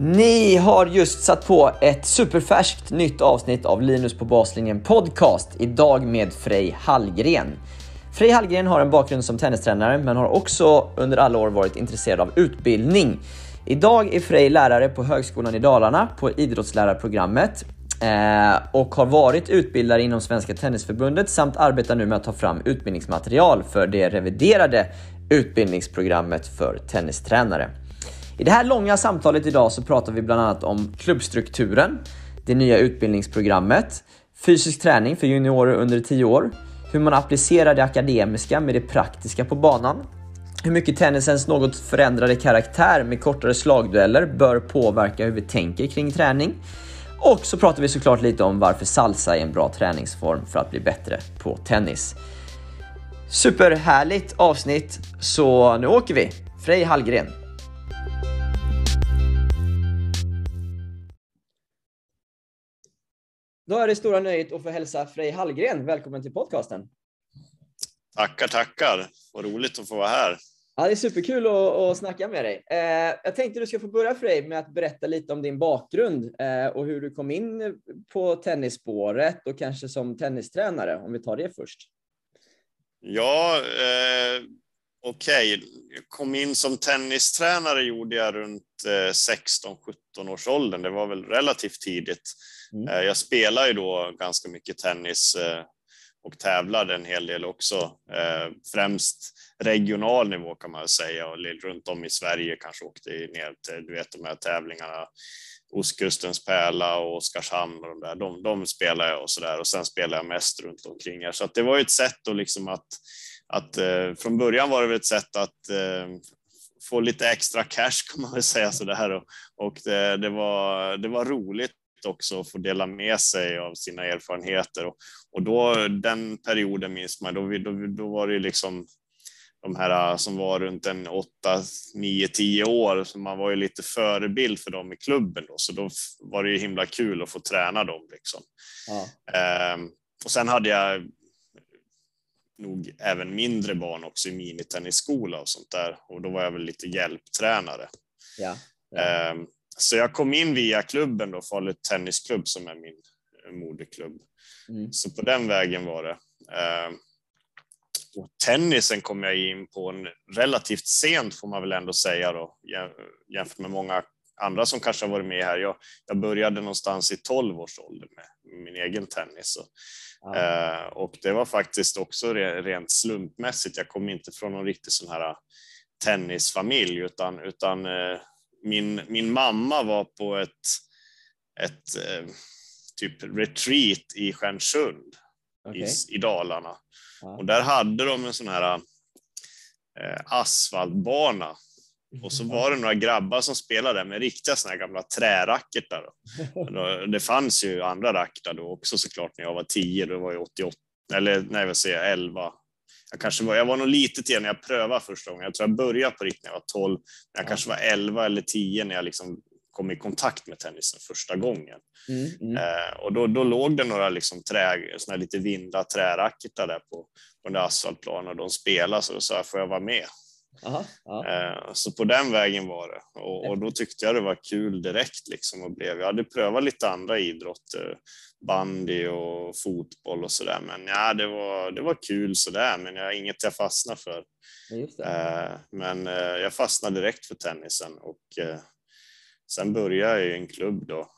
Ni har just satt på ett superfärskt nytt avsnitt av Linus på baslinjen podcast. Idag med Frej Hallgren. Frej Hallgren har en bakgrund som tennistränare men har också under alla år varit intresserad av utbildning. Idag är Frej lärare på Högskolan i Dalarna på idrottslärarprogrammet eh, och har varit utbildare inom Svenska Tennisförbundet samt arbetar nu med att ta fram utbildningsmaterial för det reviderade utbildningsprogrammet för tennistränare. I det här långa samtalet idag så pratar vi bland annat om klubbstrukturen, det nya utbildningsprogrammet, fysisk träning för juniorer under 10 år, hur man applicerar det akademiska med det praktiska på banan, hur mycket tennisens något förändrade karaktär med kortare slagdueller bör påverka hur vi tänker kring träning. Och så pratar vi såklart lite om varför salsa är en bra träningsform för att bli bättre på tennis. Superhärligt avsnitt, så nu åker vi! Frej Hallgren. Då är det stora nöjet att få hälsa Frej Hallgren välkommen till podcasten. Tackar, tackar. Vad roligt att få vara här. Ja, det är superkul att, att snacka med dig. Eh, jag tänkte du ska få börja Frej med att berätta lite om din bakgrund eh, och hur du kom in på tennisspåret och kanske som tennistränare, om vi tar det först. Ja, eh, okej. Okay. Jag kom in som tennistränare gjorde jag runt 16-17 års åldern. Det var väl relativt tidigt. Mm. Eh, jag spelar ju då ganska mycket tennis eh, och tävlade en hel del också. Eh, främst regional nivå kan man säga och runt om i Sverige kanske åkte ner till du vet, de här tävlingarna. Ostkustens pärla och Oskarshamn och de där, de, de spelar jag och så där och sen spelar jag mest runt omkring här. Så att det var ju ett sätt då liksom att, att från början var det väl ett sätt att få lite extra cash kan man väl säga så där och, och det, det, var, det var roligt också att få dela med sig av sina erfarenheter. Och, och då den perioden minns man, då, då, då var det liksom de här som var runt en 8, 9, 10 år, så man var ju lite förebild för dem i klubben då, så då var det ju himla kul att få träna dem liksom. Ja. Ehm, och sen hade jag nog även mindre barn också i minitennisskola och sånt där och då var jag väl lite hjälptränare. Ja. ja. Ehm, så jag kom in via klubben då, Falu Tennisklubb som är min moderklubb. Mm. Så på den vägen var det. Eh, och tennisen kom jag in på en relativt sent får man väl ändå säga då jämfört med många andra som kanske har varit med här. Jag, jag började någonstans i 12 års ålder med min egen tennis. Och, ja. eh, och det var faktiskt också rent slumpmässigt. Jag kom inte från någon riktig sån här tennisfamilj utan, utan eh, min, min mamma var på ett, ett eh, typ retreat i Stjärnsund okay. i, i Dalarna. Ja. Och där hade de en sån här eh, asfaltbana. Och så var det några grabbar som spelade med riktiga såna här gamla träracketar. Det fanns ju andra racketar då också såklart när jag var 10, då var jag 88, eller nej vad säger jag, 11, jag kanske var, jag var nog lite till när jag prövade första gången. Jag tror jag började på riktigt när jag var 12, men jag ja. kanske var 11 eller 10 när jag liksom kom i kontakt med tennisen första gången. Mm, mm. Eh, och då, då låg det några liksom trä, såna lite vinda träracketar där på, på den där asfaltplanen och de spelade så då sa jag, får jag vara med? Aha, eh, så på den vägen var det och, och, då tyckte jag det var kul direkt liksom och blev. Jag hade prövat lite andra idrotter, bandy och fotboll och så där, men ja, det var. Det var kul så där, men jag inget jag fastnade för. Eh, men eh, jag fastnade direkt för tennisen och sen började jag i en klubb då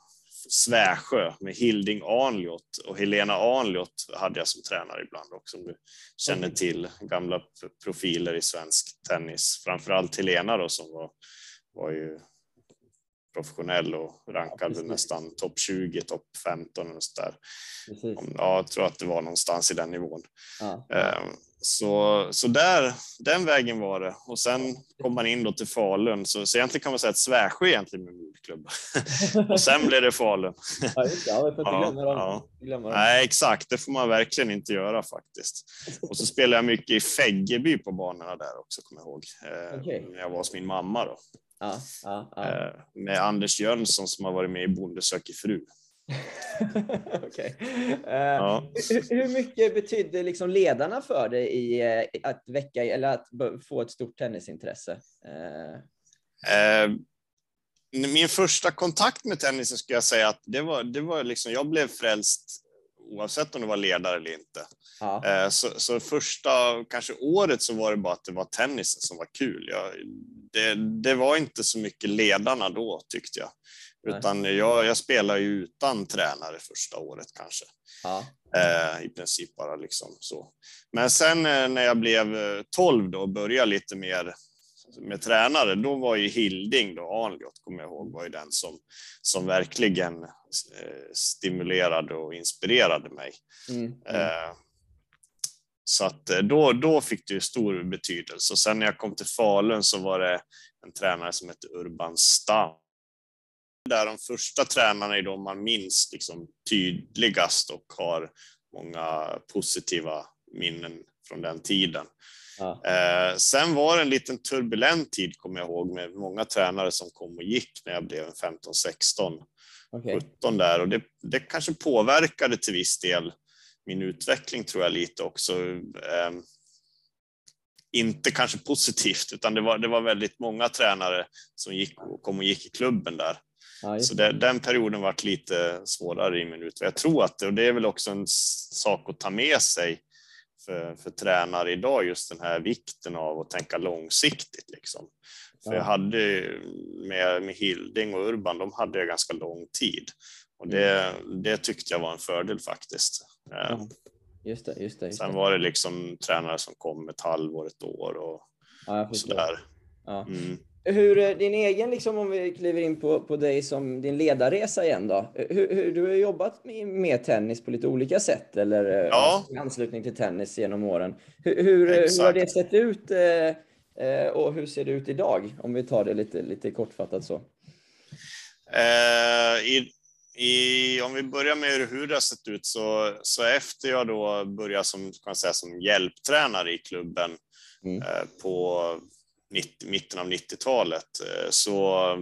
Svärsjö med Hilding Arnljot och Helena Arnljot hade jag som tränare ibland också om du känner till gamla profiler i svensk tennis. Framförallt Helena då som var, var ju professionell och rankad Ja, nästan topp 20, topp 15 och så där. Ja, jag tror att det var någonstans i den nivån. Ja. Eh, Så, så där, den vägen var det. Och sen kom man in då till Falun. Så, så egentligen kan man säga att Svärsjö egentligen min moderklubb. och sen blev det Falun. Ja, just det. Ja, vi får inte Ja, glömma dem. ja. Glömma dem. Nej, exakt. Det får man verkligen inte göra faktiskt. Och så spelade jag mycket i Fäggeby på banorna där också, kommer jag ihåg. Eh, Okej. När jag var hos min mamma då. Ja, ja, ja. Eh, med Anders Jönsson som har varit med i Bonde söker fru. Eh, Ja. hur, hur mycket betydde liksom ledarna för dig i eh, att väcka eller att få ett stort tennisintresse? Eh, Eh, min första kontakt med tennisen skulle jag säga att det var, det var liksom, jag blev frälst oavsett om det var ledare eller inte. ja, Eh, så, så första, kanske året så var det bara att det var tennisen som var kul. Jag, det, det var inte så mycket ledarna då tyckte jag. Nej. Utan jag, jag spelade ju utan tränare första året kanske. ja, Eh, I princip bara liksom så. Men sen eh, när jag blev eh, 12 då började lite mer med tränare, då var ju Hilding då, Arnljot, kommer jag ihåg, var ju den som, som verkligen eh, stimulerade och inspirerade mig. mm, mm, Eh, så att eh, då, då fick det ju stor betydelse. Och sen när jag kom till Falun så var det en tränare som hette Urban Stam. Där de första tränarna är de man minns liksom tydligast och har många positiva minnen från den tiden. Ja, Eh, sen var det en liten turbulent tid, kommer jag ihåg, med många tränare som kom och gick när jag blev en 15-16. okej. 17 där och det, det kanske påverkade till viss del min utveckling tror jag lite också. Eh, inte kanske positivt, utan det var, det var väldigt många tränare som gick och kom och gick i klubben där. Just Så det. den perioden varit lite svårare i min utveckling. Jag tror att det, och det är väl också en sak att ta med sig för, för tränare idag, just den här vikten av att tänka långsiktigt. Liksom. För Ja. jag hade med, med Hilding och Urban, de hade jag ganska lång tid. Och det, det tyckte jag var en fördel faktiskt. Eh, Ja, Just det, just det. Just Sen var det liksom tränare som kom ett halvår, ett år och, Ja, och sådär. Ja. Mm. Hur eh, din egen, liksom, om vi kliver in på, på dig som din ledarresa igen då. Hur, hur, du har jobbat med, med tennis på lite olika sätt eller eh, Ja. i anslutning till tennis genom åren. Hur, hur, hur har det sett ut eh, eh, och hur ser det ut idag? Om vi tar det lite, lite kortfattat så. Eh, i, i, om vi börjar med hur det har sett ut så, så efter jag då började som, kan säga, som hjälptränare i klubben Mm. eh, på 90, mitten av 90-talet eh, så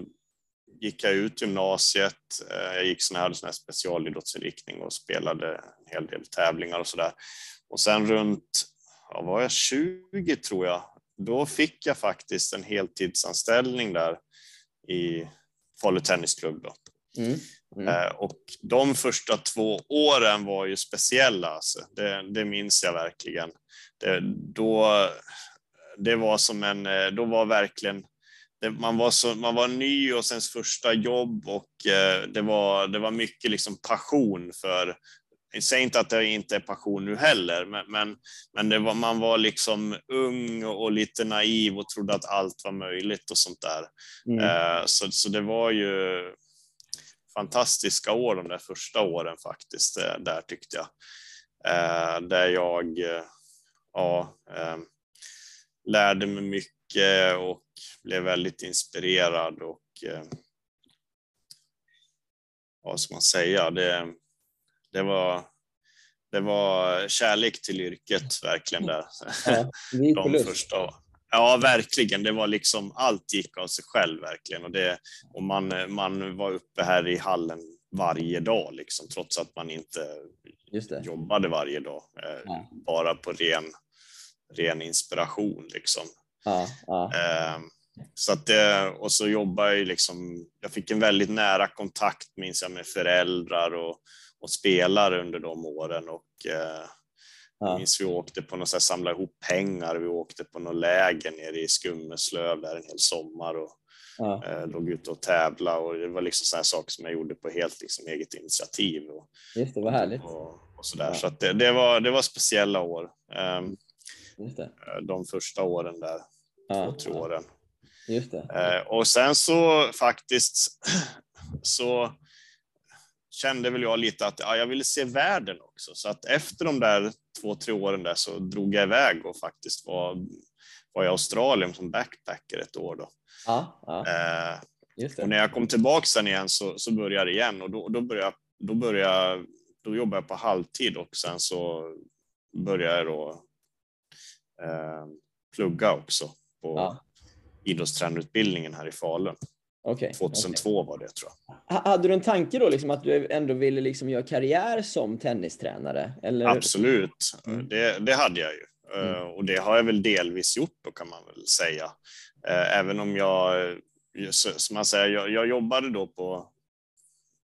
gick jag ut gymnasiet. Eh, jag gick sån här, sån här specialidrottsinriktning och spelade en hel del tävlingar och sådär. Och sen runt, ja, var jag 20 tror jag, då fick jag faktiskt en heltidsanställning där i Falu Tennisklubb. Då. Mm. Mm. Eh, Och de första två åren var ju speciella, alltså. det, det minns jag verkligen. Det, då, det var som en, eh, då var verkligen, det, man, var så, man var ny och sen första jobb och eh, det var, det var mycket liksom passion för, jag säger inte att det inte är passion nu heller, men, men, men det var, man var liksom ung och lite naiv och trodde att allt var möjligt och sånt där. Mm. Eh, Så, så det var ju fantastiska år de där första åren faktiskt, där tyckte jag. Där jag ja, lärde mig mycket och blev väldigt inspirerad och eh, vad ska man säga, det, det var det var kärlek till yrket verkligen där. Ja, de första. Ja, verkligen. Det var liksom allt gick av sig själv verkligen och det och man man var uppe här i hallen varje dag liksom trots att man inte jobbade varje dag eh, bara på ren ren inspiration liksom. Ja, ja. Eh, så att det, och så jobbade jag liksom. Jag fick en väldigt nära kontakt minns jag med föräldrar och och spelare under de åren och eh, jag Ja. minns vi åkte på något sätt, samla ihop pengar. Vi åkte på något läger nere i Skummeslöv där en hel sommar och Ja. eh, låg ute och tävla och det var liksom sådana saker som jag gjorde på helt liksom, eget initiativ och, Just det, vad härligt. och, och sådär. Ja. Så det, det, var, det var speciella år. Eh, det. De första åren där, Ja, två, tre åren. Just det. Eh, och sen så faktiskt så kände väl jag lite att ja, jag ville se världen också. Så att efter de där två, tre åren där så drog jag iväg och faktiskt var, var i Australien som backpacker ett år. Då. Ja, ja. Eh, och när jag kom tillbaka sen igen så, så började det igen och då, då, började, då, började, då jobbade jag på halvtid och sen så började jag då eh, plugga också på Ja. idrottstränarutbildningen här i Falun. Okej, 2002 var det tror jag. Ha- Hade du en tanke då liksom att du ändå ville liksom göra karriär som tennistränare? Eller? Absolut, Mm. det, det hade jag ju. Mm. Eh, Och det har jag väl delvis gjort då kan man väl säga. Eh, Även om jag, eh, som man säger, jag, jag jobbade då på,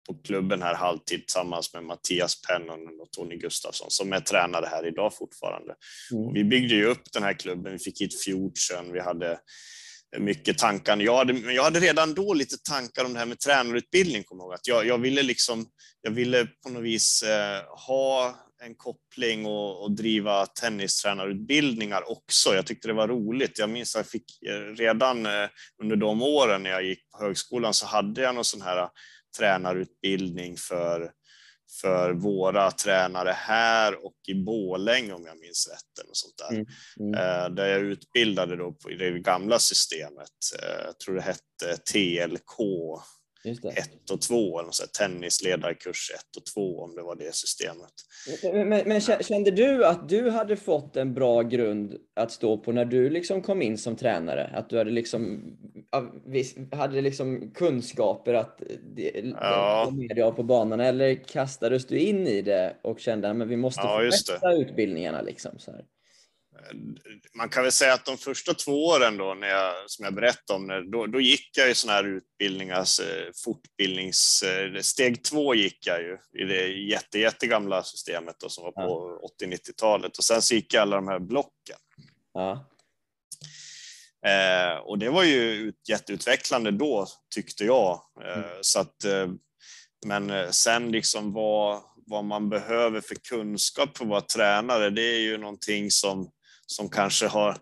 på klubben här halvtid tillsammans med Mattias Pennonen och Tony Gustafsson som är tränare här idag fortfarande. Mm. Vi byggde ju upp den här klubben, vi fick hit Fjordsen, vi hade mycket tankar. Jag hade, jag hade redan då lite tankar om det här med tränarutbildning, kommer jag ihåg. Att jag, jag ville liksom, jag ville på något vis eh, ha en koppling och, och driva tennistränarutbildningar också. Jag tyckte det var roligt. Jag minns att jag fick eh, redan eh, under de åren när jag gick på högskolan så hade jag någon sån här tränarutbildning för för våra tränare här och i Bålänge om jag minns rätt. Eller sånt där. Mm, mm. Eh, Där jag utbildade då på, i det gamla systemet. Eh, Jag tror det hette TLK Just det. 1 och 2, eller här, tennisledarkurs 1 och 2 om det var det systemet. Men, men, men kä- kände du att du hade fått en bra grund att stå på när du liksom kom in som tränare? Att du hade liksom, hade liksom kunskaper att det, Ja. få med dig av på banan? Eller kastades du in i det och kände att vi måste Ja, förbättra utbildningarna? Liksom, så här? Man kan väl säga att de första två åren då, när jag, som jag berättade om, när- då, då gick jag i sådana här utbildningar, alltså, fortbildnings... eh, Steg två gick jag ju i det jätte, jättegamla systemet då, som var på 80-90-talet och sen så gick jag alla de här blocken. Ja. Eh, och det var ju ut- jätteutvecklande då, tyckte jag. Eh, Mm. så att, eh, men eh, sen liksom vad, vad man behöver för kunskap för att vara tränare, det är ju någonting som, som kanske har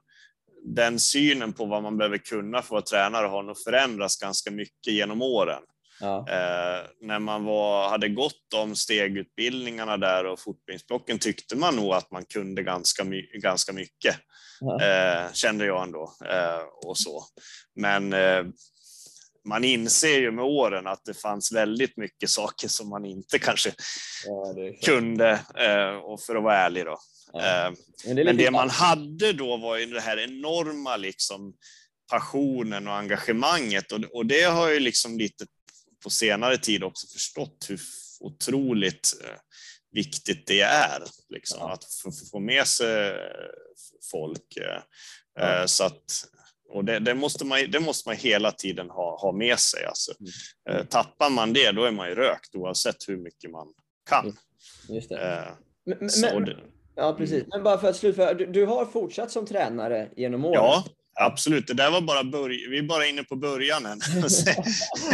den synen på vad man behöver kunna för att vara tränare har nog förändrats ganska mycket genom åren. Ja. Eh, när man var, hade gått de stegutbildningarna där och fortbildningsblocken tyckte man nog att man kunde ganska, my, ganska mycket Ja. eh, kände jag ändå. Eh, och så. Men eh, man inser ju med åren att det fanns väldigt mycket saker som man inte kanske Ja, kunde, eh, och för att vara ärlig då. Ja. Eh, Men det men det man hade då var ju det här enorma liksom, passionen och engagemanget och, och det har ju liksom lite på senare tid också förstått hur otroligt eh, viktigt det är liksom, Ja. att få, med sig eh, folk. Eh, Ja. så att, och det, det, måste man, det måste man hela tiden ha, ha med sig. Alltså. Mm. Tappar man det, då är man ju rökt oavsett hur mycket man kan. Just det. Men, men, ja, precis. Men bara för att slutföra, du, du har fortsatt som tränare genom åren? Ja, absolut. Det där var bara början. Vi är bara inne på början än.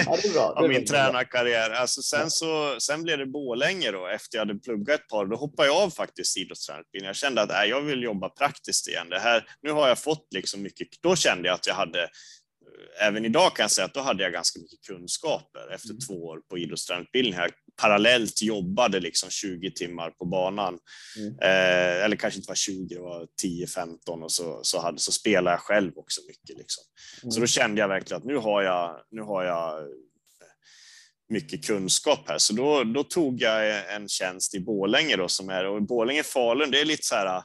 ja, det är bra. Det av är min bra. tränarkarriär. Alltså sen, så, sen blev det Borlänge då, efter jag hade pluggat ett par. Då hoppade jag av faktiskt idrottstränarutbildningen. Jag kände att nej, jag vill jobba praktiskt igen. Det här, nu har jag fått liksom mycket. Då kände jag att jag hade, eh, även idag kan jag säga att då hade jag ganska mycket kunskaper efter Mm. två år på idrottstränarutbildning. Jag parallellt jobbade liksom 20 timmar på banan. Mm. Eh, eller kanske inte var 20, det var 10-15 och så, så, hade, så spelade jag själv också mycket. Liksom. Så Mm. då kände jag verkligen att nu har jag, nu har jag eh, mycket kunskap här. Så då, då tog jag en tjänst i Bålänge då som är, och Bålänge-Falun, det är lite så här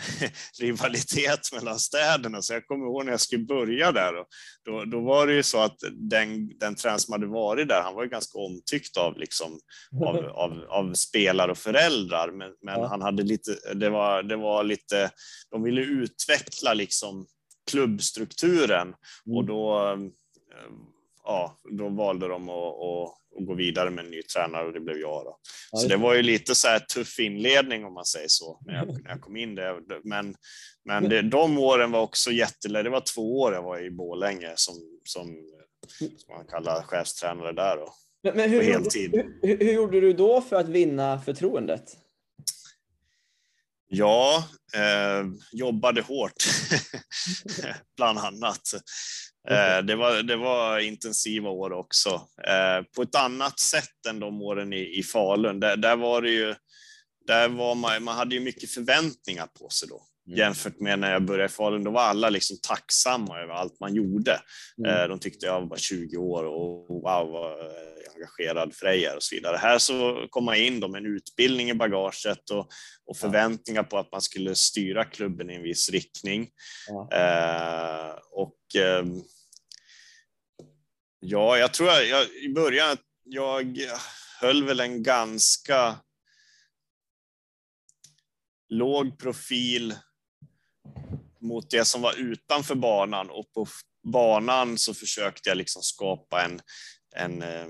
rivalitet mellan städerna. Så jag kommer ihåg när jag skulle börja där. Och då, då var det ju så att den, den tränare som hade varit där, han var ju ganska omtyckt av, liksom, av, av, av spelare och föräldrar. Men, men Ja. han hade lite, det var, det var lite, de ville utveckla liksom klubbstrukturen och Mm. då, eh, ja, då valde de att, att, att gå vidare med en ny tränare och det blev jag. Då. Så det var ju lite så här tuff inledning om man säger så, när jag, när jag kom in där. Men, men det, de åren var också jättelä Det var två år jag var i Borlänge som, som, som man kallar chefstränare där. Då. Men, men hur, heltid. hur, hur, hur gjorde du då för att vinna förtroendet? Ja, eh, jobbade hårt, bland annat. Eh, det, var, det var intensiva år också, eh, på ett annat sätt än de åren i, i Falun. Där, där var det ju, där var man, man hade ju mycket förväntningar på sig då. Mm. Jämfört med när jag började i Falun, då var alla liksom tacksamma över allt man gjorde. Mm. Eh, de tyckte jag var bara 20 år och wow, vad engagerad Freja och så vidare. Här så kom man in med en utbildning i bagaget och, och förväntningar på att man skulle styra klubben i en viss riktning. Ja. Eh, och eh, ja, jag tror jag, jag i början, jag höll väl en ganska låg profil mot det som var utanför banan och på banan så försökte jag liksom skapa en, en, eh,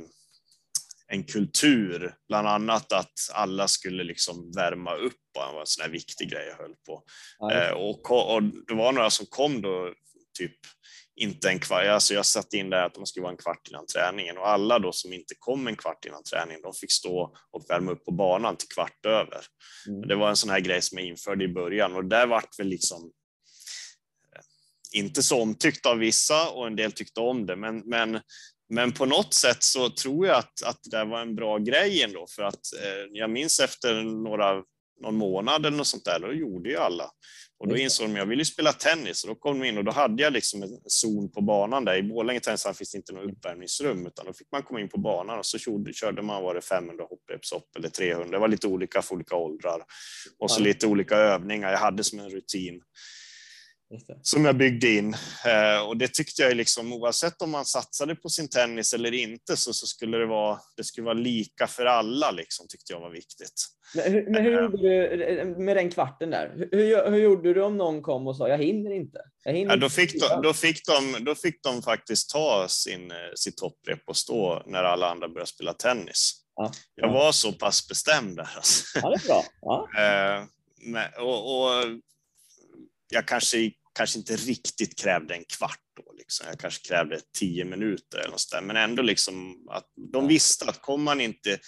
en kultur, bland annat att alla skulle liksom värma upp och var en sån här viktig grej jag höll på. Ja. Och, och det var några som kom då typ inte en kvart, alltså jag satte in det att de skulle vara en kvart innan träningen och alla då som inte kom en kvart innan träningen, de fick stå och värma upp på banan till kvart över. Mm. Det var en sån här grej som jag införde i början och där vart väl liksom inte så omtyckt av vissa och en del tyckte om det, men, men, men på något sätt så tror jag att, att det var en bra grej ändå, för att eh, jag minns efter några, någon månad eller något sånt där, då gjorde ju alla. Och då insåg de att jag ville spela tennis. Och då kom de in och då hade jag liksom en zon på banan där. I Borlänge tennishallen finns det inte något uppvärmningsrum utan då fick man komma in på banan och så körde, man var det 500 hopprepshopp eller 300. Det var lite olika för olika åldrar. Och så lite olika övningar. Jag hade som en rutin som jag byggde in. Eh, och det tyckte jag liksom, oavsett om man satsade på sin tennis eller inte, så, så skulle det vara, det skulle vara lika för alla, liksom, tyckte jag var viktigt. Men hur, men hur eh. gjorde du med den kvarten där? Hur, hur, gjorde du om någon kom och sa jag hinner inte? Jag hinner ja, då, fick de, då, fick de, då fick de faktiskt ta sin, eh, sitt hopprep och stå när alla andra började spela tennis. Ja, jag var så pass bestämd där. Alltså. Ja, det är bra. Ja. och, och jag kanske, kanske inte riktigt krävde en kvart då, liksom. jag kanske krävde tio minuter eller något där. men ändå liksom att de visste att kommer man inte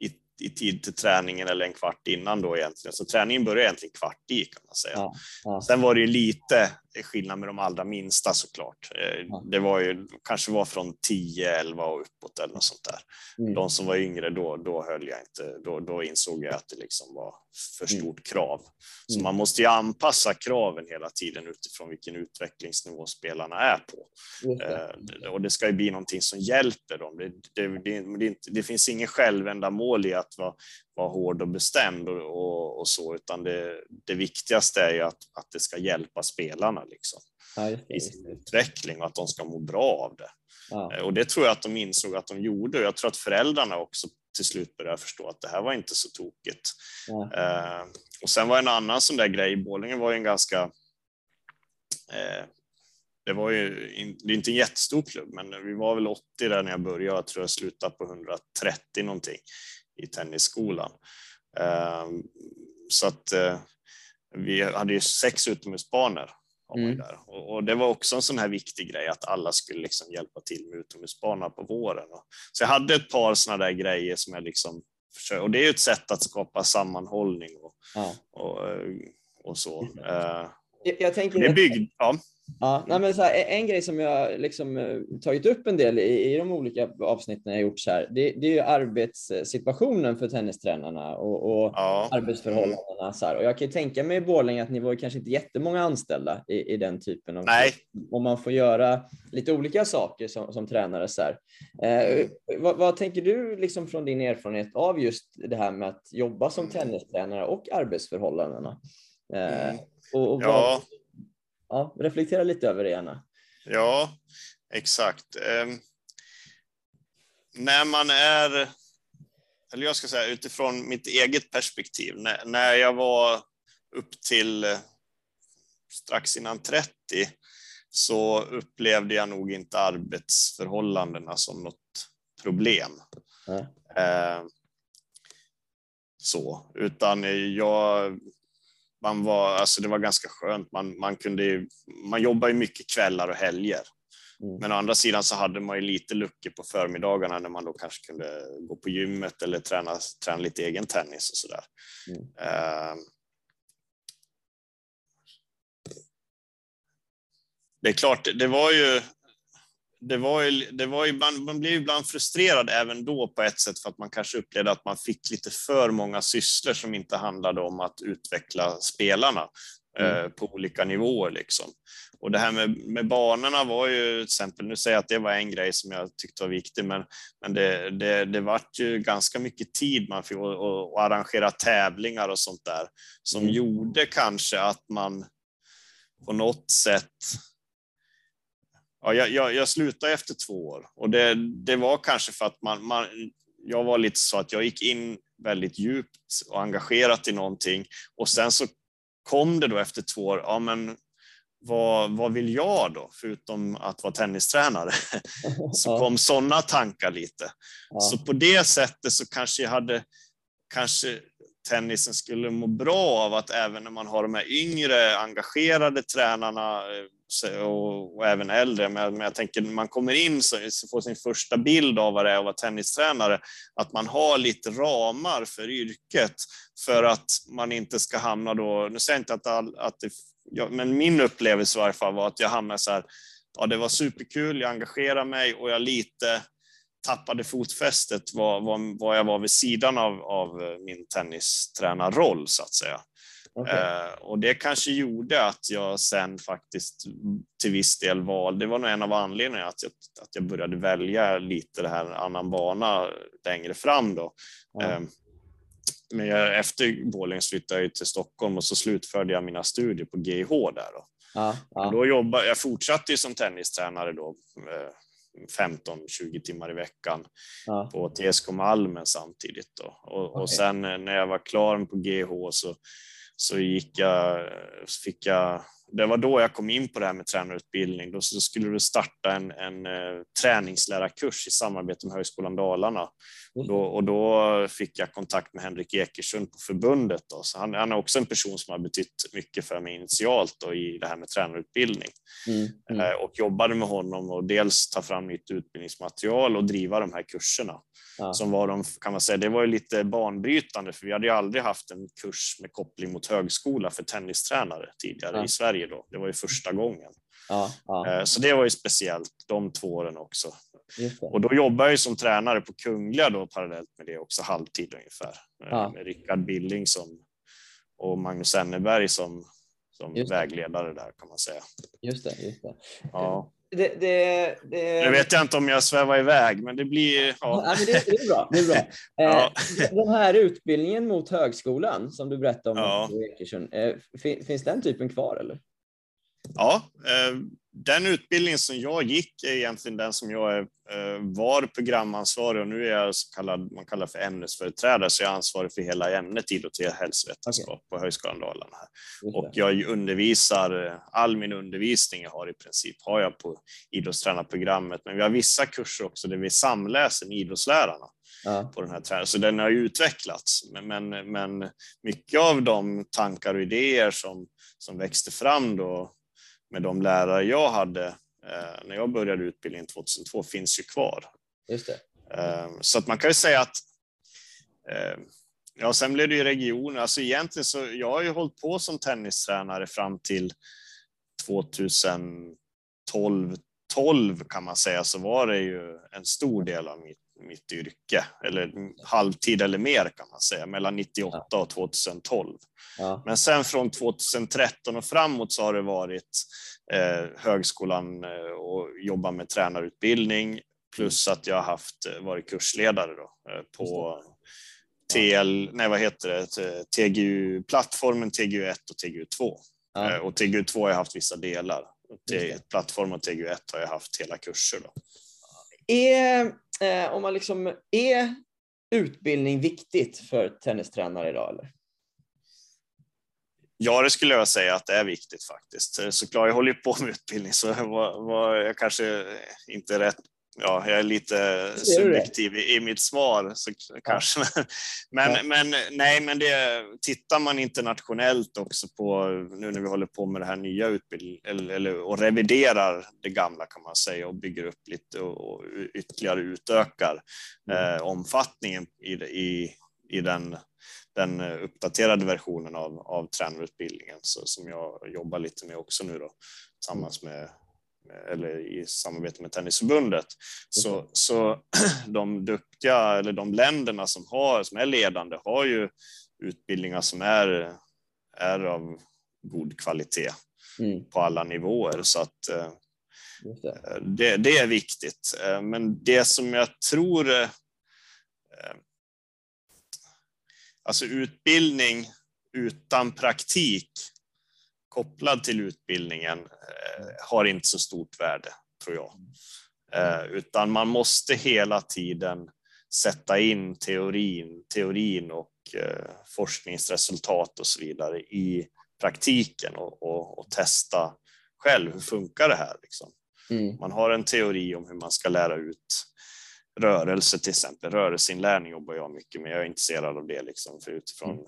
i, i tid till träningen eller en kvart innan då egentligen, så träningen börjar egentligen kvart i kan man säga. Ja, ja. Sen var det ju lite skillnad med de allra minsta såklart. Eh. Det var ju kanske var från 10, 11 och uppåt eller något sånt där. Mm. De som var yngre då, då höll jag inte, då, då insåg jag att det liksom var för mm. stort krav. Så mm. man måste ju anpassa kraven hela tiden utifrån vilken utvecklingsnivå spelarna är på. Det. Eh, och det ska ju bli någonting som hjälper dem. Det, det, det, det finns ingen självändamål i att vara, vara hård och bestämd och, och, och så, utan det, det viktigaste är ju att, att det ska hjälpa spelarna liksom, ja, i sin utveckling och att de ska må bra av det. Ja. Eh, och det tror jag att de insåg att de gjorde och jag tror att föräldrarna också till slut började förstå att det här var inte så tokigt. Ja. Eh, och sen var en annan sån där grej, Borlänge var ju en ganska eh, det var ju det är inte en jättestor klubb, men vi var väl 80 där när jag började. Jag tror jag slutade på 130 någonting i tennisskolan. Ehm, så att eh, vi hade ju sex utomhusbanor mm. där. Och, det var också en sån här viktig grej att alla skulle liksom hjälpa till med utomhusbanorna på våren. Så jag hade ett par såna där grejer som jag liksom och det är ju ett sätt att skapa sammanhållning och, ja. och, eh, och, så. Jag, jag tänker det bygg, ja. Ja, nej men så här, en grej som jag liksom eh, tagit upp en del i, i de olika avsnitten jag gjort så här, det, det är ju arbetssituationen för tennistränarna och, och ja. arbetsförhållandena. Så här. Och jag kan tänka mig i Borlänge att ni var kanske inte jättemånga anställda i, i den typen av... Nej. Om man får göra lite olika saker som, som tränare. Så. Eh, vad, vad, tänker du liksom från din erfarenhet av just det här med att jobba som tennistränare och arbetsförhållandena? Eh, och, och ja. Vad, ja, reflektera lite över det gärna. Ja, exakt. Eh, när man är, eller jag ska säga utifrån mitt eget perspektiv, när, när jag var upp till eh, strax innan 30 så upplevde jag nog inte arbetsförhållandena som något problem. Mm. Eh, så, utan jag man var, alltså det var ganska skönt. Man, man, kunde, man jobbar ju mycket kvällar och helger. Mm. Men å andra sidan så hade man ju lite luckor på förmiddagarna när man då kanske kunde gå på gymmet eller träna, träna lite egen tennis och sådär. Mm. Uh, det är klart, det var ju det var ju, det var ju man, man blev ibland frustrerad även då på ett sätt för att man kanske upplevde att man fick lite för många sysslor som inte handlade om att utveckla spelarna mm. eh, på olika nivåer. Liksom. Och det här med, med banorna var ju till exempel, nu säger jag att det var en grej som jag tyckte var viktig, men, men det, det, det vart ju ganska mycket tid man fick att arrangera tävlingar och sånt där som mm. gjorde kanske att man på något sätt Ja, jag, jag, slutade efter två år och det, det var kanske för att man, man, jag var lite så att jag gick in väldigt djupt och engagerat i någonting och sen så kom det då efter två år, ja men vad, vad vill jag då, förutom att vara tennistränare? så kom sådana tankar lite. Ja. Så på det sättet så kanske jag hade, kanske tennisen skulle må bra av att även när man har de här yngre engagerade tränarna eh, och, och även äldre, men, men jag tänker när man kommer in så, så får sin första bild av vad det är att vara tennistränare, att man har lite ramar för yrket för att man inte ska hamna då, nu säger jag inte att, all, att det, ja, men min upplevelse i varje fall var att jag hamnade så här, ja det var superkul, jag engagerade mig och jag lite tappade fotfästet vad jag var vid sidan av, av min tennistränarroll så att säga. Okay. Eh, och det kanske gjorde att jag sen faktiskt till viss del valde, det var nog en av anledningarna att jag, att jag började välja lite det här annan bana längre fram då. Mm. Eh, men jag, efter Borlänge flyttade jag till Stockholm och så slutförde jag mina studier på GIH där. Då. Ja, ja. Då jobbade, jag fortsatte som tennistränare då, eh, 15-20 timmar i veckan ja. på TSK Malmen samtidigt. Då. Och, okay. och sen när jag var klar på GH så, så gick jag, fick jag det var då jag kom in på det här med tränarutbildning. Då skulle du starta en, en eh, träningslärarkurs i samarbete med Högskolan Dalarna. Mm. Då, och då fick jag kontakt med Henrik Ekersund på förbundet. Då. Så han, han, är också en person som har betytt mycket för mig initialt då, i det här med tränarutbildning. Mm. Mm. Uh, och jobbade med honom och dels ta fram nytt utbildningsmaterial och driva de här kurserna. Ja. Som var de, kan man säga, det var ju lite banbrytande för vi hade ju aldrig haft en kurs med koppling mot högskola för tennistränare tidigare ja. i Sverige då. Det var ju första gången. Ja, ja. Eh, så det var ju speciellt de två åren också. Och då jobbade jag som tränare på Kungliga då parallellt med det också halvtid ungefär. Eh, ja. Med Rickard Billing som, och Magnus Enneberg som, som vägledare där kan man säga. Just det. Just det. Ja det, det, det... Nu vet jag inte om jag svävar iväg, men det blir... Ja. ja men det, det, är bra. Det är bra. ja. Eh, den här utbildningen mot högskolan som du berättade om, ja. Eh, finns den typen kvar? eller? Ja, den utbildning som jag gick är egentligen den som jag eh, var programansvarig och nu är jag så kallad, man kallar för ämnesföreträdare, så jag är ansvarig för hela ämnet idrott och hälsovetenskap okay. på Högskolan Dalarna. Och jag undervisar, all min undervisning jag har i princip har jag på idrottstränarprogrammet, men vi har vissa kurser också där vi samläser med idrottslärarna. Ja. på den här träningen. Så den har utvecklats. Men, men, men mycket av de tankar och idéer som, som växte fram då med de lärare jag hade eh, när jag började utbildningen 2002 finns ju kvar. Just det. Eh, så att man kan ju säga att eh, Ja, sen blev det ju regioner. Alltså egentligen så jag har ju hållit på som tennistränare fram till 2012. 12 kan man säga så var det ju en stor del av mitt, mitt yrke eller halvtid eller mer kan man säga mellan 98 och 2012. Ja. Men sen från 2013 och framåt så har det varit eh, högskolan eh, och jobba med tränarutbildning plus att jag har haft eh, varit kursledare då, eh, på TL, nej vad heter det, TGU, plattformen TGU1 och TGU2. Ja. Och TGU2 har jag haft vissa delar. Till plattform och TGU1 har jag haft hela kurser. Då. Är, eh, om man liksom, är utbildning viktigt för tennistränare idag? Eller? Ja, det skulle jag säga att det är viktigt faktiskt. Eh, såklart, jag håller ju på med utbildning så var, var jag kanske inte rätt ja, jag är lite subjektiv i, i, mitt svar så ja. kanske. Men, ja. men nej, men det tittar man internationellt också på nu när vi håller på med det här nya utbildningen eller, eller, och reviderar det gamla kan man säga och bygger upp lite och, och ytterligare utökar mm. eh, omfattningen i, i, i den den uppdaterade versionen av, av tränarutbildningen så, som jag jobbar lite med också nu då tillsammans med eller i samarbete med Tennisförbundet. Så, så de duktiga, eller de länderna som, har, som är ledande har ju utbildningar som är, är av god kvalitet mm. på alla nivåer. Så att det. Det, det. är viktigt. Men det som jag tror Alltså utbildning utan praktik kopplad till utbildningen eh, har inte så stort värde, tror jag. Eh, utan man måste hela tiden sätta in teorin, teorin och eh, forskningsresultat och så vidare i praktiken och, och, och testa själv. Hur funkar det här? Liksom? Mm. Man har en teori om hur man ska lära ut rörelse till exempel. Rörelseinlärning jobbar jag mycket med. Jag är intresserad av det liksom, för utifrån mm.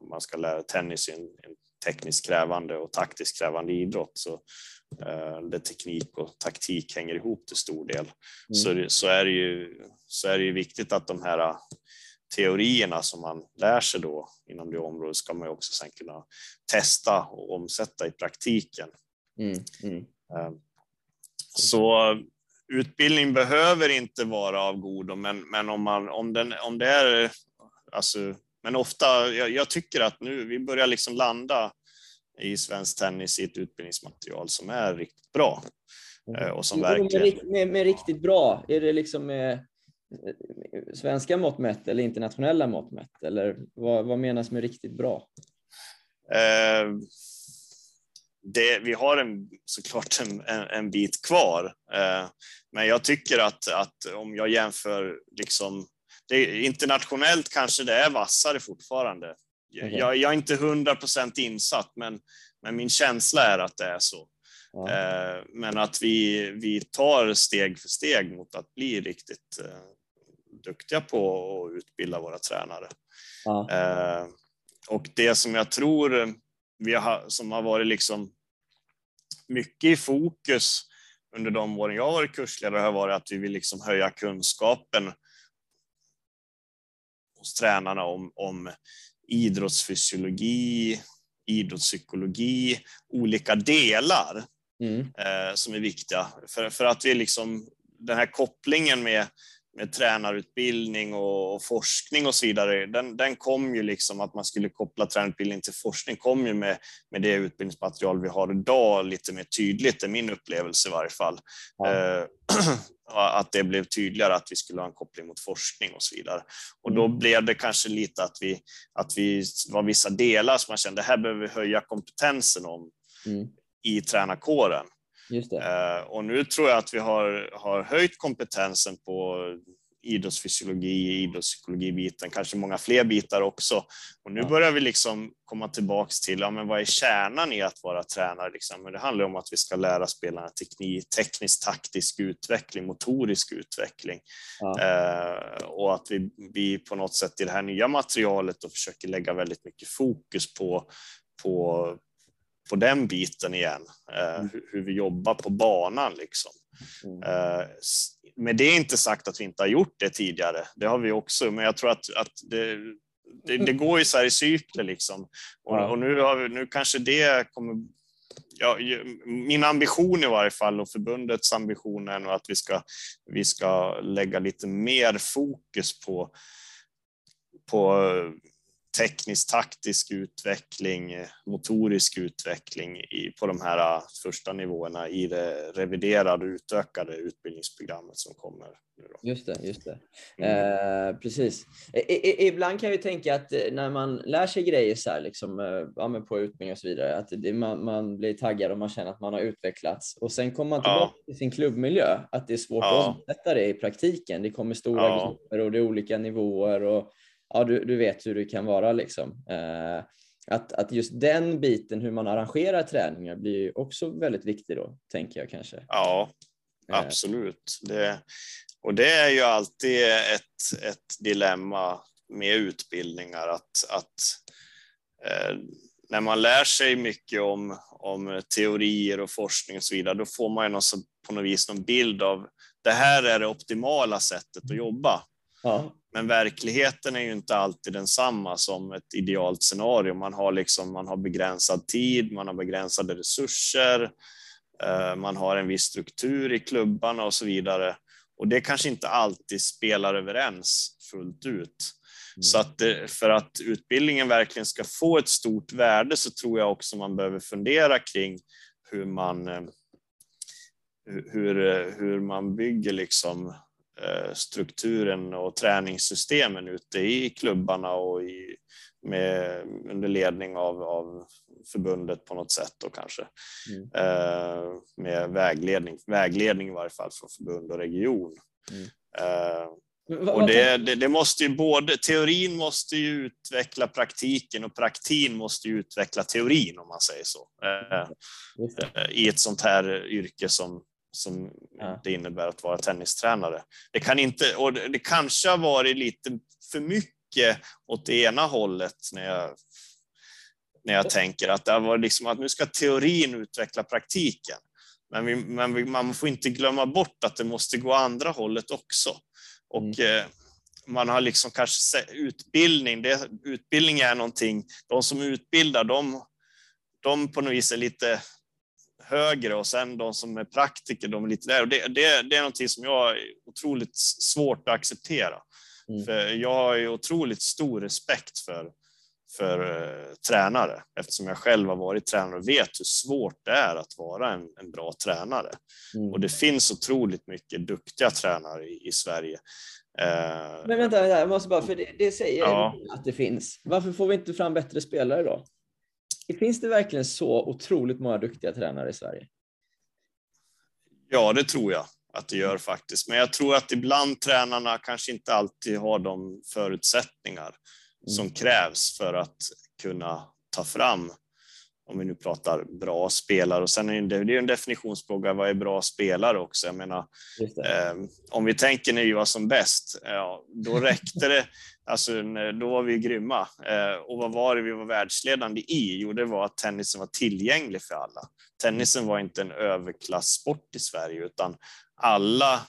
om man ska lära tennis i en, en tekniskt krävande och taktiskt krävande idrott så eh, där teknik och taktik hänger ihop till stor del mm. så, så, är det ju, så är det ju viktigt att de här eh, teorierna som man lär sig då inom det området ska man ju också sen kunna testa och omsätta i praktiken. Mm. Mm. Eh, så utbildning behöver inte vara av godo, men, men om, man, om, den, om det är... Alltså, men ofta, jag, jag, tycker att nu, vi börjar liksom landa i svensk tennis i ett utbildningsmaterial som är riktigt bra. Mm. Eh, och som verkligen... Med, med, med, riktigt bra, är det liksom med svenska mått mätt eller internationella mått mätt? Eller vad, vad menas med riktigt bra? Eh, det, vi har en, såklart en, en, en bit kvar, eh, men jag tycker att, att om jag jämför liksom, det, internationellt kanske det är vassare fortfarande. Okay. Jag, jag, är inte hundra procent insatt, men, men min känsla är att det är så. Ja. Eh, men att vi, vi tar steg för steg mot att bli riktigt eh, duktiga på att utbilda våra tränare. Ja. Eh, och det som jag tror vi har, som har varit liksom mycket i fokus under de åren jag har varit kursledare har varit att vi vill liksom höja kunskapen hos tränarna om, om idrottsfysiologi, idrottspsykologi, olika delar mm. eh, som är viktiga. För, för att vi liksom, den här kopplingen med med tränarutbildning och, och, forskning och så vidare, den, den kom ju liksom att man skulle koppla tränarutbildning till forskning kom ju med, med det utbildningsmaterial vi har idag lite mer tydligt, är min upplevelse i varje fall. Ja. Eh, att det blev tydligare att vi skulle ha en koppling mot forskning och så vidare. Och då mm. blev det kanske lite att vi, att vi var vissa delar som man kände, här behöver vi höja kompetensen om mm. i tränarkåren. Just det. Eh, och nu tror jag att vi har, har höjt kompetensen på idrottsfysiologi, idrottspsykologi-biten, kanske många fler bitar också. Och nu börjar vi liksom komma tillbaks till, ja, men vad är kärnan i att vara tränare? Liksom? Men det handlar om att vi ska lära spelarna teknik, teknisk taktisk utveckling, motorisk utveckling. Ja. Eh, och att vi, vi på något sätt i det här nya materialet och försöker lägga väldigt mycket fokus på, på, på den biten igen, eh, mm. hur, hur, vi jobbar på banan. Liksom. Mm. Eh, med det inte sagt att vi inte har gjort det tidigare, det har vi också, men jag tror att, att det, det, det går ju så här i cykler liksom. Och, och nu, har vi, nu kanske det kommer Ja, min ambition i varje fall och förbundets ambition är nog att vi ska, vi ska lägga lite mer fokus på, på teknisk taktisk utveckling, motorisk utveckling i, på de här äh, första nivåerna i det reviderade utökade utbildningsprogrammet som kommer. Just det, just det. Mm. Eh, precis. I, i, ibland kan jag ju tänka att eh, när man lär sig grejer så här, liksom, eh, ja, på utbildning och så vidare, att det, man, man, blir taggad och man känner att man har utvecklats och sen kommer man tillbaka ja. till sin klubbmiljö, att det är svårt ja. att omsätta det i praktiken. Det kommer stora ja. grupper och det är olika nivåer och ja, du, du vet hur det kan vara liksom. Eh, att, att just den biten, hur man arrangerar träningar, blir också väldigt viktig då, tänker jag kanske. Ja, eh. absolut. Det, och det är ju alltid ett, ett dilemma med utbildningar att, att eh, när man lär sig mycket om, om teorier och forskning och så vidare, då får man ju något, på något vis någon bild av det här är det optimala sättet att jobba. Ja. Men verkligheten är ju inte alltid densamma som ett idealt scenario. Man har, liksom, man har begränsad tid, man har begränsade resurser Eh, man har en viss struktur i klubbarna och så vidare. Och det kanske inte alltid spelar överens fullt ut. Mm. Så att det, för att utbildningen verkligen ska få ett stort värde så tror jag också man behöver fundera kring hur man, eh, hur, hur man bygger liksom eh, strukturen och träningssystemen ute i klubbarna och i, med, under ledning av, av förbundet på något sätt då kanske. Mm. Eh, med vägledning, vägledning i varje fall från förbund och region. Mm. Eh, och det, det, det, måste ju både, teorin måste ju utveckla praktiken och praktin måste ju utveckla teorin om man säger så. Eh, I ett sånt här yrke som, som ja. det innebär att vara tennistränare. Det kan inte, och det, det kanske har varit lite för mycket åt det ena hållet när jag, när jag tänker att det var liksom att nu ska teorin utveckla praktiken. Men, vi, men vi, man får inte glömma bort att det måste gå andra hållet också. Och mm. eh, man har liksom kanske utbildning, det, utbildning är någonting, de som utbildar, de, de på något vis är lite högre och sen de som är praktiker, de är lite där. Och det, det, det är någonting som jag har otroligt svårt att acceptera. Mm. För jag har ju otroligt stor respekt för, för uh, tränare eftersom jag själv har varit tränare och vet hur svårt det är att vara en, en bra tränare. Mm. Och det finns otroligt mycket duktiga tränare i, i Sverige. Uh, Men vänta, jag måste bara, för det, det säger ja. att det finns. Varför får vi inte fram bättre spelare då? Finns det verkligen så otroligt många duktiga tränare i Sverige? Ja, det tror jag att det gör faktiskt. Men jag tror att ibland tränarna kanske inte alltid har de förutsättningar mm. som krävs för att kunna ta fram, om vi nu pratar bra spelare. Och sen är det, det är en definitionsfråga, vad är bra spelare också? Jag menar, eh, om vi tänker när vi var som bäst, ja, då räckte det Alltså, då var vi grymma. Eh, och vad var det vi var världsledande i? Jo, det var att tennisen var tillgänglig för alla. Tennisen var inte en överklasssport i Sverige, utan alla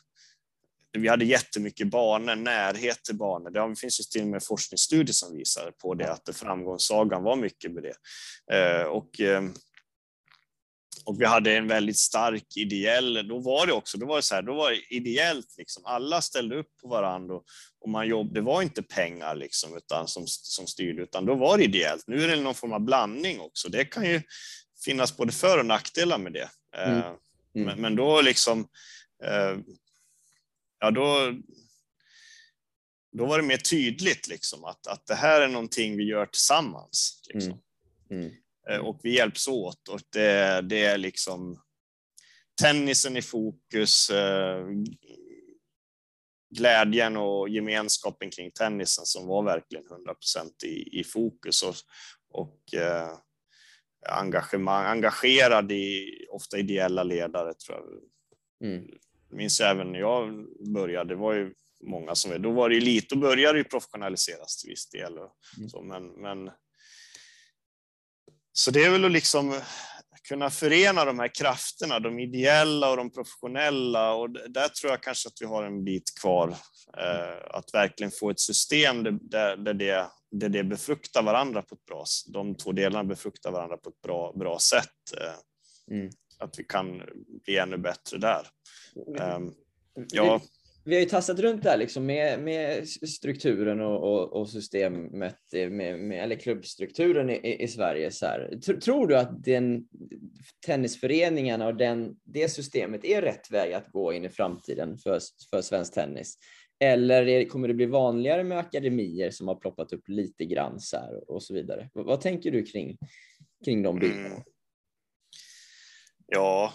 vi hade jättemycket banor, närhet till banor. Det finns ju till och med forskningsstudier som visar på det, att framgångssagan var mycket med det. Eh, och eh, och vi hade en väldigt stark ideell, då var det också, då var det så här, då var det ideellt liksom. Alla ställde upp på varandra och, och man jobb, det var inte pengar liksom utan som, som styrde, utan då var det ideellt. Nu är det någon form av blandning också. Det kan ju finnas både för och nackdelar med det. Mm. Mm. Men, men, då liksom, ja då, då var det mer tydligt liksom att, att det här är någonting vi gör tillsammans. Liksom. Mm. mm. Eh, och vi hjälps åt och det, det är liksom tennisen i fokus, eh, glädjen och gemenskapen kring tennisen som var verkligen 100 procent i, i fokus och, och eh, engagemang, engagerad i ofta ideella ledare tror jag. Mm. Minns även när jag började, det var ju många som, då var det lite, då började det professionaliseras till viss del. Och mm. så, men, men så det är väl att liksom kunna förena de här krafterna, de ideella och de professionella. Och där tror jag kanske att vi har en bit kvar. Eh, att verkligen få ett system där, där, det, där det befruktar varandra på ett bra sätt. De två delarna befruktar varandra på ett bra, bra sätt. Eh, mm. Att vi kan bli ännu bättre där. Um, ja vi har ju tassat runt där liksom med, med strukturen och, och, och systemet, med, med, eller klubbstrukturen i, i Sverige. Så här. Tror du att den, tennisföreningarna och den, det systemet är rätt väg att gå in i framtiden för, för svensk tennis? Eller är, kommer det bli vanligare med akademier som har ploppat upp lite grann så här och så vidare? Vad, vad tänker du kring, kring de bitarna? Mm. Ja,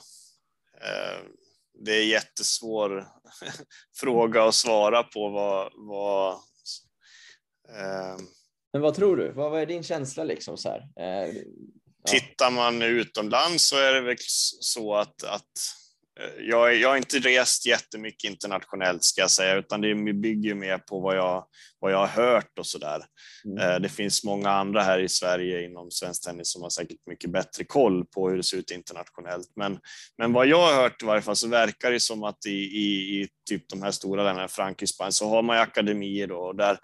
eh det är jättesvår fråga att svara på. Vad, vad eh, Men vad tror du? Vad, vad är din känsla liksom så här? Eh, ja. Tittar man utomlands så är det väl så att, att jag, jag har inte rest jättemycket internationellt ska jag säga, utan det bygger mer på vad jag, vad jag har hört och så där. Mm. Eh, det finns många andra här i Sverige inom svensk tennis som har säkert mycket bättre koll på hur det ser ut internationellt. Men, men vad jag har hört i varje fall så verkar det som att i, i, i typ de här stora länderna, Frankrike, Spanien, så har man akademier då, och där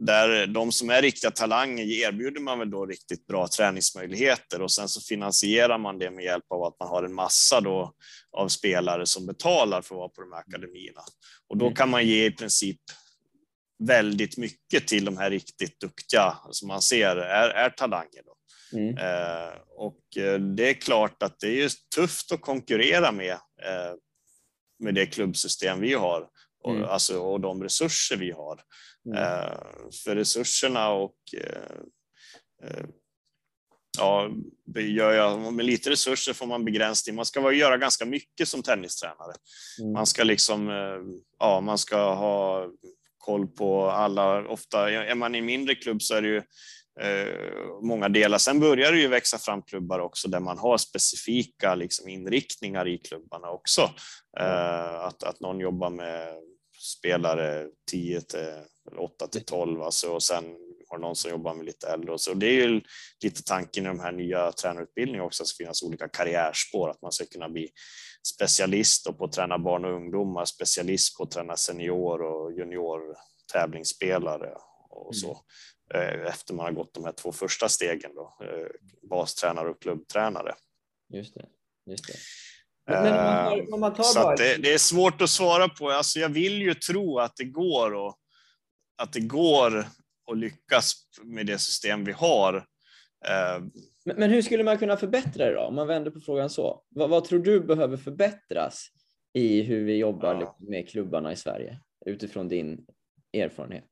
där de som är riktiga talanger erbjuder man väl då riktigt bra träningsmöjligheter och sen så finansierar man det med hjälp av att man har en massa då av spelare som betalar för att vara på de här akademierna. Och då mm. kan man ge i princip väldigt mycket till de här riktigt duktiga som man ser är, är talanger. Då. Mm. Eh, och eh, det är klart att det är tufft att konkurrera med, eh, med det klubbsystem vi har och, mm. alltså, och de resurser vi har. Mm. Eh, för resurserna och eh, eh, ja, gör jag, med lite resurser får man begränsning. Man ska göra ganska mycket som tennistränare. Mm. Man ska liksom, ja, man ska ha koll på alla. Ofta är man i en mindre klubb så är det ju många delar. Sen börjar det ju växa fram klubbar också där man har specifika liksom, inriktningar i klubbarna också. Mm. Att, att någon jobbar med spelare 10 till 8 till 12 alltså, och sen har någon som jobbar med lite äldre. Och så det är ju lite tanken i de här nya tränarutbildningarna också, att det ska finnas olika karriärspår, att man ska kunna bli specialist på att träna barn och ungdomar, specialist på att träna senior och junior tävlingsspelare och så. Mm. Efter man har gått de här två första stegen då, eh, bastränare och klubbtränare. Just det. Just det. Men om man tar, om man det, det, är svårt att svara på. Alltså jag vill ju tro att det går och att det går att lyckas med det system vi har. Eh, men, men hur skulle man kunna förbättra det då? Om man vänder på frågan så. Vad, vad tror du behöver förbättras i hur vi jobbar ja. med klubbarna i Sverige utifrån din erfarenhet?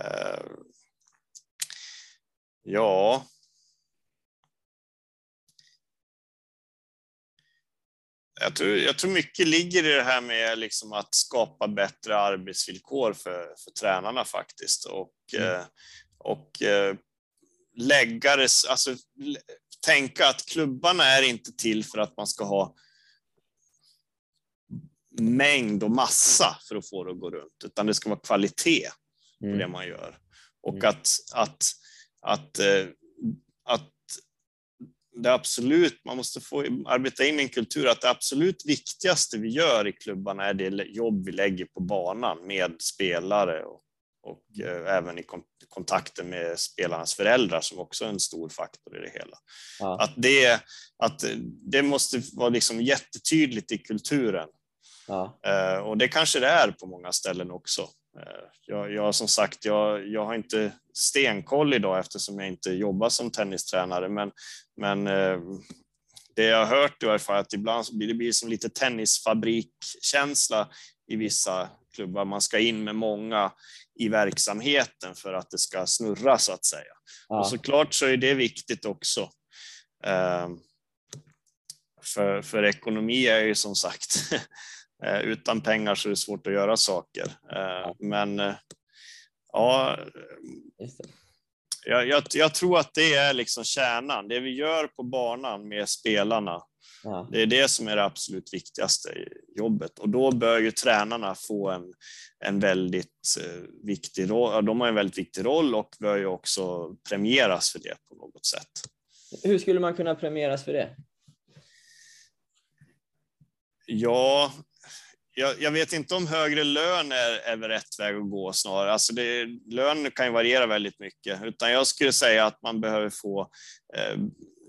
Uh, ja, Jag tror, jag tror mycket ligger i det här med liksom att skapa bättre arbetsvillkor för, för tränarna faktiskt och, mm. Eh, och eh, lägga det, alltså tänka att klubbarna är inte till för att man ska ha mängd och massa för att få det att gå runt, utan det ska vara kvalitet på mm. det man gör. Och mm. att, att, att, eh, att det absolut, man måste få arbeta in en kultur att det absolut viktigaste vi gör i klubbarna är det jobb vi lägger på banan med spelare och, och eh, även i kontakten med spelarnas föräldrar som också är en stor faktor i det hela. Ja. Att, det, att det måste vara liksom jättetydligt i kulturen. Ja. Eh, och det kanske det är på många ställen också. Eh, jag, jag som sagt, jag, jag har inte stenkoll idag eftersom jag inte jobbar som tennistränare, men, men eh, det jag har hört i alla fall att ibland så blir det blir som lite tennisfabrikkänsla i vissa klubbar. Man ska in med många i verksamheten för att det ska snurra så att säga. Ja. Och såklart så är det viktigt också. Eh, för, för ekonomi är ju som sagt utan pengar så är det svårt att göra saker. Eh, men eh, ja, jag, jag, jag, tror att det är liksom kärnan. Det vi gör på banan med spelarna, ja. det är det som är det absolut viktigaste jobbet. Och då bör ju tränarna få en, en väldigt viktig roll. De har en väldigt viktig roll och bör ju också premieras för det på något sätt. Hur skulle man kunna premieras för det? Ja, jag, jag, vet inte om högre lön är, är rätt väg att gå snarare. Alltså det, lön kan ju variera väldigt mycket, utan jag skulle säga att man behöver få eh,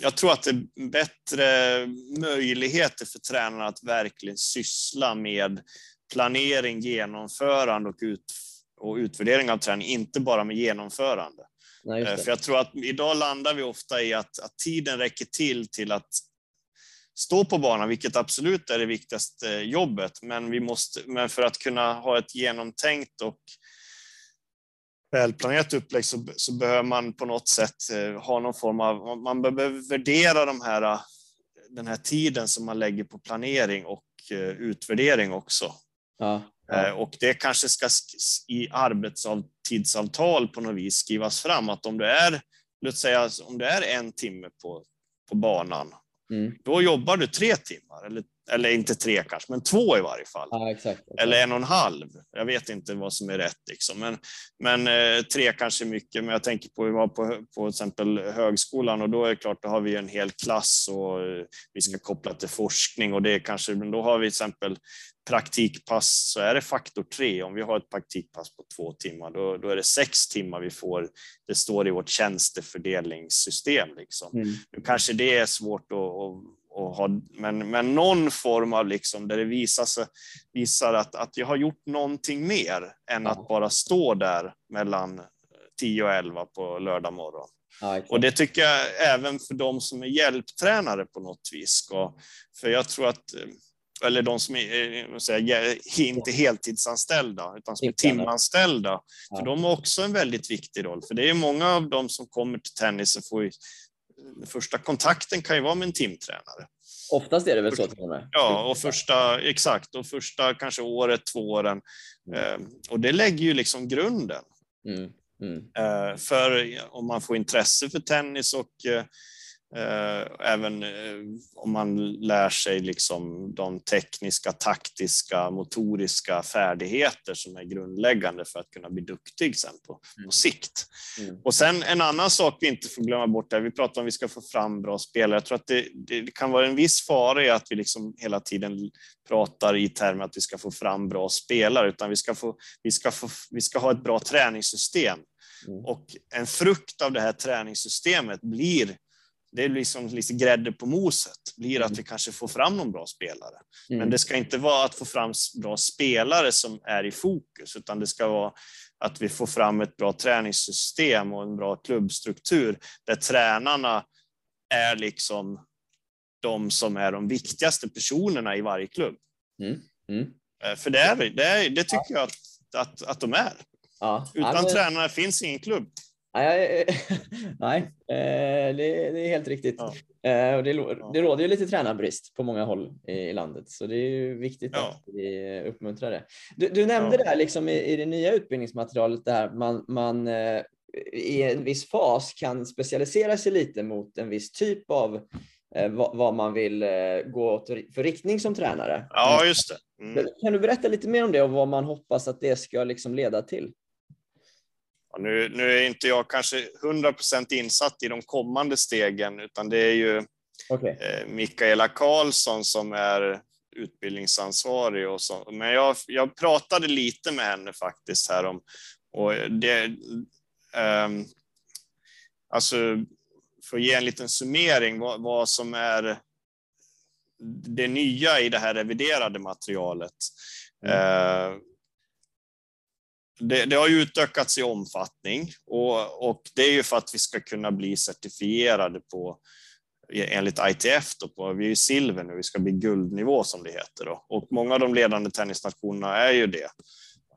jag tror att det är bättre möjligheter för tränarna att verkligen syssla med planering, genomförande och, ut, och utvärdering av träning, inte bara med genomförande. Nej, för jag tror att idag landar vi ofta i att, att tiden räcker till till att stå på banan, vilket absolut är det viktigaste jobbet. Men, vi måste, men för att kunna ha ett genomtänkt och välplanerat upplägg så, så behöver man på något sätt eh, ha någon form av, man behöver värdera de här, den här tiden som man lägger på planering och eh, utvärdering också. Ja, ja. Eh, och det kanske ska i arbetstidsavtal på något vis skrivas fram att om det är, låt säga om det är en timme på, på banan Mm. Då jobbar du tre timmar eller, eller inte tre kanske, men två i varje fall. Ja, exakt, exakt. Eller en och en halv. Jag vet inte vad som är rätt. Liksom. Men, men eh, tre kanske är mycket. Men jag tänker på, vi var på, på till exempel högskolan och då är det klart, då har vi en hel klass och eh, vi ska koppla till forskning och det är kanske, men då har vi till exempel praktikpass så är det faktor tre. Om vi har ett praktikpass på två timmar, då, då är det sex timmar vi får. Det står i vårt tjänstefördelningssystem. Liksom. Mm. Nu kanske det är svårt att, att och ha, men, men någon form av liksom där det visar, sig, visar att, att jag har gjort någonting mer än Ja. att bara stå där mellan 10 och 11 på lördag morgon. Ja. Och det tycker jag även för de som är hjälptränare på något vis ska, för jag tror att eller de som är eh, jag, inte heltidsanställda utan som är timanställda. För de har också en väldigt viktig roll. För det är många av dem som kommer till tennisen får första kontakten kan ju vara med en timtränare. Oftast är det väl så till och med? Ja, och första, exakt, och första kanske året, två åren. Eh, och det lägger ju liksom grunden Mm. Mm. eh, för om man får intresse för tennis och eh, eh, även eh, om man lär sig liksom de tekniska, taktiska, motoriska färdigheter som är grundläggande för att kunna bli duktig sen på, på sikt. Mm. Och sen en annan sak vi inte får glömma bort, där vi pratar om vi ska få fram bra spelare. Jag tror att det, det kan vara en viss fara i att vi liksom hela tiden pratar i termer att vi ska få fram bra spelare, utan vi ska, få, vi ska, få, vi ska ha ett bra träningssystem. Mm. Och en frukt av det här träningssystemet blir det är liksom lite grädde på moset, blir att vi kanske får fram någon bra spelare. Mm. Men det ska inte vara att få fram bra spelare som är i fokus, utan det ska vara att vi får fram ett bra träningssystem och en bra klubbstruktur där tränarna är liksom de som är de viktigaste personerna i varje klubb. Mm. Mm. Eh, För det, är, det, är, det tycker jag att, att, att de är. Ja. Utan ja, men- tränare finns ingen klubb. Nej, nej eh, det, det är helt riktigt. Ja. Eh, och det, det råder ju lite tränarbrist på många håll i, landet, så det är ju viktigt Ja. att vi uppmuntrar det. Du, du nämnde Ja. det här liksom i, i det nya utbildningsmaterialet, där man, man eh, i en viss fas kan specialisera sig lite mot en viss typ av vad, man vill gå åt för riktning som tränare. Ja, just det. Mm. Kan du berätta lite mer om det och vad man hoppas att det ska liksom leda till? Nu, nu är inte jag kanske 100% insatt i de kommande stegen, utan det är ju Okej. eh, Mikaela Karlsson som är utbildningsansvarig. Och så. Men jag, jag pratade lite med henne faktiskt här om, och det, ehm, alltså för att ge en liten summering vad, vad som är det nya i det här reviderade materialet. Eh, det, det har utökats i omfattning och, och det är ju för att vi ska kunna bli certifierade på enligt ITF då på, vi är ju silver nu, vi ska bli guldnivå som det heter då. Och många av de ledande tennisnationerna är ju det.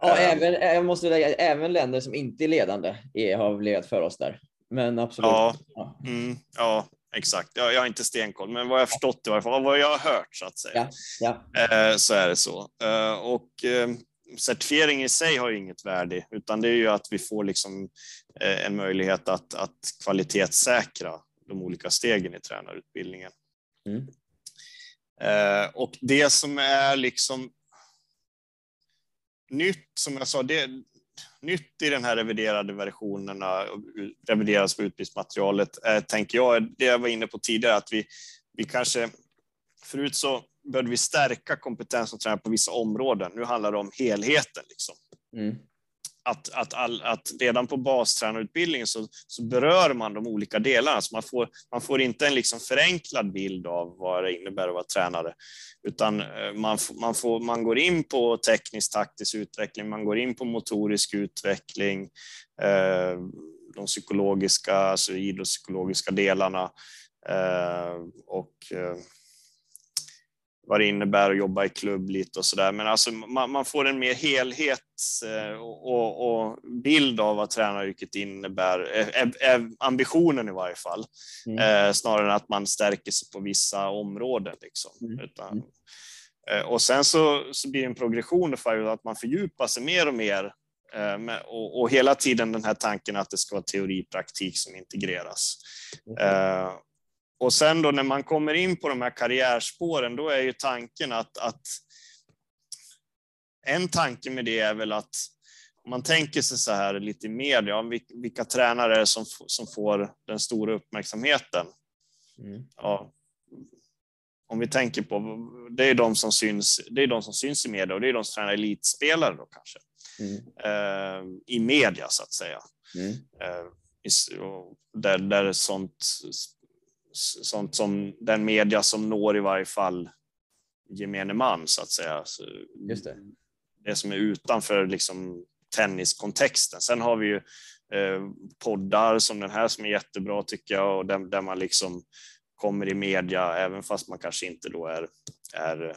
Ja, Eh, även, jag måste lägga, även länder som inte är ledande är, har legat för oss där. Men absolut. Ja. Ja. Mm, ja, exakt. Jag, jag har inte stenkoll, men vad jag förstått i varje fall, vad jag har hört så att säga, Ja. eh, så är det så. Eh, och eh, certifiering i sig har ju inget värde, utan det är ju att vi får liksom eh, en möjlighet att, att kvalitetssäkra de olika stegen i tränarutbildningen. Mm. Eh, och det som är liksom nytt, som jag sa, det nytt i den här reviderade versionerna, revideras på utbildningsmaterialet, eh, tänker jag, det jag var inne på tidigare, att vi, vi kanske, förut så började vi stärka kompetensen och träna på vissa områden. Nu handlar det om helheten. Liksom Mm. att, att, all, att redan på bastränarutbildningen så, så berör man de olika delarna. Så man, får, man får inte en liksom förenklad bild av vad det innebär att vara tränare, utan eh, man, man, får, man går in på teknisk taktisk utveckling, man går in på motorisk utveckling, eh, de psykologiska, alltså idrottspsykologiska delarna eh, och eh, vad det innebär att jobba i klubb lite och sådär. Men alltså man, man får en mer helhets eh, och, och bild av vad tränaryrket innebär, är, är, är ambitionen i varje fall. Mm. Eh, snarare än att man stärker sig på vissa områden. Liksom. Mm. Utan, Mm. eh, och sen så, så blir det en progression för att man fördjupar sig mer och mer eh, med, och, och hela tiden den här tanken att det ska vara teori praktik som integreras. Mm. Eh, och sen då när man kommer in på de här karriärspåren, då är ju tanken att, att en tanke med det är väl att om man tänker sig så här lite i media, vilka tränare är det som, som får den stora uppmärksamheten? Mm. Ja, om vi tänker på, det är de som syns, det är de som syns i media och det är de som tränar elitspelare då kanske. Mm. Eh, I media så att säga. Mm. Eh, där, där sånt, sånt som den media som når i varje fall gemene man så att säga. Så Just det. det som är utanför liksom tenniskontexten. Sen har vi ju eh, poddar som den här som är jättebra tycker jag och där, där man liksom kommer i media, även fast man kanske inte då är, är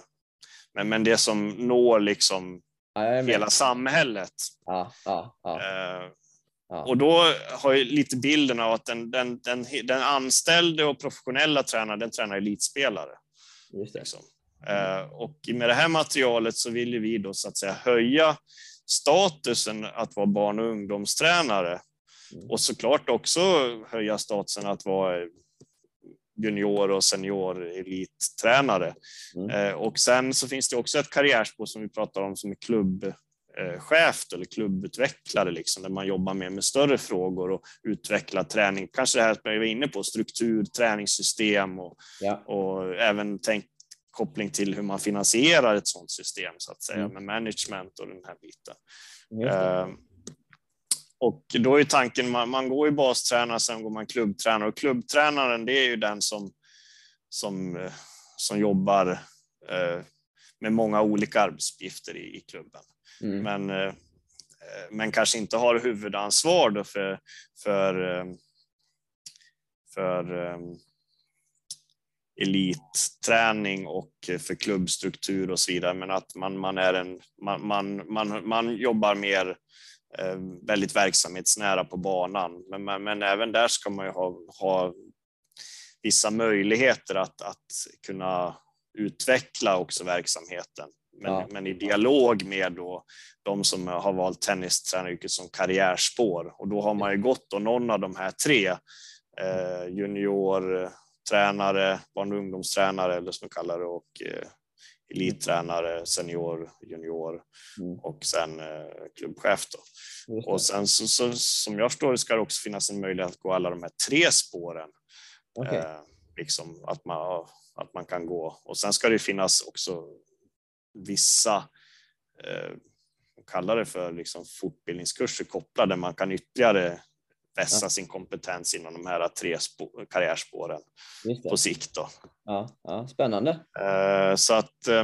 men, men det som når liksom ja, hela samhället. Ja, ja, eh, och då har jag lite bilden av att den, den, den, den anställde och professionella tränaren, den tränar elitspelare. Just det. Liksom. Eh, och med det här materialet så vill vi då så att säga höja statusen att vara barn och ungdomstränare mm. och såklart också höja statusen att vara junior och senior elittränare. Mm. Eh, och sen så finns det också ett karriärspår som vi pratar om som är klubbchef eller klubbutvecklare, liksom, där man jobbar med, med större frågor och utvecklar träning. Kanske det här som jag var inne på, struktur, träningssystem och, ja. och även tänk, koppling till hur man finansierar ett sådant system så att säga mm. med management och den här biten. Eh, och då är tanken, man, man går ju bastränare, sen går man klubbtränare och klubbtränaren det är ju den som, som, eh, som jobbar eh, med många olika arbetsuppgifter i, i klubben. Mm. Men, eh, eh, men kanske inte har huvudansvar då för, för, eh, för elitträning och för klubbstruktur och så vidare, men att man, man, är en, man, man, man, man jobbar mer väldigt verksamhetsnära på banan. Men, men, men, även där ska man ju ha, ha vissa möjligheter att, att kunna utveckla också verksamheten. Men, ja. men i dialog med då de som har valt tennistränaryrket som karriärspår. Och då har man ju gått och någon av de här tre, eh, junior, tränare, barn och ungdomstränare eller som kallar det och eh, elittränare, senior, junior mm. och sen eh, klubbchef. Då. Och sen så, så, som jag förstår det ska det också finnas en möjlighet att gå alla de här tre spåren. Okay. Eh, liksom att man, att man kan gå. Och sen ska det finnas också vissa eh, kallar det för liksom fortbildningskurser kopplade där man kan ytterligare vässa ja. sin kompetens inom de här tre karriärspåren på sikt. Då. Ja, ja, spännande. Eh, så att eh,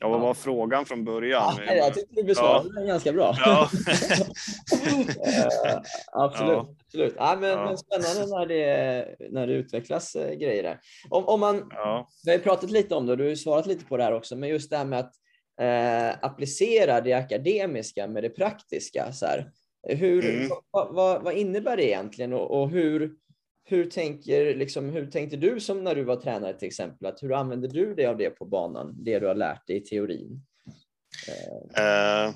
Ja, vad var frågan från början? Ja, jag tyckte du besvarade ja. den ganska bra. Ja. uh, absolut. Ja. absolut. Ja, men, men spännande när det, när det utvecklas uh, grejer där. Om, om man. Vi har pratat lite om det och du har svarat lite på det här också, men just det här med att uh, applicera det akademiska med det praktiska. Så här. Hur, mm. vad, vad, vad, innebär det egentligen och, och hur, hur tänker, liksom, hur tänkte du som när du var tränare till exempel? Att hur använder du dig av det på banan, det du har lärt dig i teorin? Uh,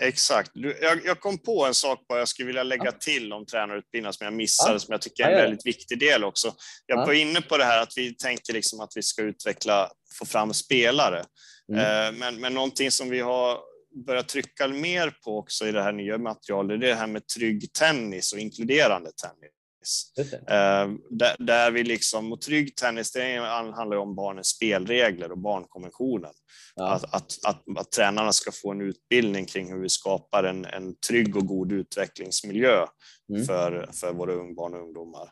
exakt. Du, jag, jag, kom på en sak bara jag skulle vilja lägga ja. till om tränarutbildningen som jag missade, ja. som jag tycker är en väldigt viktig del också. Jag var inne på det här att vi tänker liksom att vi ska utveckla, få fram spelare. Mm. Uh, men, men någonting som vi har börjat trycka mer på också i det här nya materialet, det är det här med trygg tennis och inkluderande tennis tennis. Eh, där, där, vi liksom, och trygg tennis, det handlar om barnens spelregler och barnkonventionen. Ja. Att, att, att, att, tränarna ska få en utbildning kring hur vi skapar en, en trygg och god utvecklingsmiljö mm. för, för våra barn och ungdomar.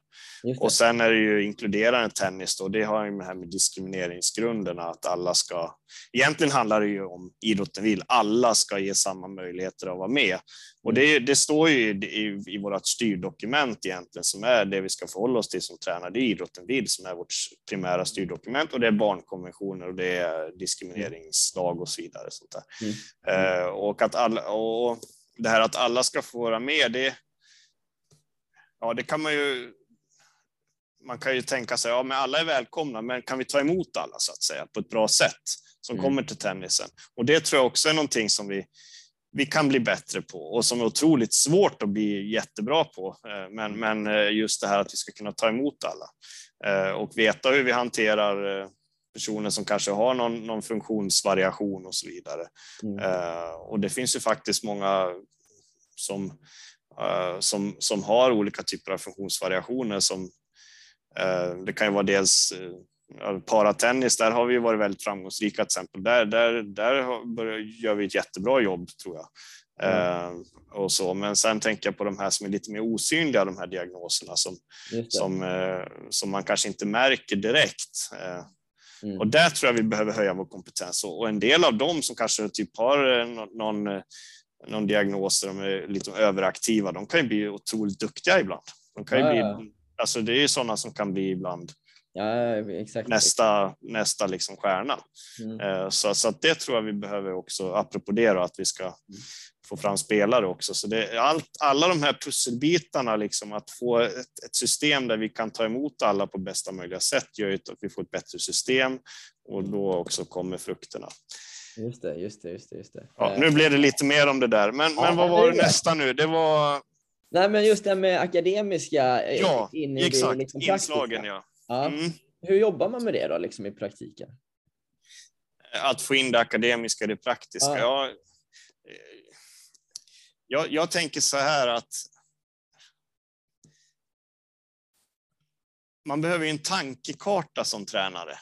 Och sen är det ju inkluderande tennis då, det har ju med det här med diskrimineringsgrunderna, att alla ska, egentligen handlar det ju om idrotten vill, alla ska ge samma möjligheter att vara med. Och mm. det, det står ju i, i, vårt styrdokument egentligen, som är det vi ska förhålla oss till som tränare, det är idrotten vill, som är vårt primära styrdokument, och det är barnkonventioner och det är diskrimineringslag och så vidare. Sånt. Mm. Uh, och, att alla, och det här att alla ska få vara med, det, ja, det kan man ju man kan ju tänka sig, ja men alla är välkomna, men kan vi ta emot alla så att säga på ett bra sätt som mm. kommer till tennisen? Och det tror jag också är någonting som vi, vi kan bli bättre på och som är otroligt svårt att bli jättebra på. Men, men just det här att vi ska kunna ta emot alla och veta hur vi hanterar personer som kanske har någon, någon funktionsvariation och så vidare. Mm. Och det finns ju faktiskt många som, som, som har olika typer av funktionsvariationer som uh, det kan ju vara dels paratennis, där har vi varit väldigt framgångsrika till exempel. Där, där, där gör vi ett jättebra jobb tror jag. Mm. och så. Men sen tänker jag på de här som är lite mer osynliga, de här diagnoserna som, som, som man kanske inte märker direkt. Mm. Och där tror jag vi behöver höja vår kompetens och en del av dem som kanske typ har eh, någon, eh, någon diagnos där de är lite överaktiva, de kan ju bli otroligt duktiga ibland. De kan ju ja, bli, alltså det är ju sådana som kan bli ibland ja, exakt. nästa, nästa liksom stjärna. Mm. Eh, så, så det tror jag vi behöver också, apropå det då, att vi ska få fram spelare också. Så det, allt, alla de här pusselbitarna, liksom, att få ett, ett, system där vi kan ta emot alla på bästa möjliga sätt gör ju att vi får ett bättre system och då också kommer frukterna. Just det, just det, just det. Just det. Ja, nu blev det lite mer om det där, men, ja, men vad var det nästa nu? Det var... Nej, men just det med akademiska eh, ja, in i exakt, det liksom inslagen. Ja. ja. Mm. Hur jobbar man med det då, liksom i praktiken? Att få in det akademiska i det praktiska. Ja. ja jag, jag tänker så här att man behöver en tankekarta som tränare.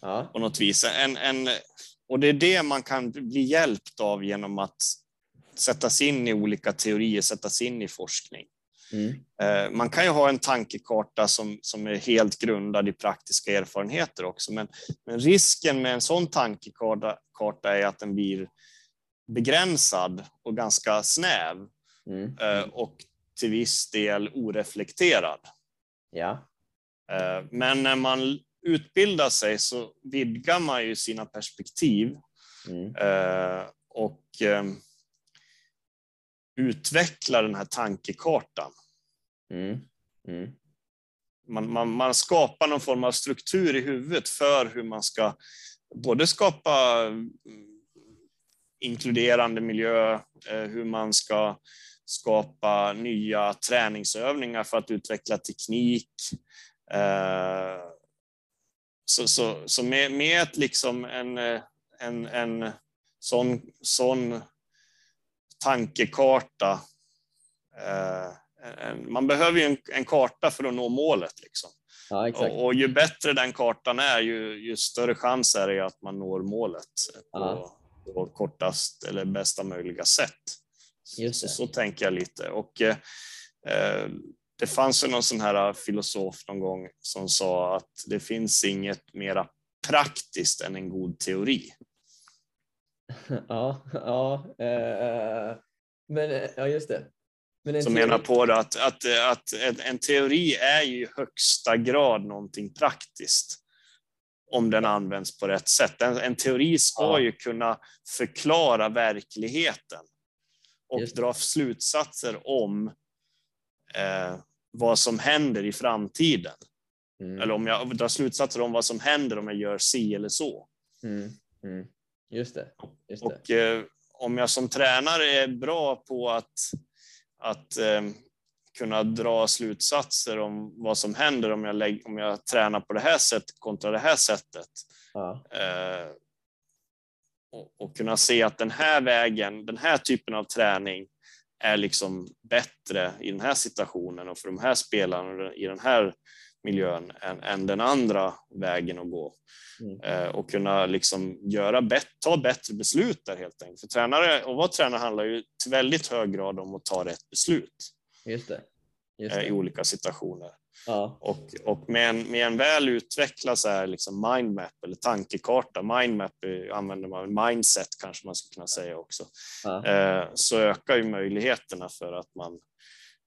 Ja. På något vis. En, en, och det är det man kan bli hjälpt av genom att sätta sig in i olika teorier, sätta sig in i forskning. Mm. Eh, man kan ju ha en tankekarta som, som är helt grundad i praktiska erfarenheter också, men, men risken med en sån tankekarta är att den blir begränsad och ganska snäv mm. Eh, och till viss del oreflekterad. Ja. Eh, men när man utbildar sig så vidgar man ju sina perspektiv mm. Eh, och utvecklar den här tankekartan. Mm. Mm. Man, man, man, skapar någon form av struktur i huvudet för hur man ska både skapa inkluderande miljö, eh, hur man ska skapa nya träningsövningar för att utveckla teknik. Eh, så, så, så med, med liksom en, en, en sån, sån tankekarta eh, man behöver ju en, en, karta för att nå målet. Liksom. Ja, och, och, ju bättre den kartan är, ju, ju större chans är det att man når målet på, på kortast eller bästa möjliga sätt. Så, så, tänker jag lite. Och, eh, det fanns ju någon sån här filosof någon gång som sa att det finns inget mera praktiskt än en god teori. Ja, ja, eh, men ja, just det. Men som teori... menar på det att, att, att en teori är ju i högsta grad någonting praktiskt om den används på rätt sätt. En, en teori ska ja. ju kunna förklara verkligheten och dra slutsatser om eh, vad som händer i framtiden. Mm. Eller om jag drar slutsatser om vad som händer om jag gör si eller så. Mm. Mm. Just det. Just det. Och eh, om jag som tränare är bra på att, att eh, kunna dra slutsatser om vad som händer om jag, lägger, om jag tränar på det här sättet kontra det här sättet. Ja. Eh, och, och, kunna se att den här vägen, den här typen av träning är liksom bättre i den här situationen och för de här spelarna i den här miljön än, än den andra vägen att gå. Mm. Eh, och kunna liksom göra bet ta bättre beslut där helt enkelt. För tränare, och vara tränare handlar ju till väldigt hög grad om att ta rätt beslut. Just det. Just det. i olika situationer. Ja. Och, och med, en, med en väl utvecklad så här liksom mindmap eller tankekarta, mindmap använder man, mindset kanske man skulle kunna säga också, ja. eh, så ökar ju möjligheterna för att man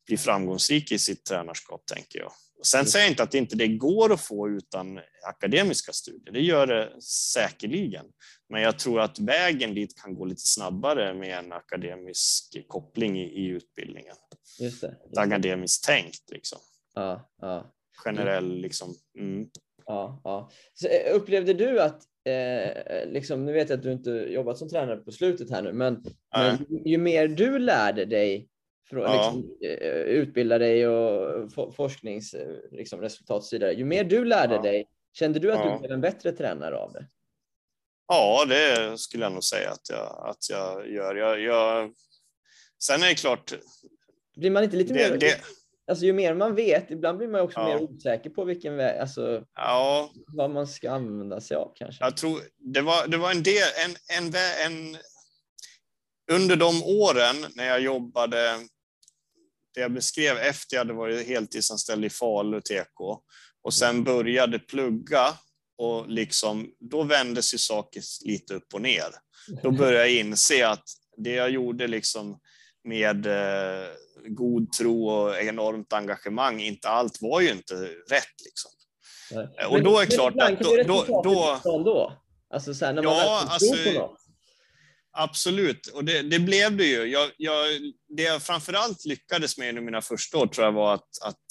blir framgångsrik i sitt tränarskap, tänker jag. Sen säger jag inte att det inte det går att få utan akademiska studier. Det gör det säkerligen. Men jag tror att vägen dit kan gå lite snabbare med en akademisk koppling i, i utbildningen. Just det, just det. Akademiskt tänkt liksom. Ja, ja. Generell liksom. Mm. Ja, ja. Så, eh, upplevde du att, eh, liksom, nu vet jag att du inte jobbat som tränare på slutet här nu, men, men ju mer du lärde dig, för att Ja. liksom, eh, utbilda dig och for, forskningsresultat liksom, resultat och så vidare, ju mer du lärde Ja. dig, kände du att Ja. du blev en bättre tränare av det? Ja, det skulle jag nog säga att jag, att jag gör. Jag, jag, sen är det klart, Blir man inte lite det, mer, det, alltså ju mer man vet, ibland blir man också Ja. mer osäker på vilken väg, alltså ja, vad man ska använda sig av kanske. jag tror det var, det var en del, en, en, en, under de åren när jag jobbade, det jag beskrev efter jag hade varit heltidsanställd i Falu TK och sen började plugga och liksom, då vändes ju saker lite upp och ner. Då började jag inse att det jag gjorde liksom med eh, god tro och enormt engagemang, inte allt var ju inte rätt. Liksom. Nej. och då är men klart att då- då- då- då. Alltså så här, när man Ja, alltså- tror på något. Absolut, och det, det blev det ju. Jag, jag, det jag framförallt lyckades med under mina första år tror jag var att, att,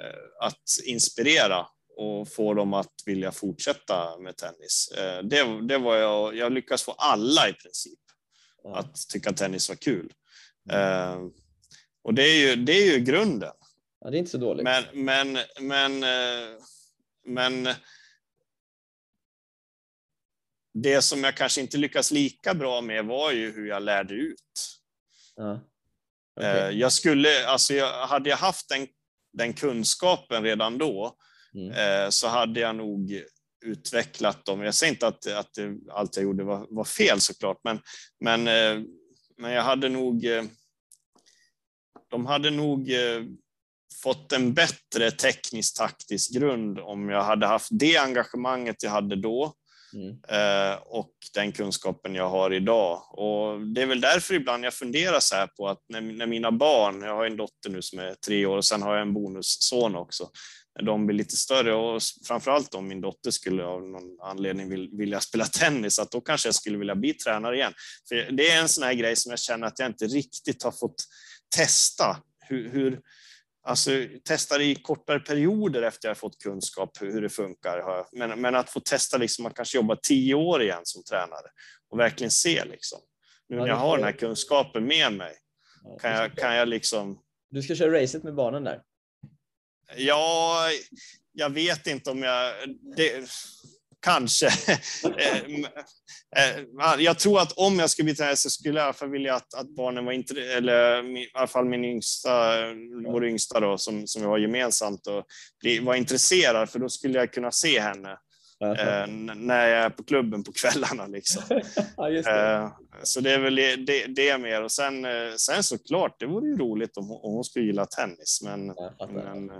eh, att inspirera och få dem att vilja fortsätta med tennis. Eh, det, det var jag, jag lyckades få alla i princip. Att tycka tennis var kul. Eh, och det är, ju, det är ju grunden. Ja, det är inte så dåligt. Men, men, men, eh, men det som jag kanske inte lyckas lika bra med var ju hur jag lärde ut. Ja. Eh, Okej. Jag skulle, alltså jag, hade jag haft den, den kunskapen redan då Mm. eh, så hade jag nog utvecklat dem. Jag säger inte att, att allt jag gjorde var, var fel såklart, men, men, eh, men jag hade nog... eh, De hade nog eh, fått en bättre teknisk taktisk grund om jag hade haft det engagemanget jag hade då Mm. och den kunskapen jag har idag. Och det är väl därför ibland jag funderar så här på att när, när mina barn, jag har en dotter nu som är tre år och sen har jag en bonusson också, när de blir lite större och framförallt om min dotter skulle av någon anledning vilja spela tennis, att då kanske jag skulle vilja bli tränare igen. För det är en sån här grej som jag känner att jag inte riktigt har fått testa. Hur, hur, alltså, testa det i kortare perioder efter jag fått kunskap hur, det funkar. Men, men att få testa liksom, att kanske jobba tio år igen som tränare och verkligen se liksom. Nu när jag har den här kunskapen med mig, kan jag, kan jag liksom Du ska köra racet med barnen där. Ja, jag vet inte om jag... Det, kanske. Eh, eh, jag tror att om jag skulle bli tränare så skulle jag i alla fall vilja att, att barnen var inte eller i alla fall min yngsta, vår yngsta då, som, som vi har gemensamt, och var intresserad, för då skulle jag kunna se henne Ja, eh, när jag är på klubben på kvällarna. Liksom. ja, det. Eh, Så det är väl det, det mer. Och sen, sen såklart, det vore ju roligt om hon, om hon skulle gilla tennis, men, fattar. men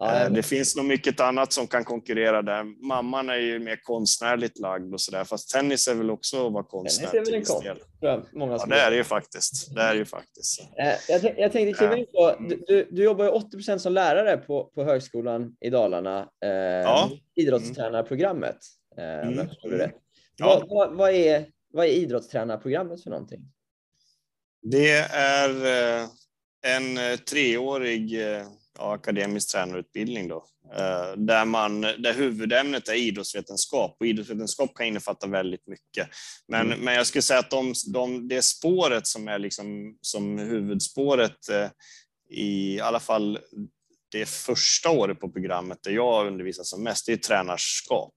Ja, Eh, Det finns nog mycket annat som kan konkurrera där. Mamman är ju mer konstnärligt lagd och sådär, fast tennis är väl också att vara konstnär Tennis är väl en konst, del. tror jag många Ja, det är det ju faktiskt. Det är ju faktiskt. Eh, Jag, tänk- jag tänkte kliva in på, du, du, du jobbar ju 80% som lärare på, på Högskolan i Dalarna, eh, Ja. idrottstränarprogrammet. Eh, om Mm. jag det rätt. Ja. Vad, vad, vad, är, vad är idrottstränarprogrammet för någonting? Det är eh, en eh, treårig eh, ja, akademisk tränarutbildning då, eh, där, man, där huvudämnet är idrottsvetenskap och idrottsvetenskap kan innefatta väldigt mycket. Men, Mm. men jag skulle säga att de, de, det spåret som är liksom, som huvudspåret eh, i alla fall det första året på programmet där jag undervisar som mest, det är tränarskap.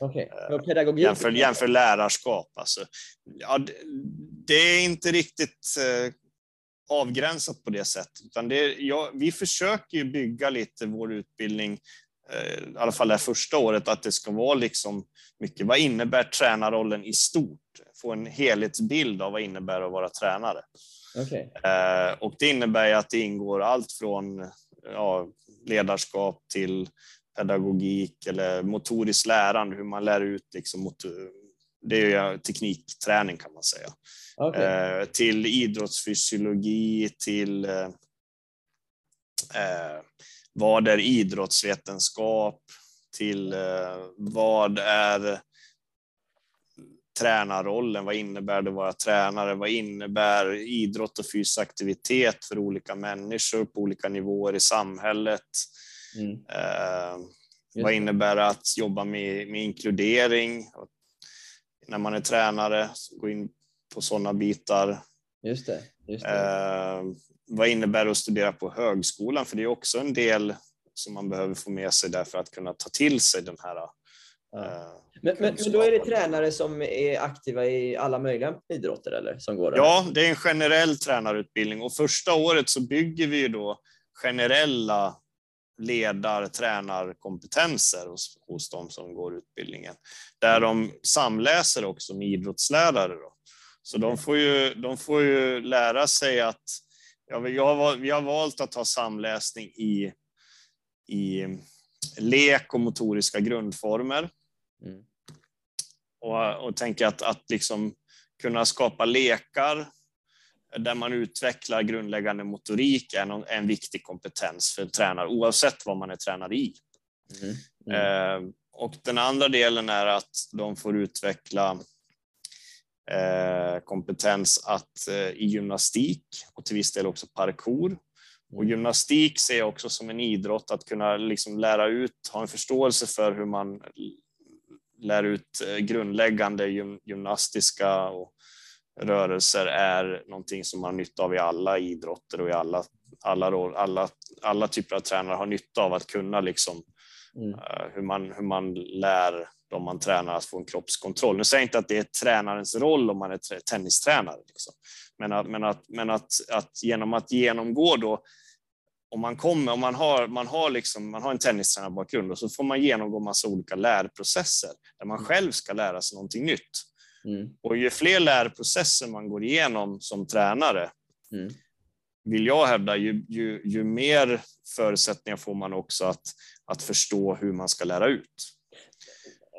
Okay. pedagogik? Jämför, jämför lärarskap. Alltså. Ja, det, det är inte riktigt eh, avgränsat på det sättet. Utan det är, ja, vi försöker ju bygga lite vår utbildning, eh, i alla fall det första året, att det ska vara liksom mycket, vad innebär tränarrollen i stort? Få en helhetsbild av vad innebär att vara tränare. Okej. Eh, och det innebär ju att det ingår allt från ja, ledarskap till pedagogik eller motoriskt lärande, hur man lär ut liksom mot, det är teknikträning kan man säga. Okej. Eh, till idrottsfysiologi, till eh, eh, vad är idrottsvetenskap, till vad är tränarrollen, vad innebär det att vara tränare, vad innebär idrott och fysisk aktivitet för olika människor på olika nivåer i samhället. Mm. Eh, Vad innebär det att jobba med, med inkludering när man är tränare? Gå in på sådana bitar. Just det. Just det. Eh, vad innebär det att studera på högskolan? För det är också en del som man behöver få med sig där för att kunna ta till sig den här Ja. Eh, men, men, men, då är det tränare som är aktiva i alla möjliga idrotter eller som går? Ja, det är en generell tränarutbildning och första året så bygger vi då generella ledar tränarkompetenser hos, hos de som går utbildningen. Där de samläser också med idrottslärare. Då. Så de får, ju, de får ju lära sig att, ja, vi, har, vi har valt att ha samläsning i, i lek och motoriska grundformer. Mm. Och, och tänka att, att liksom kunna skapa lekar där man utvecklar grundläggande motorik är en, en viktig kompetens för tränare oavsett vad man är tränare i. Mm. Mm. Eh, och den andra delen är att de får utveckla kompetens att, eh, i gymnastik och till viss del också parkour. Och gymnastik ser jag också som en idrott, att kunna liksom lära ut, ha en förståelse för hur man lär ut eh, grundläggande gymnastiska och rörelser är någonting som man har nytta av i alla idrotter och i alla, alla, alla, alla typer av tränare har nytta av att kunna liksom, mm. hur, man, hur man lär de man tränar att få en kroppskontroll. Nu säger jag inte att det är tränarens roll om man är tennistränare, liksom. men, att, men, att, men att, att genom att genomgå då om man kommer, om man har, man har, liksom, man har en tennistränarbakgrund och så får man genomgå massa olika lärprocesser där man själv ska lära sig någonting nytt. Mm. Och ju fler lärprocesser man går igenom som tränare, mm. vill jag hävda, ju, ju, ju mer förutsättningar får man också att, att förstå hur man ska lära ut.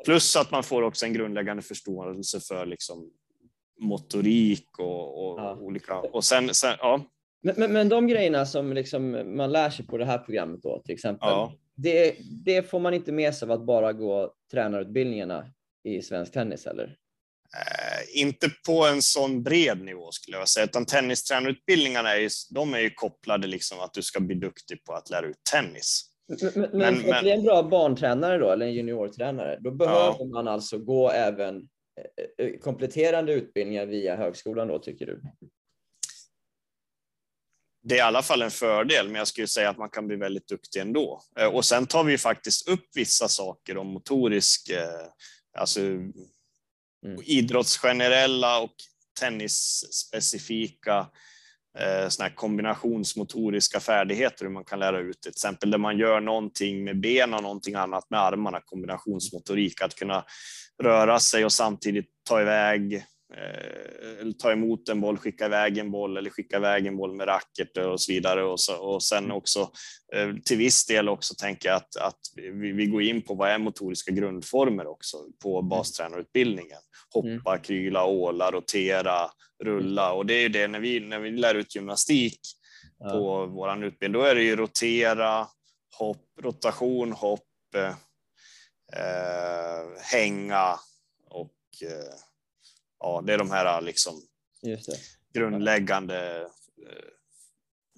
Plus att man får också en grundläggande förståelse för liksom motorik och, och ja. olika... Och sen, sen, ja. Men, men, men, de grejerna som liksom man lär sig på det här programmet då, till exempel, ja. det, det får man inte med sig av att bara gå tränarutbildningarna i svensk tennis, eller? Eh, inte på en sån bred nivå skulle jag säga, utan tennistränarutbildningarna är ju, de är ju kopplade liksom att du ska bli duktig på att lära ut tennis. Men, men, men bli en bra barntränare då, eller en juniortränare, då behöver ja. man alltså gå även eh, eh, kompletterande utbildningar via högskolan då, tycker du? det är i alla fall en fördel, men jag skulle säga att man kan bli väldigt duktig ändå. Eh, och sen tar vi faktiskt upp vissa saker om motorisk, alltså mm. idrottsgenerella och tennisspecifika Eh, såna här kombinationsmotoriska färdigheter, hur man kan lära ut till exempel där man gör någonting med benen och någonting annat med armarna, kombinationsmotorik, att kunna röra sig och samtidigt ta iväg Eh, ta emot en boll, skicka iväg en boll eller skicka iväg en boll med racket och så vidare. Och, så, och sen mm. också eh, till viss del också tänka att, att vi, vi går in på vad är motoriska grundformer också på mm. bastränarutbildningen. Hoppa, mm. kryla, åla, rotera, rulla och det är ju det när vi, när vi lär ut gymnastik ja. på våran utbildning, då är det ju rotera, hopp, rotation, hopp, eh, hänga och eh, ja, det är de här liksom grundläggande eh,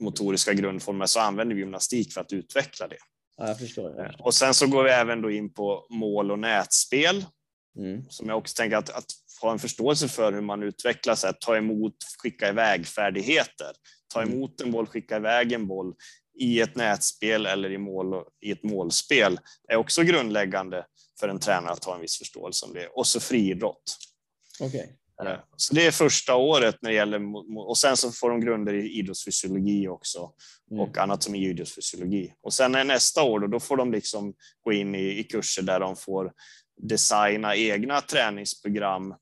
motoriska grundformerna så använder vi gymnastik för att utveckla det. Ja, jag förstår, jag förstår. Och sen så går vi även då in på mål och nätspel mm. som jag också tänker att, att ha en förståelse för hur man utvecklar sig, att ta emot, skicka iväg färdigheter. Ta mm. emot en boll, skicka iväg en boll i ett nätspel eller i, mål, i ett målspel är också grundläggande för en tränare att ha en viss förståelse om det. Och så friidrott. Okay. Ja. Så det är första året när det gäller, och sen så får de grunder i idrottsfysiologi också mm. och annat som är idrottsfysiologi. Och sen är nästa år då, då får de liksom gå in i, i kurser där de får designa egna träningsprogram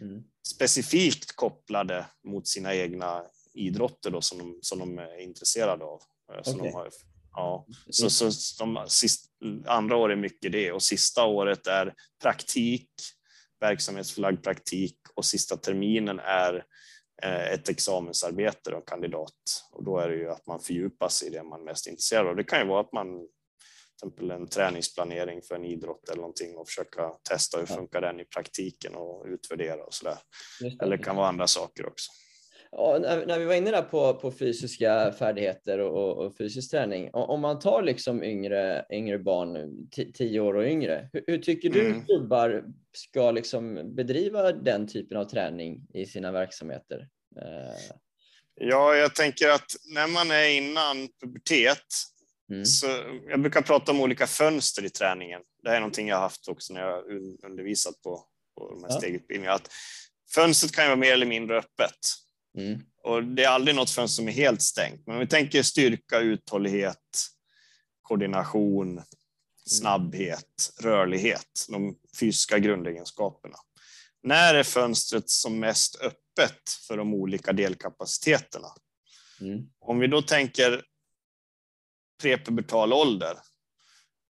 mm. specifikt kopplade mot sina egna idrotter då, som, de, som de är intresserade av. Eh, som okay. de har, ja. Så, så de sist, andra året är mycket det och sista året är praktik verksamhetsförlagd praktik och sista terminen är eh, ett examensarbete och kandidat. Och då är det ju att man fördjupar sig i det man är mest intresserad av. Det kan ju vara att man till exempel en träningsplanering för en idrott eller någonting och försöka testa hur funkar den i praktiken och utvärdera och så där. Eller det kan vara andra saker också. Ja, när, när vi var inne där på, på fysiska färdigheter och, och fysisk träning. Om man tar liksom yngre, yngre barn, tio år och yngre. Hur, hur tycker du mm. klubbar ska liksom bedriva den typen av träning i sina verksamheter? Eh. Ja, jag tänker att när man är innan pubertet Mm. Så jag brukar prata om olika fönster i träningen. Det här är någonting jag haft också när jag undervisat på, på de här ja. stegutbildningarna. Att fönstret kan ju vara mer eller mindre öppet. Mm. Och det är aldrig något fönster som är helt stängt. Men om vi tänker styrka, uthållighet, koordination, mm. snabbhet, rörlighet, de fysiska grundegenskaperna. När är fönstret som mest öppet för de olika delkapaciteterna? Mm. Om vi då tänker prepubertal ålder,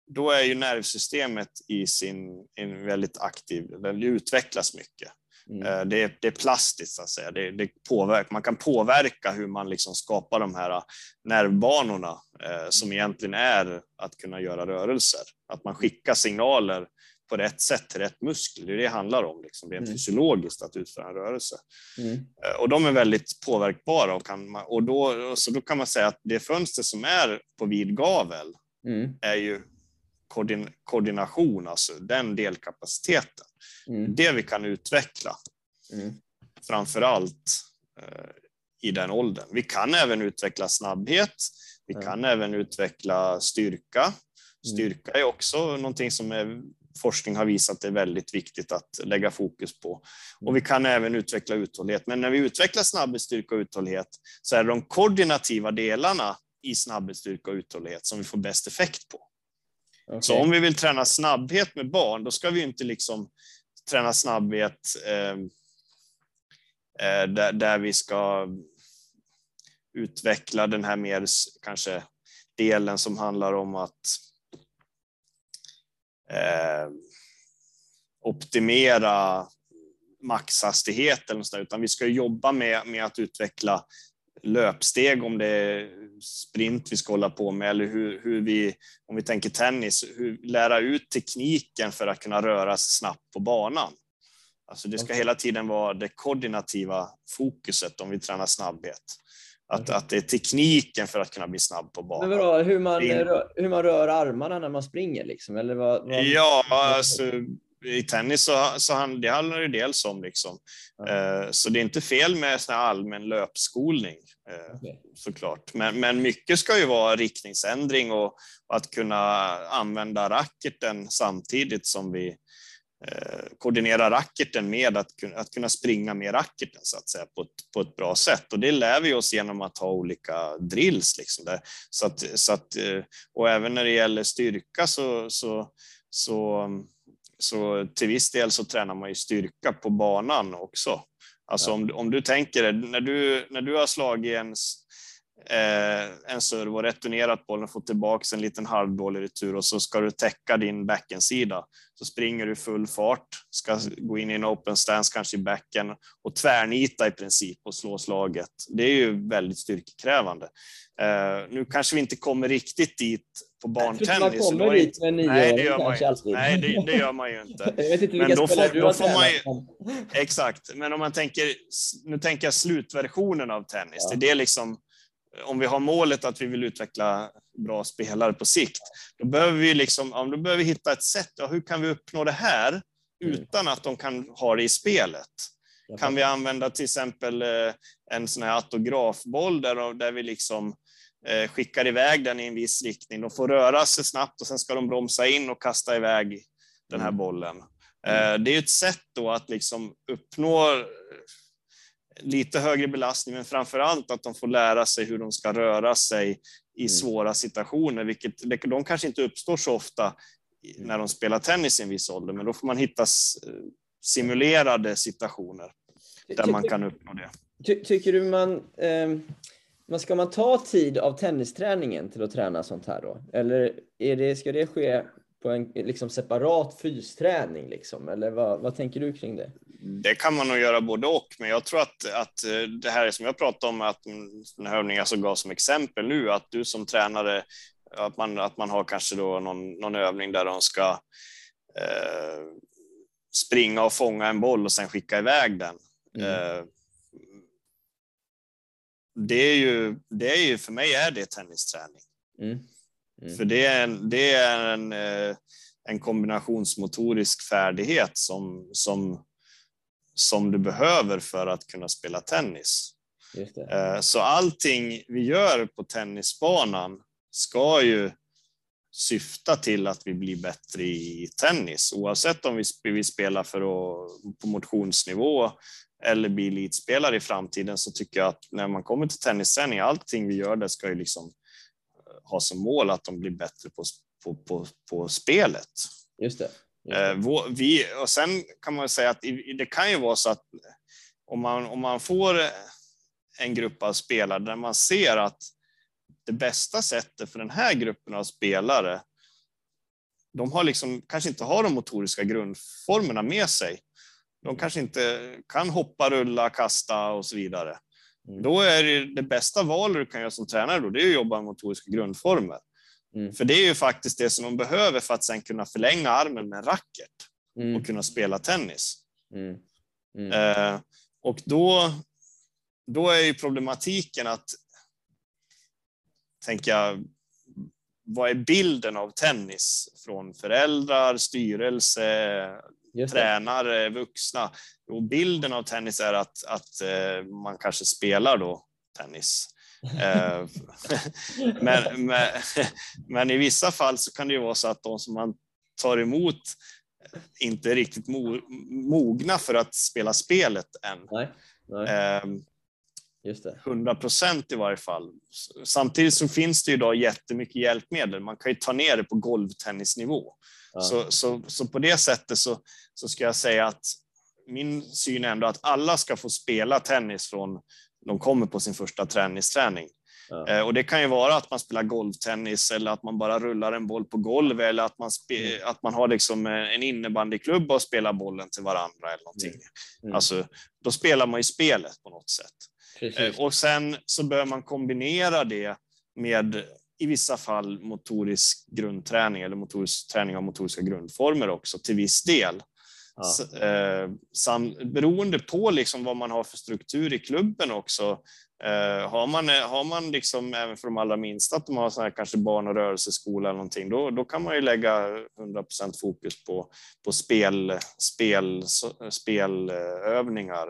då är ju nervsystemet i sin in väldigt aktiv, den utvecklas mycket. Mm. Eh, det, är, det är plastiskt så att säga. Det, det påverkar, man kan påverka hur man liksom skapar de här nervbanorna eh, som egentligen är att kunna göra rörelser. Att man skickar signaler på rätt sätt till rätt muskel. Det är det det handlar om, liksom, rent mm. fysiologiskt, att utföra en rörelse. Mm. Eh, och de är väldigt påverkbara och, kan man, och då, så då kan man säga att det fönster som är på vid gavel mm. är ju koordin, koordination, alltså den delkapaciteten. Mm. Det vi kan utveckla, mm. framför allt eh, i den åldern. Vi kan även utveckla snabbhet. Vi kan även utveckla styrka. Mm. Styrka är också någonting som är forskning har visat är väldigt viktigt att lägga fokus på. Och vi kan även utveckla uthållighet. Men när vi utvecklar snabbhet, styrka och uthållighet så är det de koordinativa delarna i snabbhet, styrka och uthållighet som vi får bäst effekt på. Okay. Så om vi vill träna snabbhet med barn, då ska vi inte liksom träna snabbhet eh, eh, där, där vi ska utveckla den här mer kanske delen som handlar om att eh, optimera maxhastighet eller något utan vi ska jobba med, med att utveckla löpsteg om det är sprint vi ska hålla på med eller hur, hur vi, om vi tänker tennis, hur, lära ut tekniken för att kunna röra sig snabbt på banan. Alltså det ska hela tiden vara det koordinativa fokuset om vi tränar snabbhet. Att, att det är tekniken för att kunna bli snabb på banan. Men vadå, hur, man, rör, hur man rör armarna när man springer liksom? Eller vad, vad... Ja, alltså, i tennis så, så han, det handlar det dels om. Liksom. Mm. så det är inte fel med sån allmän löpskolning eh, okay. såklart. Men, men mycket ska ju vara riktningsändring och, och att kunna använda racketen samtidigt som vi Eh, koordinera racketen med att, att kunna springa med racketen så att säga på ett, på ett bra sätt. Och det lär vi oss genom att ha olika drills. Liksom där. Så att, så att, eh, och även när det gäller styrka så, så, så, så till viss del så tränar man ju styrka på banan också. Alltså ja. om, om du tänker när du, när du har slagit en eh, en serve och returnerat bollen, fått tillbaka en liten halvdålig retur och så ska du täcka din backensida. Så springer du full fart, ska gå in i en open stance, kanske i backen och tvärnita i princip och slå slaget. Det är ju väldigt styrkekrävande. Eh, nu kanske vi inte kommer riktigt dit på barntennis. Man kommer dit med nio nej, det gör man ju, alltid. Nej, det, det, gör man ju inte. jag vet inte vilka då får, du har får man ju, Exakt, men om man tänker, nu tänker jag slutversionen av tennis. Ja. Det är det liksom om vi har målet att vi vill utveckla bra spelare på sikt, då behöver vi, liksom, ja, då behöver vi hitta ett sätt. Ja, hur kan vi uppnå det här mm. utan att de kan ha det i spelet? Kan vi använda till exempel eh, en sån här autografboll där, där vi liksom skickar iväg den i en viss riktning. De får röra sig snabbt och sen ska de bromsa in och kasta iväg den här mm. bollen. Eh, det är ett sätt då att liksom uppnå lite högre belastning, men framför allt att de får lära sig hur de ska röra sig i mm. svåra situationer, vilket de kanske inte uppstår så ofta mm. när de spelar tennis i en viss ålder, men då får man hitta simulerade situationer där man kan uppnå det. Ty, tycker du man, eh, ska man ta tid av tennisträningen till att träna sånt här då? Eller är det, ska det ske på en liksom separat fysträning liksom? Eller vad, vad tänker du kring det? Det kan man nog göra både och, men jag tror att, att eh, det här som jag pratade om, att den här övningen som gav som exempel nu, att du som tränare, att man, att man har kanske då någon, någon övning där de ska eh, springa och fånga en boll och sen skicka iväg den. Mm. Eh, det är ju, det är ju, för mig är det tennisträning. Mm. Mm. För det är en, det är en, eh, en kombinationsmotorisk färdighet som, som, som du behöver för att kunna spela tennis. Eh, Så allting vi gör på tennisbanan ska ju syfta till att vi blir bättre i tennis, oavsett om vi spelar för att, på motionsnivå eller bli elitspelare i framtiden så tycker jag att när man kommer till tennisträning, allting vi gör där ska ju liksom eh, ha som mål att de blir bättre på, på, på, på spelet. Just det. Just det. Eh, vi, och sen kan man säga att det kan ju vara så att om man, om man får en grupp av spelare där man ser att det bästa sättet för den här gruppen av spelare, de har liksom, kanske inte har de motoriska grundformerna med sig. De kanske inte kan hoppa, rulla, kasta och så vidare. Mm. Då är det, det bästa valet du kan göra som tränare då, det är att jobba med motoriska grundformer. Mm. För det är ju faktiskt det som de behöver för att sen kunna förlänga armen med en racket Mm. och kunna spela tennis. Mm. Mm. Eh, och då, då är ju problematiken att, tänker jag, vad är bilden av tennis från föräldrar, styrelse, Det. tränare, vuxna? Jo, bilden av tennis är att, att eh, man kanske spelar då tennis. Eh, men, men, men i vissa fall så kan det ju vara så att de som man tar emot inte är riktigt mo, mogna för att spela spelet än. Nej. Nej. Eh, Just det. 100 procent i varje fall. Samtidigt så finns det ju idag jättemycket hjälpmedel. Man kan ju ta ner det på golvtennisnivå. Ja. Så, så, så på det sättet så, så ska jag säga att min syn är ändå att alla ska få spela tennis från de kommer på sin första träningsträning. Ja. Eh, och det kan ju vara att man spelar golftennis eller att man bara rullar en boll på golv eller att man, spe, Mm. att man har liksom eh, en innebandyklubb och spelar bollen till varandra eller någonting. Mm. Alltså, då spelar man ju spelet på något sätt. Precis. Eh, Och sen så bör man kombinera det med i vissa fall motorisk grundträning eller motorisk träning av motoriska grundformer också till viss del. Ja. S- eh, sam, beroende på liksom vad man har för struktur i klubben också. Eh, har man, har man liksom, även för de allra minsta, att de har sån här kanske barn och rörelseskola eller någonting, då, då kan man ju lägga 100% fokus på, på spel, spel, spelövningar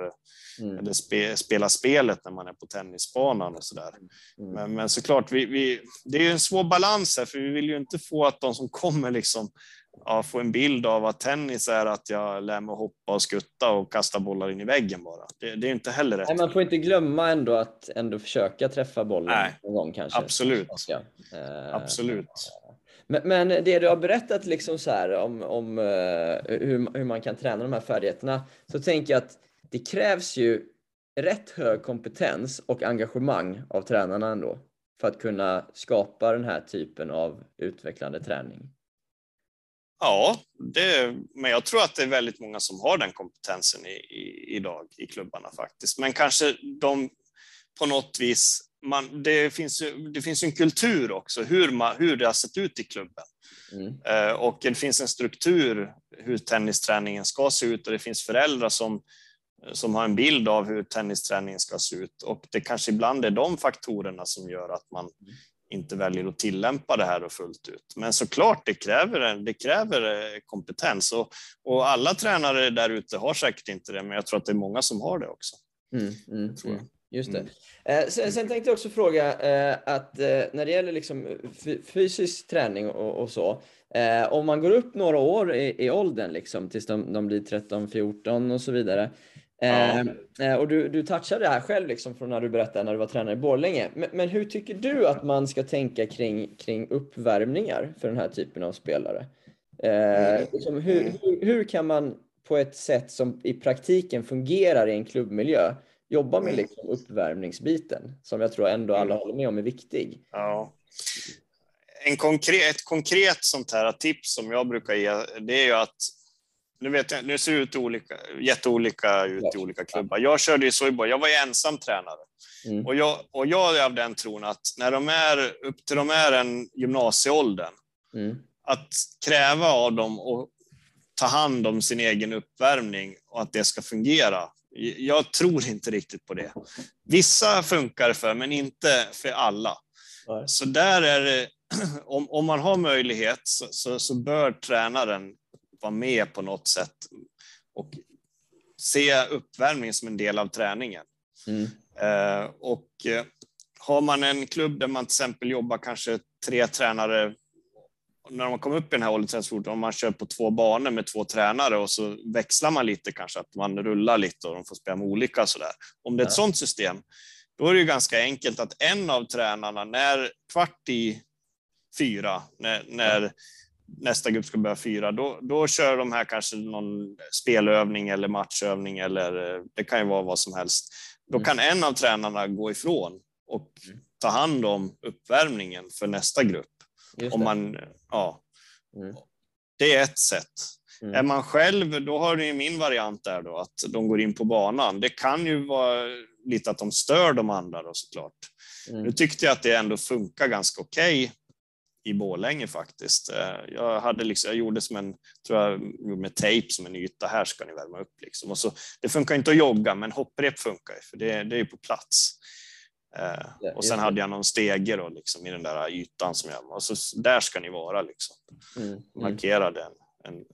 Mm. eller spe, spela spelet när man är på tennisbanan och sådär. Mm. Men, men såklart, vi, vi, det är ju en svår balans här, för vi vill ju inte få att de som kommer liksom, ja, få en bild av att tennis är att jag lär mig hoppa och skutta och kasta bollar in i väggen bara. Det, det är inte heller rätt. Nej, man får inte glömma ändå att ändå försöka träffa bollen Nej. någon gång kanske. Absolut. Eh, Absolut. Men, men det du har berättat liksom så om, om eh, hur, hur man kan träna de här färdigheterna, så tänker jag att det krävs ju rätt hög kompetens och engagemang av tränarna ändå för att kunna skapa den här typen av utvecklande träning. Ja, det, men jag tror att det är väldigt många som har den kompetensen i, i, idag i klubbarna faktiskt. Men kanske de på något vis, man, det, finns ju, det finns en kultur också, hur, man, hur det har sett ut i klubben. Mm. Eh, och det finns en struktur hur tennisträningen ska se ut och det finns föräldrar som, som har en bild av hur tennisträningen ska se ut. Och det kanske ibland är de faktorerna som gör att man inte väljer att tillämpa det här fullt ut. Men såklart, det kräver, det kräver eh, kompetens och, och alla tränare där ute har säkert inte det, men jag tror att det är många som har det också. Mm, mm, tror jag. mm. Just det. Mm. Eh, sen, sen tänkte jag också fråga eh, att när det gäller liksom fy- fysisk träning och, och så, om man går upp några år i, i åldern liksom, tills de, de blir 13, 14 och så vidare. Eh, eh, och du, du touchade det här själv liksom från när du berättade när du var tränare i Borlänge. Men, men hur tycker du att man ska tänka kring, kring uppvärmningar för den här typen av spelare? Eh, Mm. liksom, hur, hur, hur kan man på ett sätt som i praktiken fungerar i en klubbmiljö jobba med Mm. liksom uppvärmningsbiten som jag tror ändå alla Mm. håller med om är viktig. Ja. En konkret, ett konkret sånt här tips som jag brukar ge, det är ju att nu vet jag, nu ser det ut olika, jätteolika ut i olika klubbar. Jag körde ju så i början, jag var ju ensam tränare. Mm. Och, jag, och jag är av den tron att när de är upp till de är en gymnasieåldern, Mm. att kräva av dem och ta hand om sin egen uppvärmning och att det ska fungera Jag tror inte riktigt på det. Vissa funkar för, men inte för alla. Nej. Så där är det, om, om man har möjlighet så, så, så, bör tränaren vara med på något sätt och se uppvärmning som en del av träningen. Mm. Eh, och eh, har man en klubb där man till exempel jobbar kanske tre tränare när man kommer upp i den här åldern, om man kör på två banor med två tränare och så växlar man lite kanske, att man rullar lite och de får spela med olika sådär. Om det är ett ja. sådant system, då är det ju ganska enkelt att en av tränarna, när kvart i fyra, när, när. Nästa grupp ska börja fyra, då, då kör de här kanske någon spelövning eller matchövning eller det kan ju vara vad som helst. Då mm. kan en av tränarna gå ifrån och ta hand om uppvärmningen för nästa grupp. Om man, ja. Mm. Det är ett sätt. Mm. Är man själv, då har du min variant där då, att de går in på banan. Det kan ju vara lite att de stör de andra då såklart. Mm. Nu tyckte jag att det ändå funkar ganska okej okay i Bålänge faktiskt. Eh, jag, hade liksom, jag gjorde som en, tror jag, med tejp som en yta. Här ska ni värma upp liksom. Och så, det funkar inte att jogga, men hopprep funkar ju för det, det är ju på plats. Eh, ja, och sen hade jag någon stege då, liksom, i den där ytan som jag, och så där ska ni vara liksom. Mm. mm. Markerade en, en,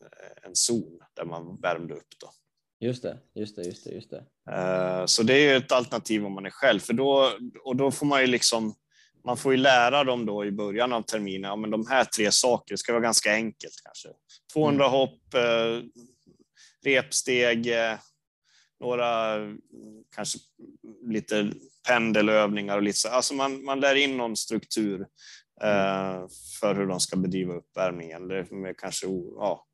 en zon där man värmde upp då. Just det, just det, just det, just det. Eh, så det är ett alternativ om man är själv, för då, och då får man ju liksom, man får ju lära dem då i början av terminen, ja, men de här tre sakerna ska vara ganska enkelt kanske. 200 mm. hopp, eh, repsteg, några kanske lite pendelövningar och lite så. Alltså man, man lär in någon struktur eh, för hur de ska bedriva uppvärmningen. Det med kanske ja,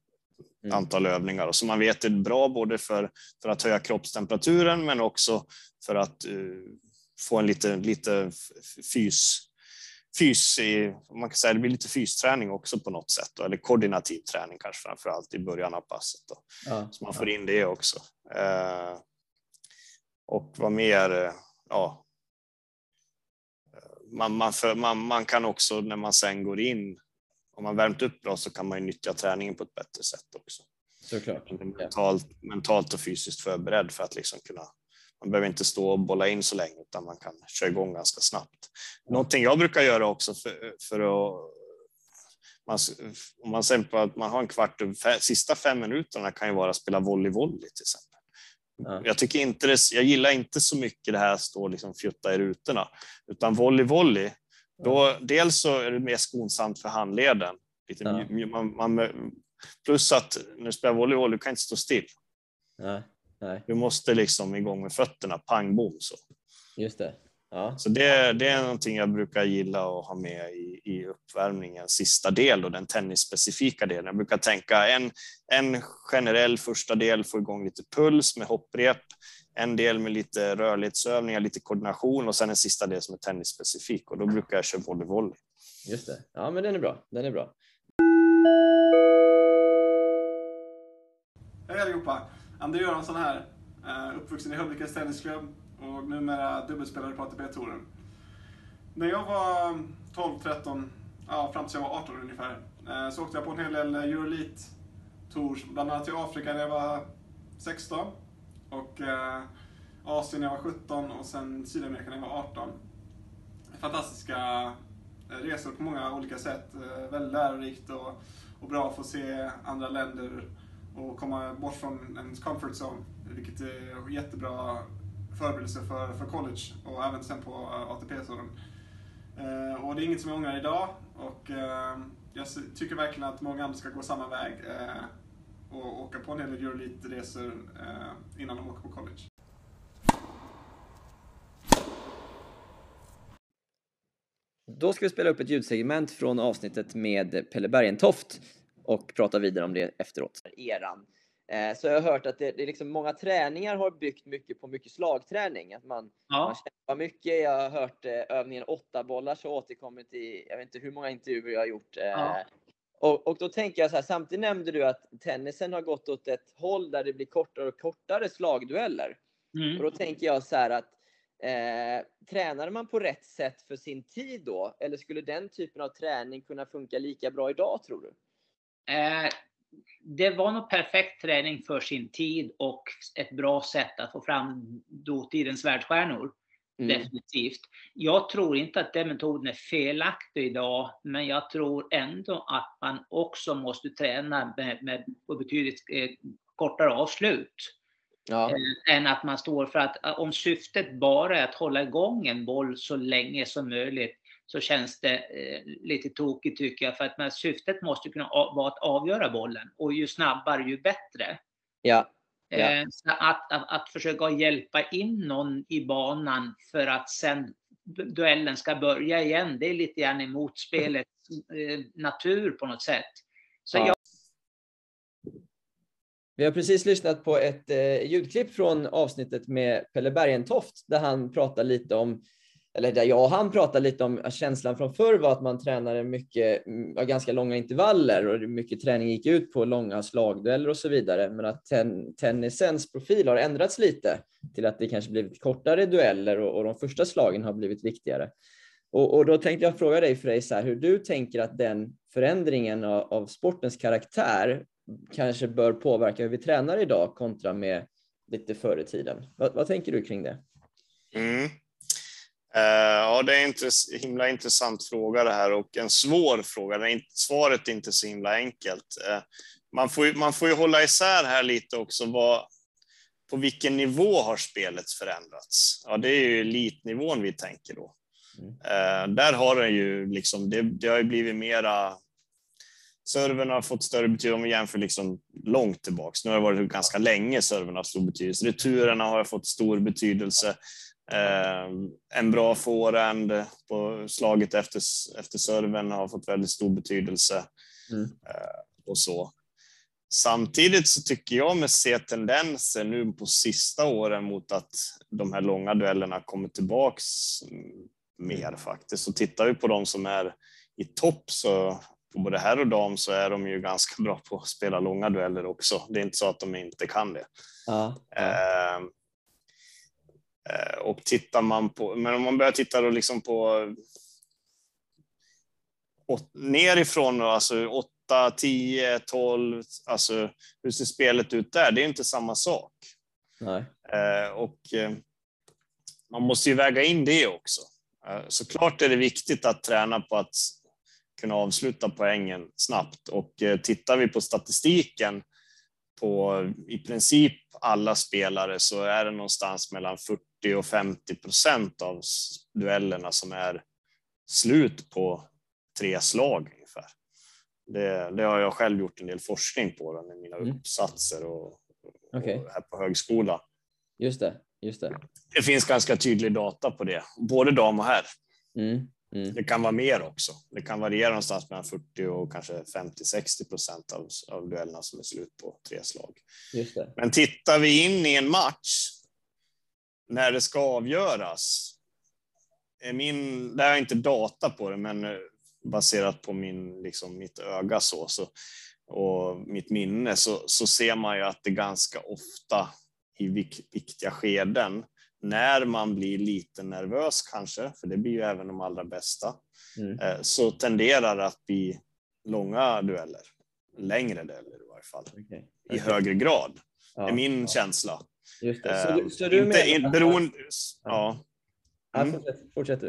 mm. antal övningar och så man vet det är bra både för, för att höja kroppstemperaturen men också för att uh, få en lite, lite fys, fys i, man kan säga det blir lite fysträning också på något sätt, då, eller koordinativ träning kanske framför allt i början av passet. Ja, så man får ja. in det också. Eh, och vad mer? Ja, man, man, för, man, man kan också när man sen går in, om man värmt upp bra så kan man ju nyttja träningen på ett bättre sätt också. Såklart. Mentalt, mentalt och fysiskt förberedd för att liksom kunna man behöver inte stå och bolla in så länge utan man kan köra igång ganska snabbt. Någonting jag brukar göra också för, för att man, om man ser på att man har en kvart, sista fem minuterna kan ju vara att spela volley-volley till exempel. Ja. Jag, tycker inte det, jag gillar inte så mycket det här att stå och liksom fjutta i rutorna, utan volley-volley, då dels så är det mer skonsamt för handleden. Lite ja. man, man, plus att när du spelar volley-volley, du kan inte stå still. Nej. Nej. Du måste liksom igång med fötterna, pang bom så. Just det. Ja. Så det, det, är någonting jag brukar gilla att ha med i, i uppvärmningen, sista del och den tennisspecifika delen. Jag brukar tänka en, en generell första del, få igång lite puls med hopprep, en del med lite rörlighetsövningar, lite koordination och sen en sista del som är tennisspecifik och då brukar jag köra volley-volley. Just det. Ja, men den är bra. Den är bra. Hej allihopa! André Göransson här. Eh, uppvuxen i Höllvikas Tennisklubb och numera dubbelspelare på ATP-touren. När jag var 12-13, ja, fram tills jag var 18 ungefär, eh, så åkte jag på en hel del eh, Euroleague Tours, bland annat till Afrika när jag var 16 och Asien när jag var 17 och sen Sydamerika när jag var 18. Fantastiska resor på många olika sätt. Väldigt lärorikt och, och bra att få se andra länder och komma bort från ens comfort zone, vilket är jättebra förberedelse för, för college och även sen på eh, ATP. Sådan. Eh, och det är inget som jag ångrar idag och eh, jag tycker verkligen att många andra ska gå samma väg eh, och åka på en hel del Euroleague-resor eh, innan de åker på college. Då ska vi spela upp ett ljudsegment från avsnittet med Pelle Bergentoft och prata vidare om det efteråt. Eran. Eh, så jag har hört att det, det är liksom många träningar har byggt mycket på mycket slagträning. Att man, ja. man kämpar mycket. Jag har hört eh, övningen åtta bollar så återkommit i, jag vet inte hur många intervjuer jag har gjort. Eh, ja. Och, och, då tänker jag så här, samtidigt nämnde du att tennisen har gått åt ett håll där det blir kortare och kortare slagdueller. Mm. Och då tänker jag så här att eh, tränade man på rätt sätt för sin tid då? Eller skulle den typen av träning kunna funka lika bra idag tror du? Eh, det var nog perfekt träning för sin tid och ett bra sätt att få fram dåtidens världsstjärnor. Mm. Definitivt. Jag tror inte att den metoden är felaktig idag, men jag tror ändå att man också måste träna med, med på betydligt eh, kortare avslut. Ja. Eh, än att man står för att om syftet bara är att hålla igång en boll så länge som möjligt så känns det eh, lite tokigt tycker jag. För att men, syftet måste kunna vara att avgöra bollen och ju snabbare ju bättre. Ja. ja. Eh, att, att, att, försöka hjälpa in någon i banan för att sen duellen ska börja igen, det är lite grann emot spelets eh, natur på något sätt. Så ja. jag... Vi har precis lyssnat på ett eh, ljudklipp från avsnittet med Pelle Bergentoft där han pratar lite om eller där jag och han pratade lite om att känslan från förr var att man tränade mycket, mm, ganska långa intervaller och mycket träning gick ut på långa slagdueller och så vidare. Men att ten, tennisens profil har ändrats lite till att det kanske blivit kortare dueller och, och de första slagen har blivit viktigare. Och, och, då tänkte jag fråga dig Frej, så här, hur du tänker att den förändringen av, av sportens karaktär kanske bör påverka hur vi tränar idag kontra med lite förr i tiden. Vad, vad tänker du kring det? Mm. Eh, ja, det är en himla intressant fråga det här och en svår fråga. Svaret är inte så himla enkelt. Eh, man får, man får ju hålla isär här lite också. Vad, på vilken nivå har spelet förändrats? Ja, det är ju elitnivån vi tänker då. Mm. Eh, där har det ju liksom, det, det har ju blivit mera Servern har fått större betydelse om vi jämför liksom långt tillbaks. Nu har det varit ganska länge servern har stor betydelse. Returerna har fått stor betydelse. Eh, en bra forehand på slaget efter, efter serven har fått väldigt stor betydelse. Mm. Eh, och så. Samtidigt så tycker jag mig se tendenser nu på sista åren mot att de här långa duellerna kommer tillbaks mer faktiskt. Så tittar vi på de som är i topp så på både herr och dam så är de ju ganska bra på att spela långa dueller också. Det är inte så att de inte kan det. Ja, ja. Eh, och tittar man på, men om man börjar titta då liksom på nerifrån, alltså 8, 10, 12, alltså hur ser spelet ut där? Det är inte samma sak. Nej. Eh, och eh, man måste ju väga in det också. Såklart är det viktigt att träna på att kunna avsluta poängen snabbt och tittar vi på statistiken på i princip alla spelare så är det någonstans mellan 40 och 50 procent av duellerna som är slut på tre slag ungefär. Det, det har jag själv gjort en del forskning på då, med mina mm. uppsatser och, okay. och här på högskolan. Just det, just det. Det finns ganska tydlig data på det, både dam och herr. Mm. Mm. Det kan vara mer också. Det kan variera någonstans mellan 40 och kanske 50-60 procent av, av duellerna som är slut på tre slag. Men tittar vi in i en match när det ska avgöras. Är min, där har jag inte data på det, men eh, baserat på min, liksom mitt öga så, så, och mitt minne så, så ser man ju att det ganska ofta i viktiga skeden när man blir lite nervös kanske, för det blir ju även de allra bästa, mm. Eh, så tenderar det att bli långa dueller. Längre dueller i varje fall. Okay. I högre grad. Ja, det är min ja. känsla. Just det. Så, du, så du inte, in, beroende, ja. ja. Mm. Fortsätt, fortsätt du.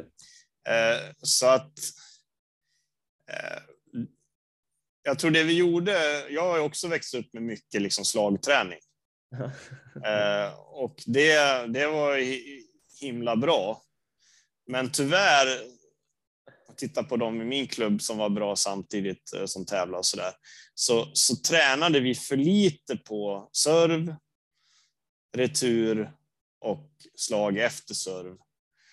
Eh, så att eh, jag tror det vi gjorde, jag har också växt upp med mycket liksom slagträning. och det, det var himla bra. Men tyvärr, titta på dem i min klubb som var bra samtidigt eh, som tävlade och sådär, så, så tränade vi för lite på serv, retur och slag efter serv.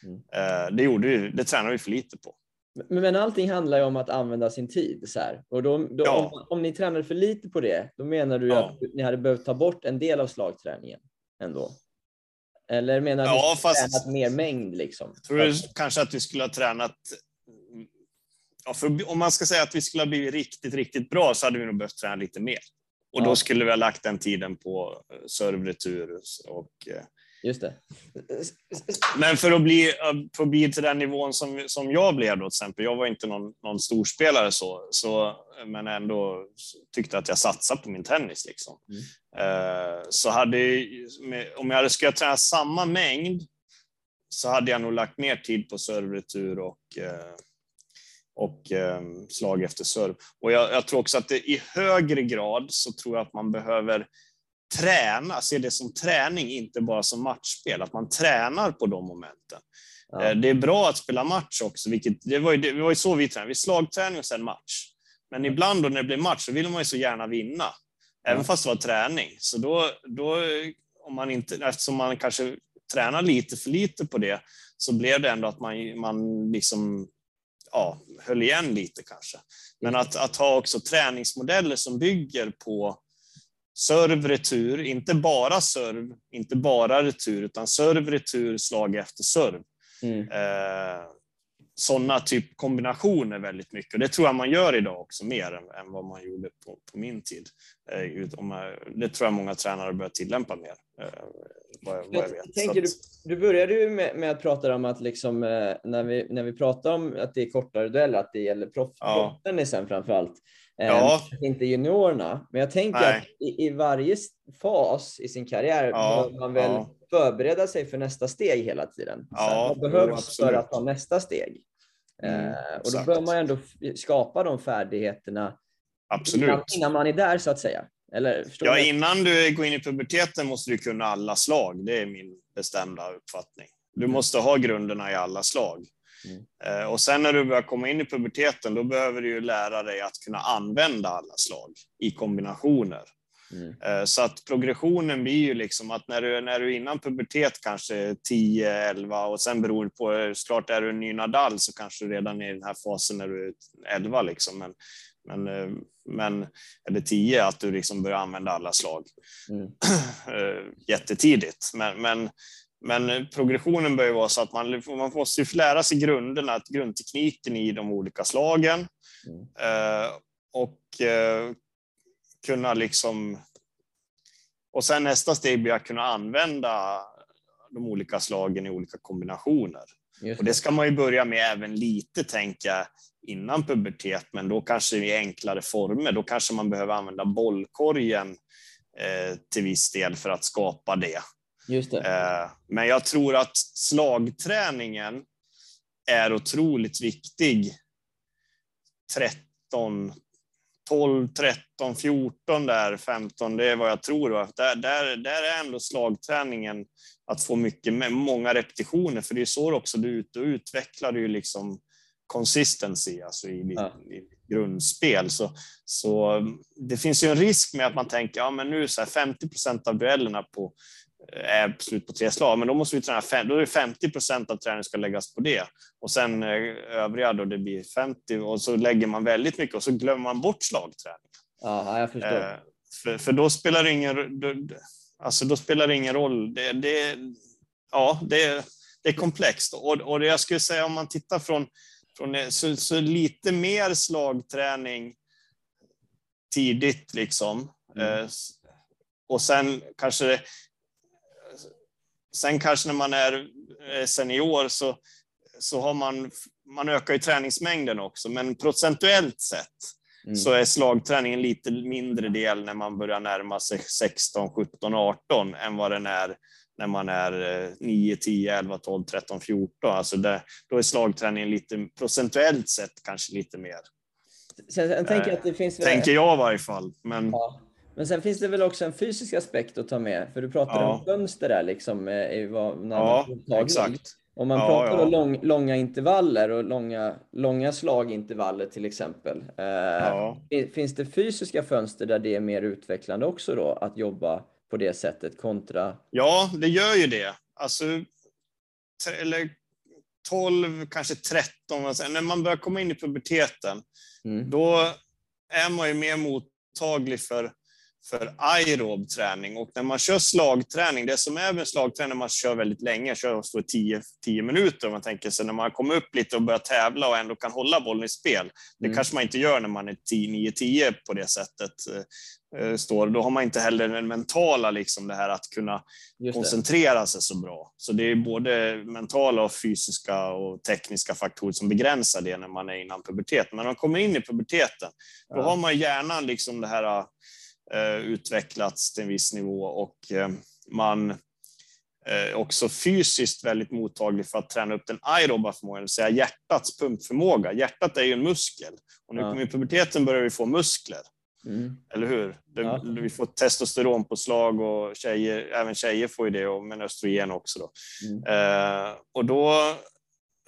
Mm. Eh, det, gjorde vi, det tränade vi för lite på. Men, men allting handlar ju om att använda sin tid. Så här. Och då, då ja. om, om, ni tränade för lite på det, då menar du ja. att ni hade behövt ta bort en del av slagträningen ändå? Eller menar du ja, att fast... tränat mer mängd? Liksom? Jag tror kanske att vi skulle ha tränat... Ja, för om man ska säga att vi skulle ha blivit riktigt, riktigt bra så hade vi nog behövt träna lite mer. Och ja. då skulle vi ha lagt den tiden på servretur och Just det. Men för att bli, för att bli till den nivån som, som jag blev då till exempel, jag var inte någon, någon storspelare så, så, men ändå tyckte att jag satsade på min tennis. Liksom. Mm. Uh, så hade, om jag hade skulle träna samma mängd så hade jag nog lagt mer tid på serveretur och, uh, och um, slag efter serv. Och jag, jag, tror också att det i högre grad så tror jag att man behöver träna, se det som träning, inte bara som matchspel, att man tränar på de momenten. Ja. Eh, det är bra att spela match också, vilket, det, var ju, det var ju så vi tränade, vi slagträning och sen match. Men ibland då när det blir match så vill man ju så gärna vinna, även ja. fast det var träning. Så då, då, om man inte, eftersom man kanske tränar lite för lite på det, så blev det ändå att man, man liksom, ja, höll igen lite kanske. Men att, att ha också träningsmodeller som bygger på serv, retur, inte bara serv, inte bara retur, utan serv, retur, slag efter serv. Mm. Eh, Sådana typ kombinationer väldigt mycket. Och det tror jag man gör idag också mer än, än vad man gjorde på, på min tid. Eh, det tror jag många tränare börjar tillämpa mer. Eh, vad, vad jag vet. Tänker, du, du började ju med, med, att prata om att liksom, eh, när, vi, när vi pratar om att det är kortare dueller, att det gäller proffstennisen ja. framför allt. Ja. Ehm, inte juniorerna, men jag tänker Nej. att i, i, varje fas i sin karriär ja. behöver man väl ja. förbereda sig för nästa steg hela tiden. Ja, Vad behövs för att ta nästa steg? Mm, eh, och då bör man ändå skapa de färdigheterna absolut. Innan, innan man är där så att säga. Eller, ja, du? innan du går in i puberteten måste du kunna alla slag. Det är min bestämda uppfattning. Du mm. måste ha grunderna i alla slag. Mm. Eh, och sen när du börjar komma in i puberteten, då behöver du ju lära dig att kunna använda alla slag i kombinationer. Mm. Eh, så att progressionen blir ju liksom att när du, när du innan pubertet kanske 10, 11 och sen beror på, såklart är du en ny Nadal så kanske du redan är i den här fasen när du är 11 liksom. Men, men, eh, men eller 10, att du liksom börjar använda alla slag mm. jättetidigt. Men, men men progressionen bör ju vara så att man, man måste lära sig grunderna, grundtekniken i de olika slagen. Mm. Eh, och eh, kunna liksom... Och sen nästa steg blir att kunna använda de olika slagen i olika kombinationer. Det. Och det ska man ju börja med även lite, tänka innan pubertet, men då kanske i enklare former. Då kanske man behöver använda bollkorgen eh, till viss del för att skapa det. Just det. Eh, men jag tror att slagträningen är otroligt viktig. 13, 12, 13, 14 där, 15, det är vad jag tror. Där, där, där är ändå slagträningen att få mycket, många repetitioner, för det är så också du, ut och utvecklar ju liksom consistency, alltså i, ja. i grundspel. Så, så det finns ju en risk med att man tänker, ja men nu så här 50 procent av duellerna på är slut på tre slag, men då måste vi träna fem, då är det 50 procent av träningen ska läggas på det och sen eh, övriga då det blir 50 och så lägger man väldigt mycket och så glömmer man bort slagträning. Ja, jag förstår. Eh, för, för då spelar det ingen, då, alltså då spelar det ingen roll. Det, det, ja, det, det är komplext och, och jag skulle säga om man tittar från, från så, så lite mer slagträning tidigt liksom. Mm. Eh, och sen kanske Sen kanske när man är eh, senior så, så har man, man ökar ju träningsmängden också, men procentuellt sett mm. så är slagträningen lite mindre del när man börjar närma sig 16, 17, 18 än vad den är när man är 9, 10, 11, 12, 13, 14. Alltså det, då är slagträningen lite procentuellt sett kanske lite mer. Sen, jag tänker, det finns tänker jag i varje fall. Men... Ja. Men sen finns det väl också en fysisk aspekt att ta med, för du pratade ja. om fönster där liksom. Eh, I vad, när ja, exakt. Om man ja, pratar ja. Lång, långa intervaller och långa, långa slagintervaller till exempel. Eh, ja. Finns det fysiska fönster där det är mer utvecklande också då, att jobba på det sättet kontra? Ja, det gör ju det. Alltså, eller 12, kanske 13, när man börjar komma in i puberteten, mm. då är man ju mer mottaglig för för aerob träning. Och när man kör slagträning, det som är med slagträning, man kör väldigt länge, kör står 10, 10 minuter, om man tänker sig när man kommer upp lite och börjar tävla och ändå kan hålla bollen i spel. Det Mm. kanske man inte gör när man är 9-10 på det sättet. eh, Står. Då har man inte heller den mentala, liksom det här att kunna koncentrera sig så bra. Så det är både mentala och fysiska och tekniska faktorer som begränsar det när man är innan puberteten. Men när man kommer in i puberteten, då Ja. har man hjärnan liksom det här eh, utvecklats till en viss nivå och eh, man är också fysiskt väldigt mottaglig för att träna upp den aeroba förmågan, det vill säga hjärtats pumpförmåga. Hjärtat är ju en muskel och vi Ja. kommer i puberteten börjar vi få muskler. Mm. Eller hur? Det, Ja. Vi får testosteronpåslag och tjejer, även tjejer får ju det, och- men östrogen också. Då. Mm. Eh, och då,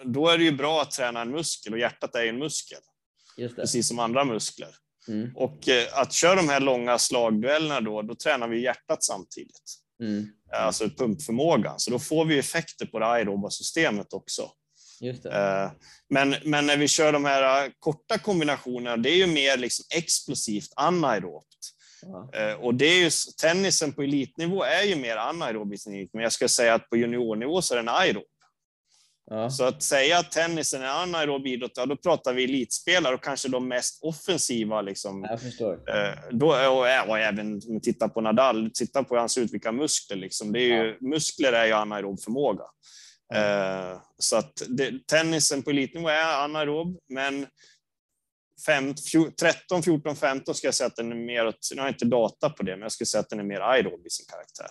då är det ju bra att träna en muskel och hjärtat är ju en muskel, precis som andra muskler. Mm. Och eh, att köra de här långa slagduellerna då, då tränar vi hjärtat samtidigt. Mm. Alltså pumpförmågan. Så då får vi effekter på det aeroba systemet också. Eh, Men, men när vi kör de här eh, korta kombinationerna, det är ju mer liksom explosivt anaerobt. Ja. Och det är ju, tennisen på elitnivå är ju mer anaerobisk, men jag ska säga att på juniornivå så är den aerob. Ja. Så att säga att tennisen är anaerob idrott, ja, då pratar vi elitspelare och kanske de mest offensiva. Liksom, Jag förstår. Eh, då, och, och även tittar på Nadal, titta på hur han ser ut, vilka muskler. Liksom. Det är ju, Muskler är ju anaerob förmåga. Eh, så att det, tennisen på elitnivå är anaerob, men fem, fjor, 13, 14, 15 ska jag säga att den är mer, nu har jag inte data på det, men jag skulle säga att den är mer aerob i sin karaktär.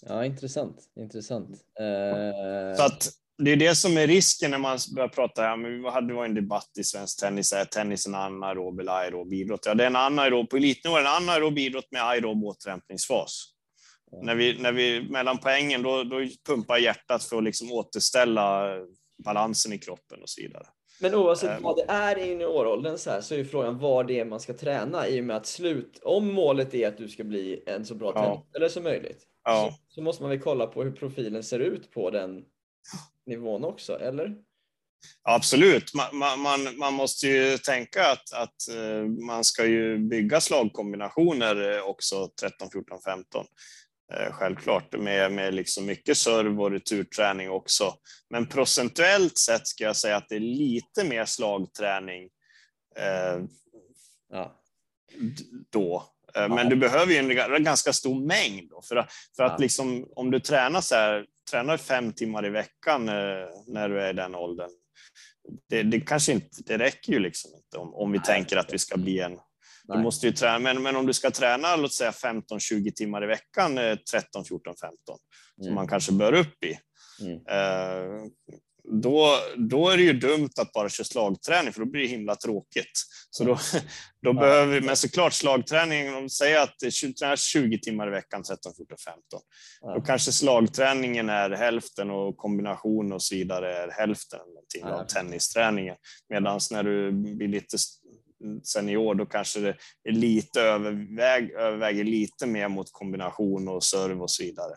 Ja, intressant. Intressant. Eh, Så att det är det som är risken när man börjar prata här, men vi hade var en debatt i svensk tennis, är tennis en anaerob eller aerob idrott? Ja, det är en anaerob, på elitnivå en anaerob idrott med aerob återhämtningsfas. När vi, när vi mellan poängen, då, då pumpar hjärtat för att liksom återställa balansen i kroppen och så vidare. Men oavsett Ehm. vad det är i junioråldern så, här, så är ju frågan vad det är man ska träna i och med att slut, om målet är att du ska bli en så bra Ja. tennisspelare som möjligt, Ja. så, så måste man väl kolla på hur profilen ser ut på den nivån också, eller? Absolut, man, man- man, man måste ju tänka att, att eh, man ska ju bygga slagkombinationer eh, också 13, 14, 15. Eh, Självklart med, med liksom mycket serv och returträning också. Men procentuellt sett ska jag säga att det är lite mer slagträning eh, Ja. då. Eh, Men du behöver ju en ga- ganska stor mängd då, för att, för att Ja. liksom, om du tränar så här, tränar fem timmar i veckan eh, när du är i den åldern. Det, det kanske inte, det räcker ju liksom inte om, om vi Nej. tänker att vi ska bli en, du måste ju träna, men, men om du ska träna låt säga 15-20 timmar i veckan, eh, 13, 14, 15, som Mm. man kanske bör upp i. Mm. Eh, då, då är det ju dumt att bara köra slagträning, för då blir det himla tråkigt. Så då, då Ja. behöver vi, men såklart slagträning, om vi säger att det tränas 20 timmar i veckan, 13, 14, 15, Ja. då kanske slagträningen är hälften och kombination och så vidare är hälften någonting Ja. av tennisträningen. Medan när du blir lite senior, då kanske det är lite överväg, överväger lite mer mot kombination och serv och så vidare.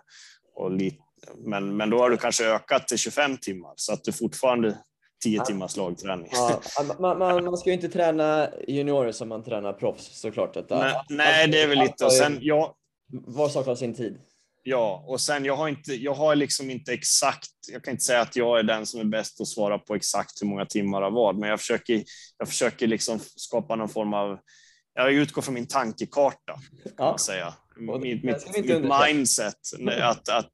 Och lite, men, men då har du kanske ökat till 25 timmar, så att du fortfarande 10 Ja. timmars slagträning. Ja, man, man, man ska ju inte träna juniorer som man tränar proffs såklart. Att, Nej, nej, det är väl lite. Och sen, ja, Var sak har sin tid. Ja, och sen jag har inte, jag har liksom inte exakt, jag kan inte säga att jag är den som är bäst att svara på exakt hur många timmar av vad, men jag försöker, jag försöker liksom skapa någon form av, jag utgår från min tankekarta, Ja. säga. Mitt, mitt, mitt mindset, att, att,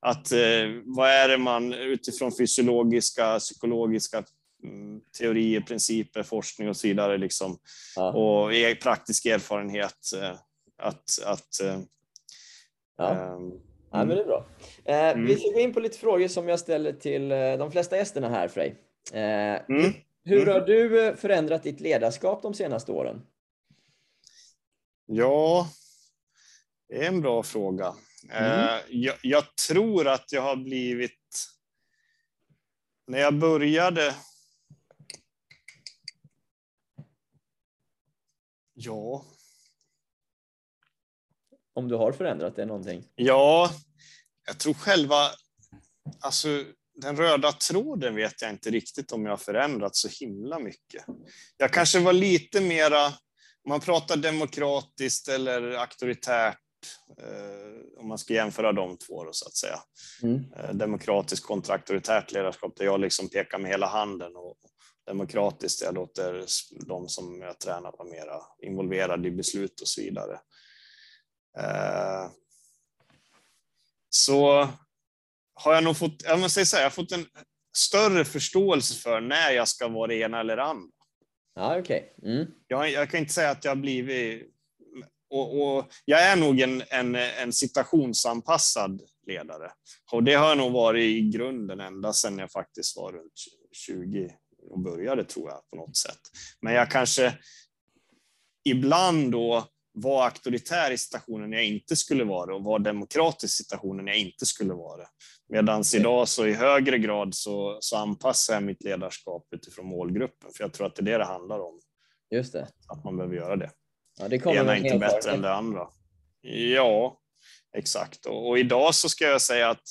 att eh, vad är det man utifrån fysiologiska, psykologiska mm, teorier, principer, forskning och så vidare, liksom, Ja. och e- praktisk erfarenhet, eh, att, att eh, Ja. ehm, Ja, men det är bra. Mm. Vi ska gå in på lite frågor som jag ställer till de flesta gästerna här, Frej. Mm. Hur Mm. har du förändrat ditt ledarskap de senaste åren? Ja, det är en bra fråga. Mm. Eh, Jag, jag tror att jag har blivit... När jag började... Ja, Om du har förändrat det någonting? ja, jag tror själva... Alltså, den röda tråden vet jag inte riktigt om jag har förändrat så himla mycket. Jag kanske var lite mera... man pratar demokratiskt eller auktoritärt, eh, om man ska jämföra de två då, så att säga. Mm. Eh, demokratiskt kontra auktoritärt ledarskap där jag liksom pekar med hela handen och demokratiskt jag låter de som jag tränar vara mera involverade i beslut och så vidare. Eh, så har jag nog fått, jag måste säga, jag har fått en större förståelse för när jag ska vara det ena eller andra. Ja, okej. Okay. Mm. Jag, jag, kan inte säga att jag har blivit... Och, och, jag är nog en, en, en situationsanpassad ledare. Och det har jag nog varit i grunden ända sedan jag faktiskt var runt 20 och började, tror jag, på något sätt. Men jag kanske ibland då var auktoritär i situationen jag inte skulle vara och var demokratisk i situationen jag inte skulle vara. Medan idag så i högre grad så, så anpassar jag mitt ledarskap utifrån målgruppen, för jag tror att det är det det handlar om. Just det. Att man behöver göra det. Ja, det det ena är inte bättre än det andra. Ja, exakt. Och, och, idag så ska jag säga att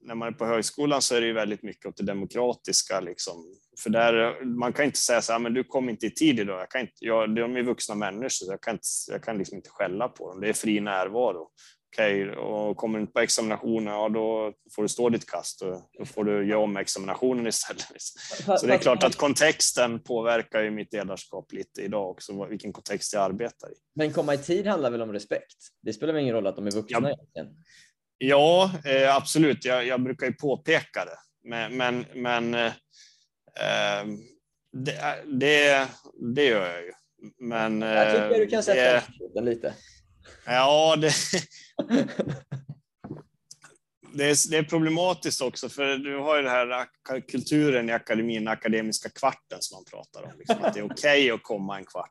när man är på högskolan så är det ju väldigt mycket åt det demokratiska. Liksom. För där, man kan inte säga så här, men du kom inte i tid idag. Jag kan inte, jag, de är vuxna människor, så jag kan, inte, jag kan liksom inte skälla på dem. Det är fri närvaro. Okej, okay, och kommer du inte på examinationen, ja då får du stå ditt kast och då får du göra om examinationen istället. Så det är klart att kontexten påverkar ju mitt ledarskap lite idag också, vilken kontext jag arbetar i. Men komma i tid handlar väl om respekt? Det spelar väl ingen roll att de är vuxna ja. egentligen? Ja, eh, absolut. Jag, jag, brukar ju påpeka det, men, men, men eh, det, det, det, gör jag ju. Men, jag tycker du kan sätta det, lite. Ja, det, det, är, det är problematiskt också, för du har ju den här kulturen i akademin, akademiska kvarten som man pratar om. Liksom, att det är okej okay att komma en kvart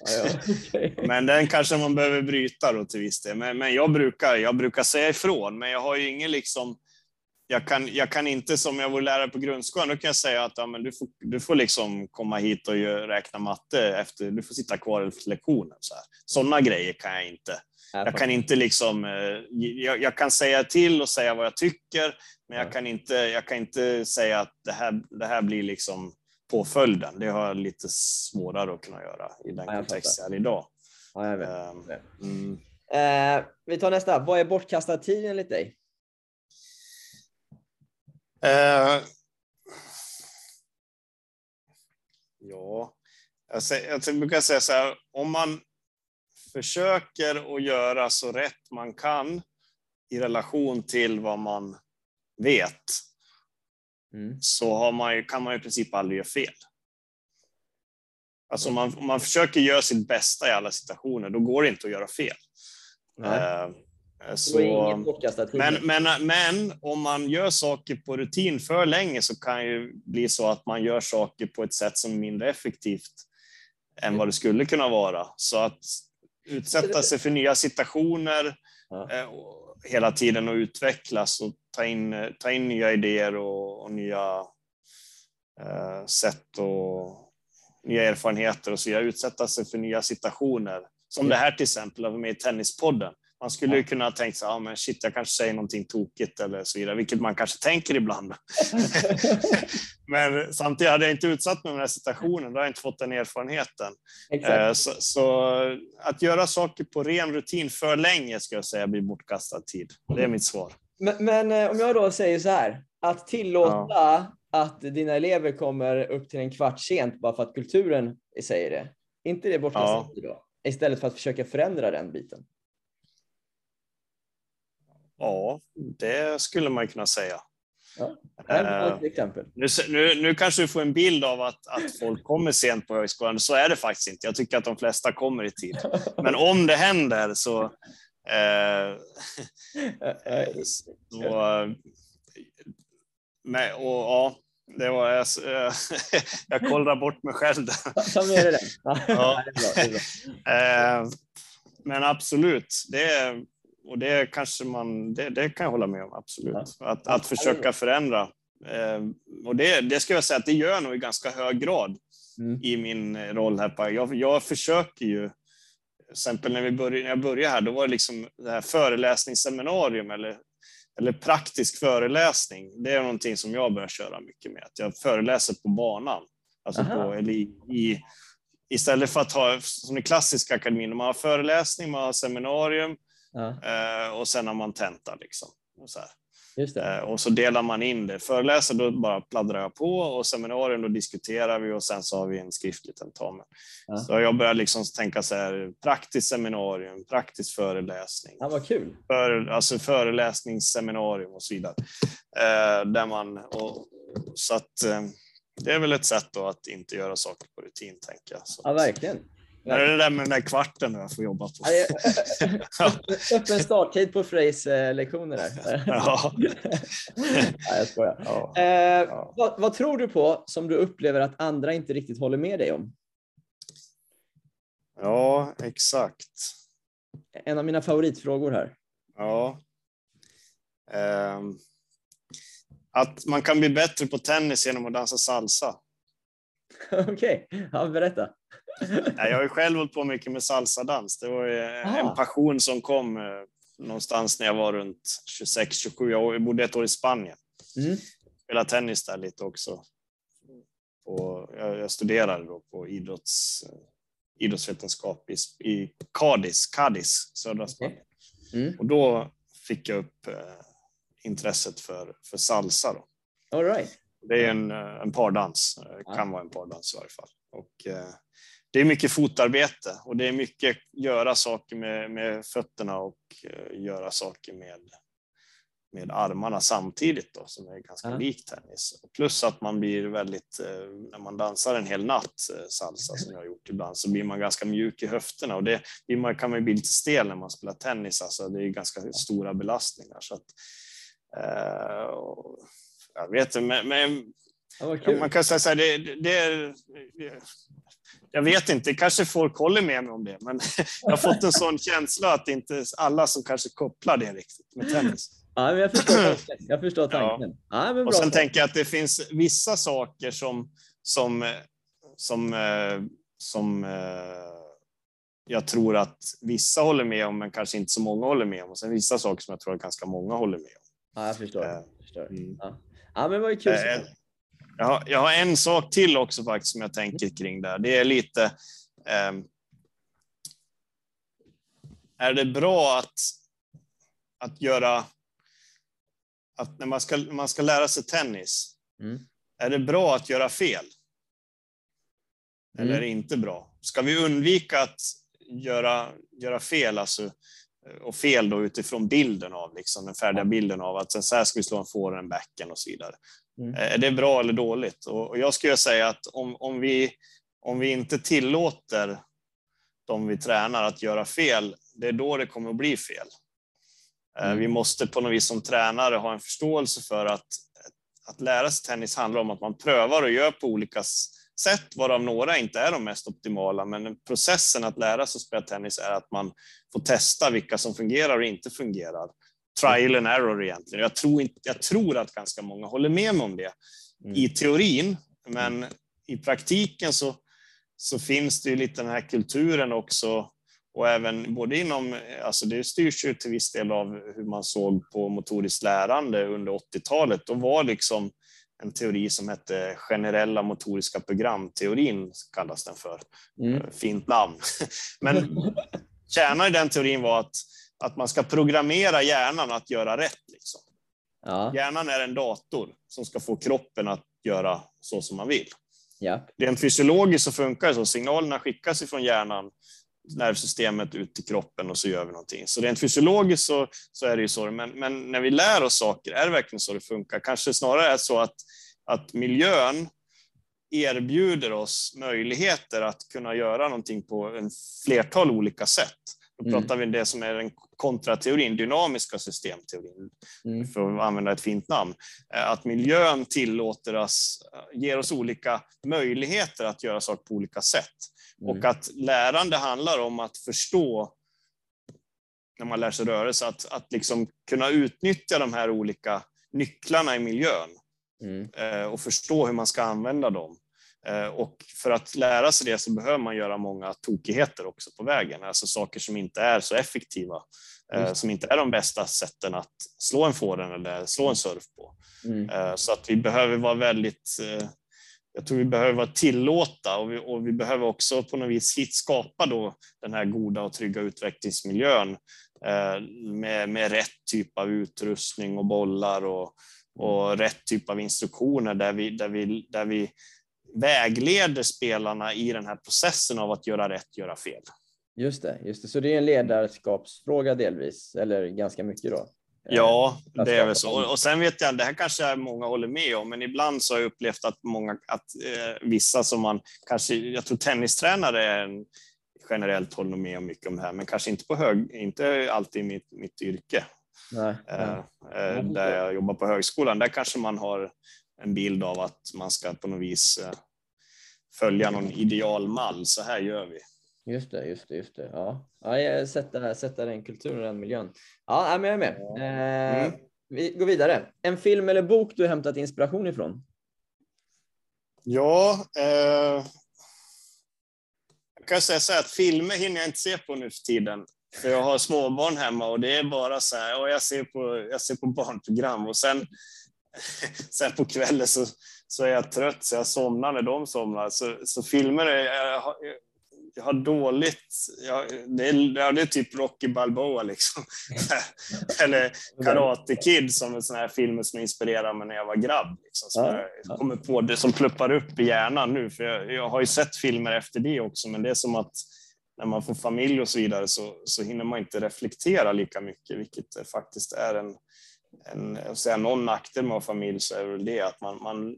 ja, okay. Men den kanske man behöver bryta då till viss del. Men, men jag, brukar, jag brukar säga ifrån, men jag har ju ingen liksom jag kan, jag kan inte, som jag var lärare på grundskolan, då kan jag säga att ja, men du, får, du får liksom komma hit och räkna matte efter, du får sitta kvar efter lektionen. Så här. Sådana grejer kan jag inte. Jag kan inte liksom, eh, jag, jag, kan säga till och säga vad jag tycker, men jag kan inte, jag kan inte säga att det här, det här blir liksom påföljden. Det har jag lite svårare att kunna göra i den kontext jag är idag. Ja, jag vet. Um, mm. eh, vi tar nästa. Vad är bortkastad tid enligt dig? Eh, ja, jag, säger, jag brukar säga så här, om man försöker att göra så rätt man kan i relation till vad man vet, mm. så man, kan man i princip aldrig göra fel. Alltså om man, om man försöker göra sitt bästa i alla situationer, då går det inte att göra fel. Nej. Så, men, men, men om man gör saker på rutin för länge så kan ju bli så att man gör saker på ett sätt som är mindre effektivt än vad det skulle kunna vara. Så att utsätta sig för nya situationer ja. Eh, hela tiden och utvecklas och ta in, ta in nya idéer och, och nya eh, sätt och nya erfarenheter och så vidare. Utsätta sig för nya situationer. Som det här till exempel, vara med i Tennispodden. Man skulle ju kunna tänkt sig, ja men shit, jag kanske säger någonting tokigt eller så vidare, vilket man kanske tänker ibland. men samtidigt hade jag inte utsatt mig för den här situationen, då har jag inte fått den erfarenheten. Eh, så, så, att göra saker på ren rutin för länge ska jag säga blir bortkastad tid. Det är mitt svar. Men, men eh, om jag då säger så här, att tillåta ja. att dina elever kommer upp till en kvart sent bara för att kulturen säger det, inte det bortkastad tid då? Istället för att försöka förändra den biten. Ja, det skulle man kunna säga. Ja, ett exempel. Nu, nu, nu kanske du får en bild av att, att folk kommer sent på högskolan. Så är det faktiskt inte. Jag tycker att de flesta kommer i tid. Men om det händer så... Eh, så med, och, ja, det var, jag, jag kollade bort mig själv där. Ta med dig det. Ja. Eh, men absolut, det är och det kanske man, det, det, kan jag hålla med om, absolut. Att, att försöka förändra. Eh, och det, det ska jag säga att det gör jag nog i ganska hög grad mm. i min roll här. Jag, jag försöker ju, till exempel när, vi började, när jag började här, då var det liksom det här föreläsningsseminarium eller, eller praktisk föreläsning. Det är någonting som jag börjar köra mycket med, att jag föreläser på banan. Alltså på, eller i, i istället för att ha som i klassiska akademin, man har föreläsning, man har seminarium Ja, eh, och sen har man tenta. Liksom. Och så. Eh, Och så delar man in det. Föreläsare, då bara pladdrar jag på och seminarium, då diskuterar vi och sen så har vi en skriftlig tentamen. Ja. Så jag börjar liksom tänka så här, praktiskt seminarium, praktisk föreläsning, Ja, vad kul. för, alltså föreläsningsseminarium och så vidare. Eh, där man, och, så att eh, det är väl ett sätt att inte göra saker på rutin, tänker jag. Så, Ja, verkligen. Är det där med den där kvarten jag får jobba på? Ja, Öppen starttid på Freys eh, lektioner där. Ja. Nej, jag skojar. Ja. Eh, vad, vad tror du på som du upplever att andra inte riktigt håller med dig om? ja, exakt. En av mina favoritfrågor här. Ja. Ehm, att man kan bli bättre på tennis genom att dansa salsa. Okej, ja, berätta. Jag har ju själv hållit på mycket med salsadans. Det var ju en Ah. passion som kom eh, någonstans när jag var runt 26-27 år. Jag bodde ett år i Spanien. Mm. Spelade tennis där lite också. Och jag, studerade då på idrotts, eh, idrottsvetenskap i, i Cadiz, Cadiz, södra Spanien. Mm. Och då fick jag upp eh, intresset för, för salsa. Då. All right. Det är en, en pardans, kan vara en pardans i varje fall. Och, det är mycket fotarbete och det är mycket göra saker med, med fötterna och eh, göra saker med, med armarna samtidigt då, som är ganska Ja. likt tennis. Plus att man blir väldigt, eh, när man dansar en hel natt eh, salsa som jag har gjort ibland, så blir man ganska mjuk i höfterna och det blir man, kan man bli lite stel när man spelar tennis. Alltså, det är ganska stora belastningar. Så att, eh, jag vet inte, men, men Ja. Man kan säga så här, det, det, det är... Jag vet inte, kanske folk håller med mig om det, men jag har fått en sån känsla att det inte är alla som kanske kopplar det riktigt med tennis. Ja, jag förstår tanken. Jag förstår tanken. Ja. bra. Och sen tänker jag att det finns vissa saker som, som, som, eh, som eh, jag tror att vissa håller med om, men kanske inte så många håller med om. Och sen vissa saker som jag tror att ganska många håller med om. Ja, jag förstår. Eh, Jag förstår. mm. Ja. ja, men vad kul. Eh, Jag har, jag har en sak till också faktiskt som jag tänker kring där. Det är lite. ehm, är det bra att, att göra. Att när man ska, man ska lära sig tennis. Mm. Är det bra att göra fel? Eller Mm. är det inte bra? Ska vi undvika att göra, göra fel, alltså, och fel då utifrån bilden av liksom, den färdiga bilden av att sen så här ska vi slå en forehand, en backhand och så vidare. Mm. Är det bra eller dåligt? Och, jag skulle säga att om, om, vi, om vi inte tillåter de vi tränar att göra fel, det är då det kommer att bli fel. Eh, Mm. Vi måste på något vis som tränare ha en förståelse för att, att lära sig tennis handlar om att man prövar och gör på olika sätt, varav några inte är de mest optimala. Men processen att lära sig spela tennis är att man får testa vilka som fungerar och inte fungerar. Trial and error egentligen. Jag tror, inte, jag tror att ganska många håller med mig om det Mm. i teorin, men i praktiken så, så finns det ju lite den här kulturen också och även både inom, alltså det styrs ju till viss del av hur man såg på motoriskt lärande under 80-talet. Då var liksom en teori som hette generella motoriska programteorin, kallas den för. Mm. Fint namn. Men kärnan i den teorin var att, att man ska programmera hjärnan att göra rätt. Liksom. Ja, Hjärnan är en dator som ska få kroppen att göra så som man vill. ja. Rent fysiologiskt så funkar det så. Signalerna skickas ifrån hjärnan, nervsystemet ut till kroppen och så gör vi någonting. Så rent fysiologiskt så, så är det ju så. Men, men när vi lär oss saker, är det verkligen så det funkar? Kanske snarare är så att, att miljön erbjuder oss möjligheter att kunna göra någonting på en flertal olika sätt. Då Mm. pratar vi om det som är den kontrateorin, dynamiska systemteorin Mm. för att använda ett fint namn, eh, att miljön tillåter oss, eh, ger oss olika möjligheter att göra saker på olika sätt. Mm. Och att lärande handlar om att förstå, när man lär sig rörelse, att, att liksom kunna utnyttja de här olika nycklarna i miljön Mm. eh, och förstå hur man ska använda dem. Eh, Och för att lära sig det så behöver man göra många tokigheter också på vägen, alltså saker som inte är så effektiva, eh, Just. som inte är de bästa sätten att slå en forehand eller slå en surf på. Mm. Eh, Så att vi behöver vara väldigt, jag tror vi behöver tillåta och vi, och vi behöver också på något vis hit skapa då den här goda och trygga utvecklingsmiljön eh, med, med rätt typ av utrustning och bollar och, och rätt typ av instruktioner där vi, där, vi, där vi vägleder spelarna i den här processen av att göra rätt, göra fel. Just det, just det. Så det är en ledarskapsfråga delvis, eller ganska mycket då? Ja, det är väl så. Och sen vet jag, det här kanske många håller med om, men ibland så har jag upplevt att många, att eh, vissa som man kanske, jag tror tennistränare är en, generellt håller med om mycket om det här, men kanske inte på hög, inte alltid i mitt, mitt yrke. Nej, nej. Eh, där jag jobbar på högskolan, där kanske man har en bild av att man ska på något vis eh, följa någon idealmall. Så här gör vi. Just det, just det, just det. Ja, ja sätta, sätta den kulturen och den miljön. Ja, men jag är med. Eh, mm. Vi går vidare. En film eller bok du hämtat inspiration ifrån? Ja, eh, jag kan säga så här att filmer hinner jag inte se på nu för tiden. För jag har småbarn hemma och det är bara så här, och jag ser på, jag ser på barnprogram och sen, sen på kvällen så, så är jag trött så jag somnar när de somnar. Så, så filmer, är, jag, jag har dåligt, jag, det, är, det är typ Rocky Balboa liksom. Eller Karate Kid som är sån här film som inspirerar mig när jag var grabb. Liksom, som ja, jag kommer på det som pluppar upp i hjärnan nu. För jag, jag, har ju sett filmer efter det också, men det är som att när man får familj och så vidare så, så hinner man inte reflektera lika mycket, vilket faktiskt är en, en säga, någon nackdel med familj så är det att man, man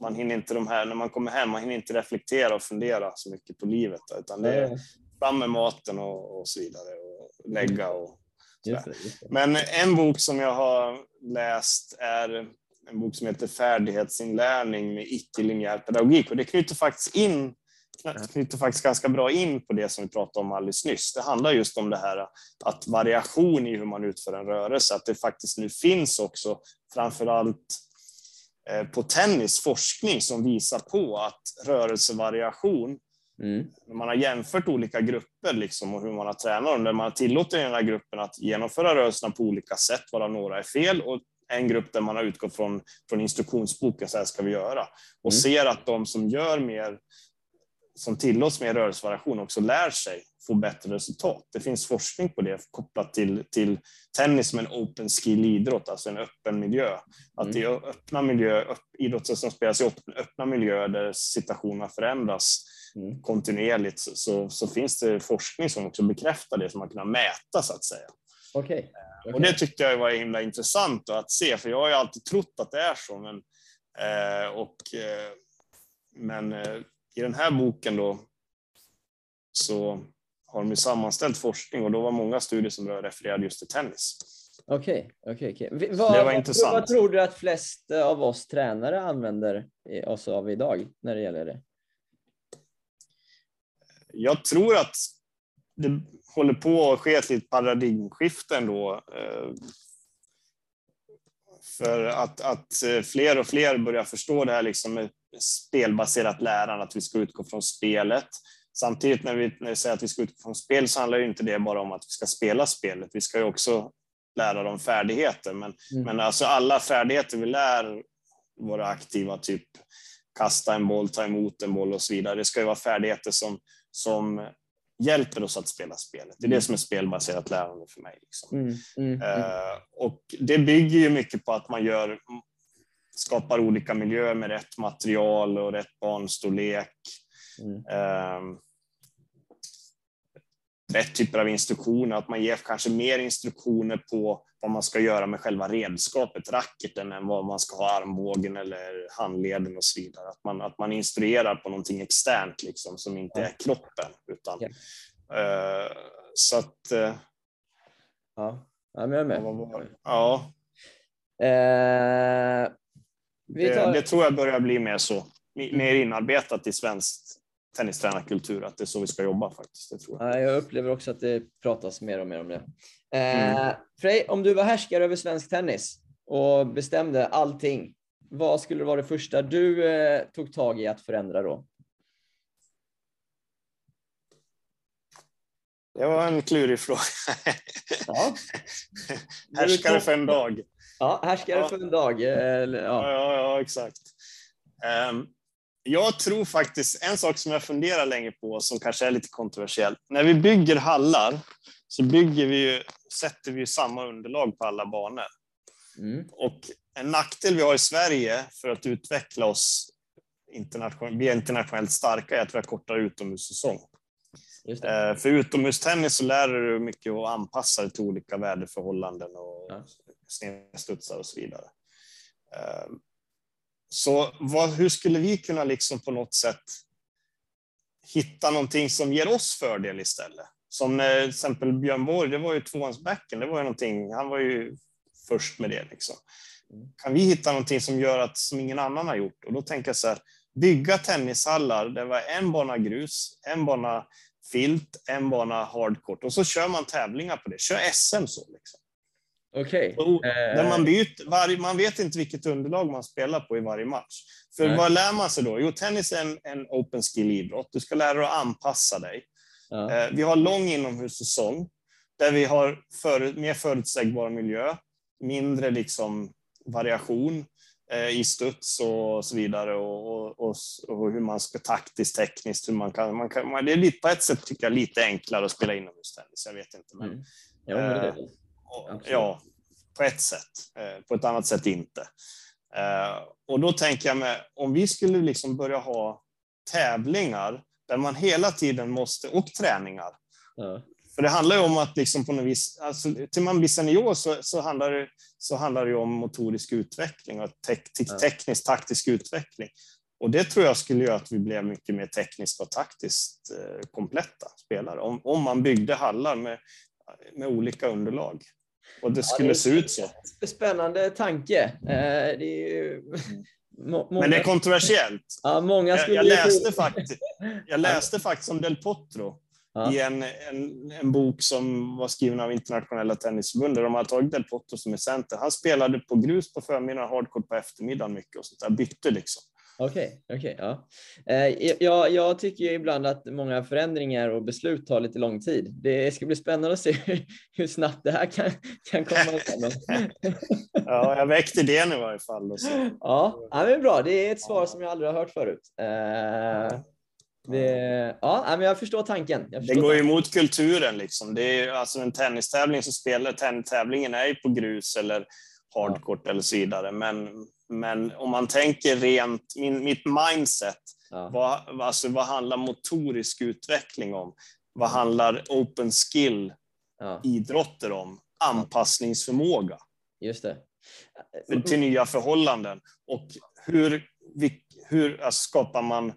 man hinner inte de här, när man kommer hem, man hinner inte reflektera och fundera så mycket på livet, utan det är fram med maten och, och så vidare och lägga och just det, just det. Men en bok som jag har läst är en bok som heter Färdighetsinlärning med icke-linjär pedagogik. Och det knyter faktiskt in knyter faktiskt ganska bra in på det som vi pratade om alldeles nyss. Det handlar just om det här att variation i hur man utför en rörelse, att det faktiskt nu finns också framförallt på tennis forskning som visar på att rörelsevariation, mm. när man har jämfört olika grupper liksom och hur man har tränat dem, där man har tillåtit den här gruppen att genomföra rörelserna på olika sätt, varav några är fel, och en grupp där man har utgått från, från instruktionsboken, så här ska vi göra, och mm. ser att de som gör mer som tillåts mer rörelsevariation också lär sig få bättre resultat. Det finns forskning på det kopplat till, till tennis som en open skill idrott, alltså en öppen miljö. Att mm. i öppna miljö, idrotter som spelas i öppna miljöer där situationerna förändras mm. kontinuerligt så, så, finns det forskning som också bekräftar det som man kan mäta så att säga. Okay. okay. Och det tyckte jag var himla intressant att se, för jag har ju alltid trott att det är så. Men, eh, och, eh, men eh, i den här boken då så har de sammanställt forskning och då var många studier som refererade just till tennis. Okej, okay, okej, okay. Vad, det var intressant. Vad tror du att flest av oss tränare använder oss av idag när det gäller det? Jag tror att det håller på att ske ett litet paradigmskifte ändå. Eh, för att, att eh, fler och fler börjar förstå det här liksom med spelbaserat lärande, att vi ska utgå från spelet. Samtidigt när vi, när vi säger att vi ska utgå från spel så handlar inte det bara om att vi ska spela spelet. Vi ska ju också lära dem färdigheter. Men, mm. men alltså alla färdigheter vi lär våra aktiva, typ kasta en boll, ta emot en boll och så vidare. Det ska ju vara färdigheter som, som hjälper oss att spela spelet. Det är det mm. som är spelbaserat lärande för mig. Liksom. Mm, mm, uh, och det bygger ju mycket på att man gör, skapar olika miljöer med rätt material och rätt barnstorlek. Uh, rätt typer av instruktioner, att man ger kanske mer instruktioner på vad man ska göra med själva redskapet, racketen, än vad man ska ha armbågen eller handleden och så vidare. Att man, att man instruerar på någonting externt liksom, som inte är kroppen. Utan, ja. uh, så att... Uh, ja, jag är med. Ja. Uh, det, det, tror jag börjar bli mer så, mer inarbetat i svenskt tennistränarkultur, att det är så vi ska jobba faktiskt. Det tror jag. jag upplever också att det pratas mer och mer om det. Eh, mm. Frej, om du var härskare över svensk tennis och bestämde allting, vad skulle vara det första du eh, tog tag i att förändra då? Det var en klurig fråga. Ja. härskare för en dag. Ja, härskare ja. för en dag. Ja, ja, ja exakt. Um, Jag tror faktiskt, en sak som jag funderar länge på, som kanske är lite kontroversiellt. När vi bygger hallar så bygger vi ju, sätter vi ju samma underlag på alla banor. Mm. Och en nackdel vi har i Sverige för att utveckla oss internationellt, är internationellt starka är att vi har kortare utomhussäsong. Just det. Eh, För utomhustennis så lär du dig mycket att anpassa dig till olika väderförhållanden och Ja snedstudsar och så vidare. Ehm, så vad, hur skulle vi kunna liksom på något sätt hitta någonting som ger oss fördel istället? Som eh, till exempel Björn Borg, det var ju tvåhandsbacken, det var ju någonting, han var ju först med det. Liksom. Kan vi hitta någonting som gör att, som ingen annan har gjort? Och då tänker jag så här, bygga tennishallar, det var en bana grus, en bana filt, en bana hardcourt och så kör man tävlingar på det. Kör SM så. Liksom. Okej. Och Eh, man, byter, varje, man vet inte vilket underlag man spelar på i varje match. För Nej. vad lär man sig då? Jo, tennis är en, en open skill-idrott. Du ska lära dig att anpassa dig. ja. Eh, Vi har lång inomhussäsong där vi har för, mer förutsägbar miljö, mindre liksom variation eh, i studs och så vidare och, och, och, och hur man ska taktiskt, tekniskt, hur man kan, man kan man, det är lite, på ett sätt tycker jag lite enklare att spela inomhustennis. Jag vet inte, men Mm. Ja, men det det. Absolut. ja, på ett sätt. Eh, På ett annat sätt inte. Eh, Och då tänker jag med, om vi skulle liksom börja ha tävlingar där man hela tiden måste, och träningar. Ja. För det handlar ju om att liksom på något vis, alltså, till man blir senior så, så, handlar det, så handlar det om motorisk utveckling och tek, te, Ja. teknisk taktisk utveckling. Och det tror jag skulle göra att vi blev mycket mer tekniskt och taktiskt eh, kompletta spelare. Om, om man byggde hallar med, med olika underlag. Och det skulle det är- se ut så. Spännande tanke. Eh, det ju... Må, många, Men det är kontroversiellt. ja, många Jag, skulle jag, läste faktiskt, jag läste faktiskt om Del Potro Ja. i en, en, en bok som var skriven av Internationella Tennisförbundet. De hade tagit Del Potro som är center. Han spelade på grus på förmiddagen, hardcourt på eftermiddagen mycket och sånt där. Bytte liksom. Okej, okej. ja. Eh, jag, jag tycker ibland att många förändringar och beslut tar lite lång tid. Det ska bli spännande att se hur, hur snabbt det här kan, kan komma. Ja, jag väckte det nu i varje fall. Ja, ja, men bra. Det är ett svar som jag aldrig har hört förut. Eh, det, ja, men jag förstår tanken. Jag Det förstår går ju tanken. emot kulturen. Liksom. Det är alltså en tennistävling så spelar tennistävlingen är ju på grus eller hardcourt eller så vidare. Men, men om man tänker rent, min, mitt mindset, Ja, vad, alltså, vad handlar motorisk utveckling om? Vad handlar open skill ja, idrotter om? Anpassningsförmåga just det. till nya förhållanden. Och hur, hur alltså, skapar man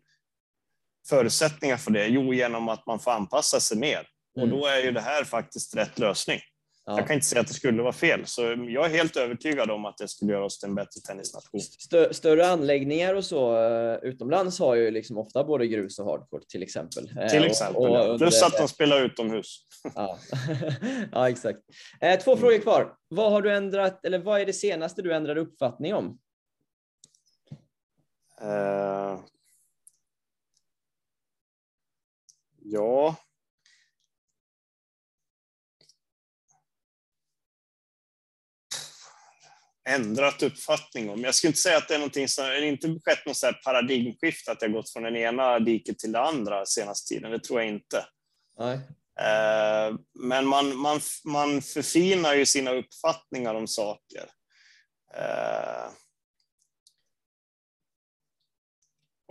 förutsättningar för det? Jo, genom att man får anpassa sig mer. Och Mm. då är ju det här faktiskt rätt lösning. Ja. Jag kan inte säga att det skulle vara fel, så jag är helt övertygad om att det skulle göra oss till en bättre tennisnation. Stö, större anläggningar och så eh, utomlands har ju liksom ofta både grus och hardcourt till exempel. Eh, Till och- exempel. och ja. under- Plus att de spelar utomhus. Ja, ja exakt. Eh, två frågor kvar. Vad har du ändrat, eller vad är det senaste du ändrade uppfattning om? Eh, ja. Ändrat uppfattning om. Jag skulle inte säga att det är någonting som, det har inte skett något så paradigmskifte, att jag gått från den ena diket till det andra senaste tiden. Det tror jag inte. Nej. Eh, Men man, man, man förfinar ju sina uppfattningar om saker. Eh,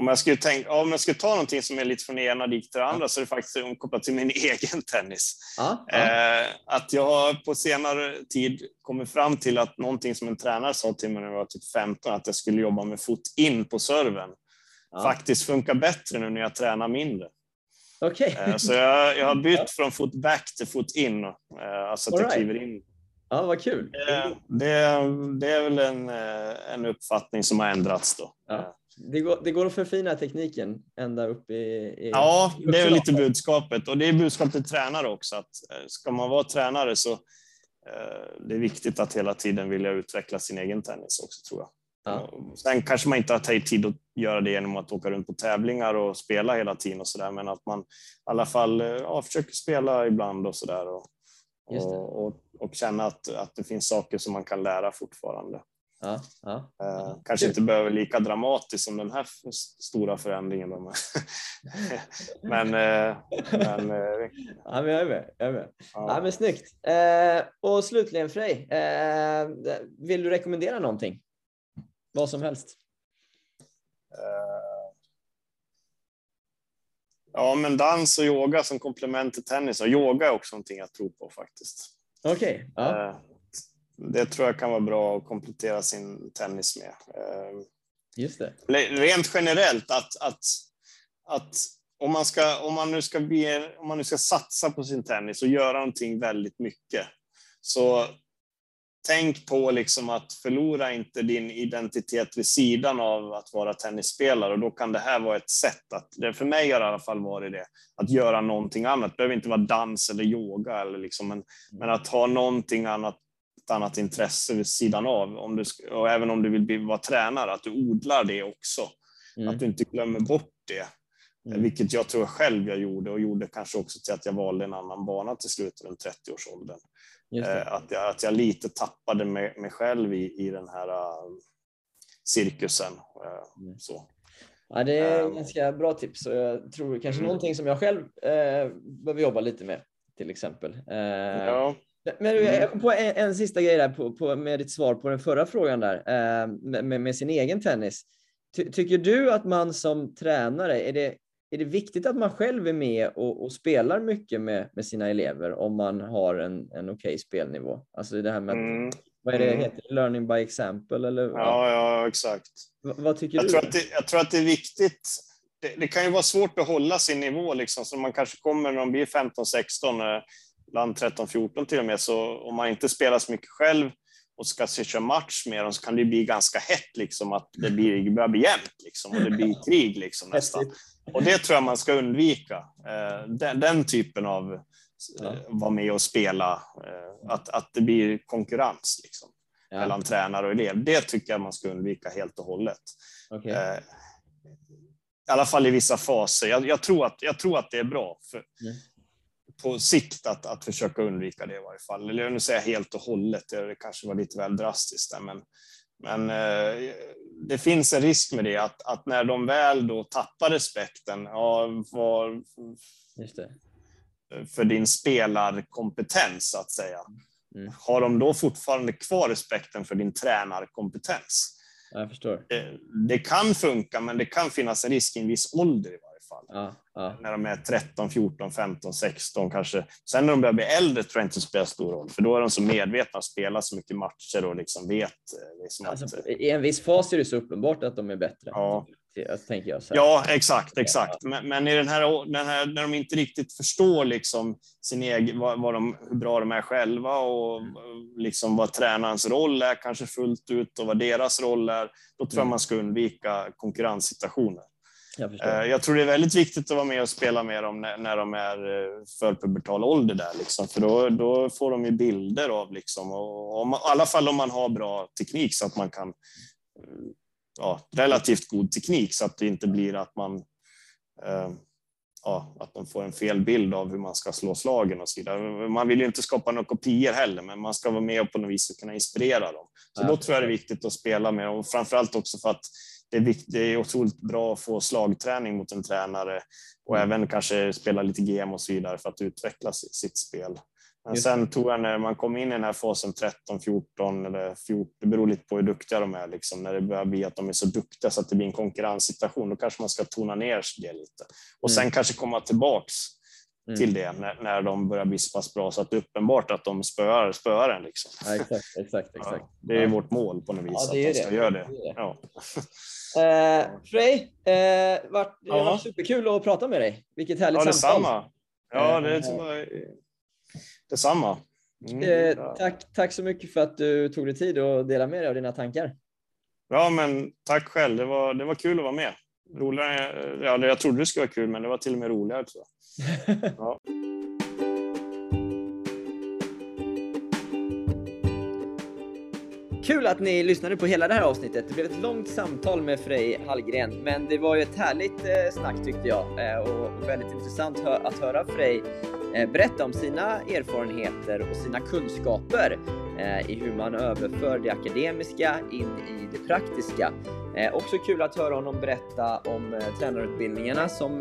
Om jag skulle, tänka, om jag skulle ta någonting som är lite från det ena diket till det andra så är det faktiskt kopplat till min egen tennis. Ja, ja. Eh, Att jag har på senare tid kommit fram till att någonting som en tränare sa till mig när jag var typ 15, att jag skulle jobba med fot in på serven, ja. faktiskt funkar bättre nu när jag tränar mindre. Okej. Eh, Så jag, jag har bytt från foot back till foot in, eh, alltså att All jag right. kliver in. Ja, vad kul. Det, det, det är väl en, eh, en uppfattning som har ändrats då. Ja. Det går, det går att förfina tekniken ända upp i... i... Ja, det är lite budskapet och det är budskapet till tränare också att eh, ska man vara tränare så eh, det är viktigt att hela tiden vilja utveckla sin egen tennis också tror jag. Ja. Sen kanske man inte har tagit tid att göra det genom att åka runt på tävlingar och spela hela tiden och så där, men att man i alla fall eh, ja, försöker spela ibland och så där och, och, och, och känna att, att det finns saker som man kan lära fortfarande. Ja, ja. Eh, kanske inte behöver lika dramatiskt som den här stora förändringen. Då. men, eh, men, eh, ja, men jag är med. Jag är med. Ja. ja men snyggt. Och slutligen Frej, vill du rekommendera någonting? Vad som helst. Ja, men dans och yoga som komplement till tennis. Och yoga är också någonting jag tror på faktiskt. Okej. Okay. Ja. Det tror jag kan vara bra att komplettera sin tennis med. Eh, Just det. Rent generellt att, att, att om, man ska, om, man nu ska be, om man nu ska satsa på sin tennis och göra någonting väldigt mycket, så tänk på liksom att förlora inte din identitet vid sidan av att vara tennisspelare och då kan det här vara ett sätt att, det för mig har det i alla fall varit det, att göra någonting annat. Det behöver inte vara dans eller yoga eller liksom, men, men att ha någonting annat annat intresse vid sidan av. Om du, och även om du vill bli, vara tränare, att du odlar det också. Mm. Att du inte glömmer bort det. Mm. Vilket jag tror själv jag gjorde och gjorde kanske också till att jag valde en annan bana till slut runt 30-årsåldern. Eh, att, jag, att jag lite tappade mig, mig själv i, i den här uh, cirkusen. Uh, mm. så. Ja, det är um, ganska bra tips och jag tror kanske mm. någonting som jag själv uh, behöver jobba lite med till exempel. ja. Men jag mm. kom på en, en sista grej där på, på, med ditt svar på den förra frågan där eh, med, med, sin egen tennis. Ty, tycker du att man som tränare, är det, är det viktigt att man själv är med och, och spelar mycket med, med sina elever om man har en, en okej okay spelnivå? Alltså det här med, mm. vad är det mm. heter, learning by example eller? Ja, ja exakt. V vad tycker jag du? Tror att det, jag tror att det är viktigt. Det, det, kan ju vara svårt att hålla sin nivå liksom, så man kanske kommer när man blir 15-16 ibland 13-14 till och med, så om man inte spelar så mycket själv och ska se köra match med dem så kan det bli ganska hett, liksom, att det blir, börjar bli jämnt liksom, och det blir krig liksom, nästan. Och det tror jag man ska undvika. Eh, den, den typen av ja. Eh, vara med och spela, eh, att, att det blir konkurrens liksom, ja. mellan tränare och elev. Det tycker jag man ska undvika helt och hållet. Okay. I alla fall i vissa faser. Jag, jag, tror, att, jag tror att det är bra. För, mm på sikt att, att försöka undvika det i varje fall. Eller nu säger jag helt och hållet, det kanske var lite väl drastiskt där, men, men eh, det finns en risk med det, att, att när de väl då tappar respekten ja, var, för din spelarkompetens, så att säga, mm. har de då fortfarande kvar respekten för din tränarkompetens? Jag förstår. Det, det kan funka, men det kan finnas en risk i en viss ålder i varje fall. Ja, ja. När de är 13, 14, 15, 16 kanske. Sen när de börjar bli äldre tror jag inte det spelar stor roll, för då är de så medvetna och spelar så mycket matcher och liksom vet. Liksom alltså, att, I en viss fas är det så uppenbart att de är bättre. Ja. Tänker jag ja, exakt, exakt. Men, men, i den här, den här, när de inte riktigt förstår liksom sin egen, vad, vad de, hur bra de är själva och mm. liksom vad tränarens roll är kanske fullt ut och vad deras roll är, då tror jag mm. man ska undvika konkurrenssituationer. Jag, eh, jag, tror det är väldigt viktigt att vara med och spela med dem när, när de är eh, förpubertal ålder där, liksom, för då, då får de ju bilder av, liksom, och om, i alla fall om man har bra teknik så att man kan, eh, ja, relativt god teknik så att det inte blir att man ja, att de får en fel bild av hur man ska slå slagen och så vidare. Man vill ju inte skapa några kopior heller, men man ska vara med och på något vis kunna inspirera dem. Så ja. då tror jag det är viktigt att spela med och framförallt också för att det är, vikt, det är otroligt bra att få slagträning mot en tränare och mm. även kanske spela lite GM och så vidare för att utveckla sitt spel. Men sen tror jag när man kommer in i den här fasen 13, 14 eller 14, det beror lite på hur duktiga de är, liksom, när det börjar bli att de är så duktiga så att det blir en konkurrenssituation, då kanske man ska tona ner det lite och sen mm. kanske komma tillbaks mm. till det när, när de börjar bli så pass bra så att det är uppenbart att de spöar, spöar en. Liksom. Ja, exakt, exakt, exakt. Ja, det är ja. vårt mål på något vis, ja, det att de ska det. göra det. det, Ja. Eh, Frej, eh, vart, det var superkul att prata med dig. Vilket härligt ja, samtal. Detsamma. Ja, det är eh, detsamma. Mm, eh, tack, tack så mycket för att du tog dig tid att dela med dig av dina tankar. Ja, men tack själv. Det var, det var kul att vara med. Roligare, ja, jag trodde det skulle vara kul, men det var till och med roligare. Så. Ja. Kul att ni lyssnade på hela det här avsnittet. Det blev ett långt samtal med Frej Hallgren, men det var ju ett härligt eh, snack tyckte jag eh, och väldigt intressant att höra Frej eh, Eh, berätta om sina erfarenheter och sina kunskaper eh, i hur man överför det akademiska in i det praktiska. Eh, också kul att höra honom berätta om tränarutbildningarna som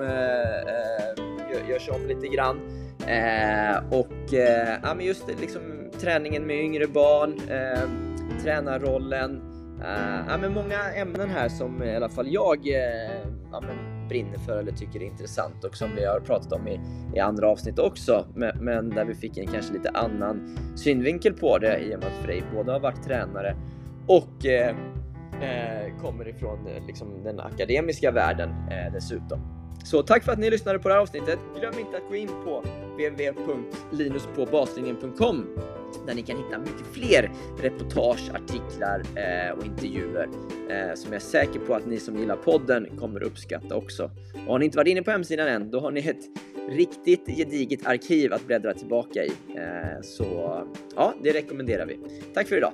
görs om lite grann. och ja, men just liksom träningen med yngre barn, tränarrollen, ja, men många ämnen här som i alla fall jag ja, men brinner för eller tycker är intressant och som vi har pratat om i, i andra avsnitt också. Men, men, där vi fick en kanske lite annan synvinkel på det i och med att Frej både har varit tränare och uh, kommer ifrån liksom, den akademiska världen dessutom. Så tack för att ni lyssnade på det här avsnittet. Glöm inte att gå in på www.linuspåbaslingen.com där ni kan hitta mycket fler reportage, artiklar eh, och intervjuer eh, som jag är säker på att ni som gillar podden kommer uppskatta också. Och har ni inte varit inne på hemsidan än, då har ni ett riktigt gediget arkiv att bläddra tillbaka i. Eh, så ja, det rekommenderar vi. Tack för idag!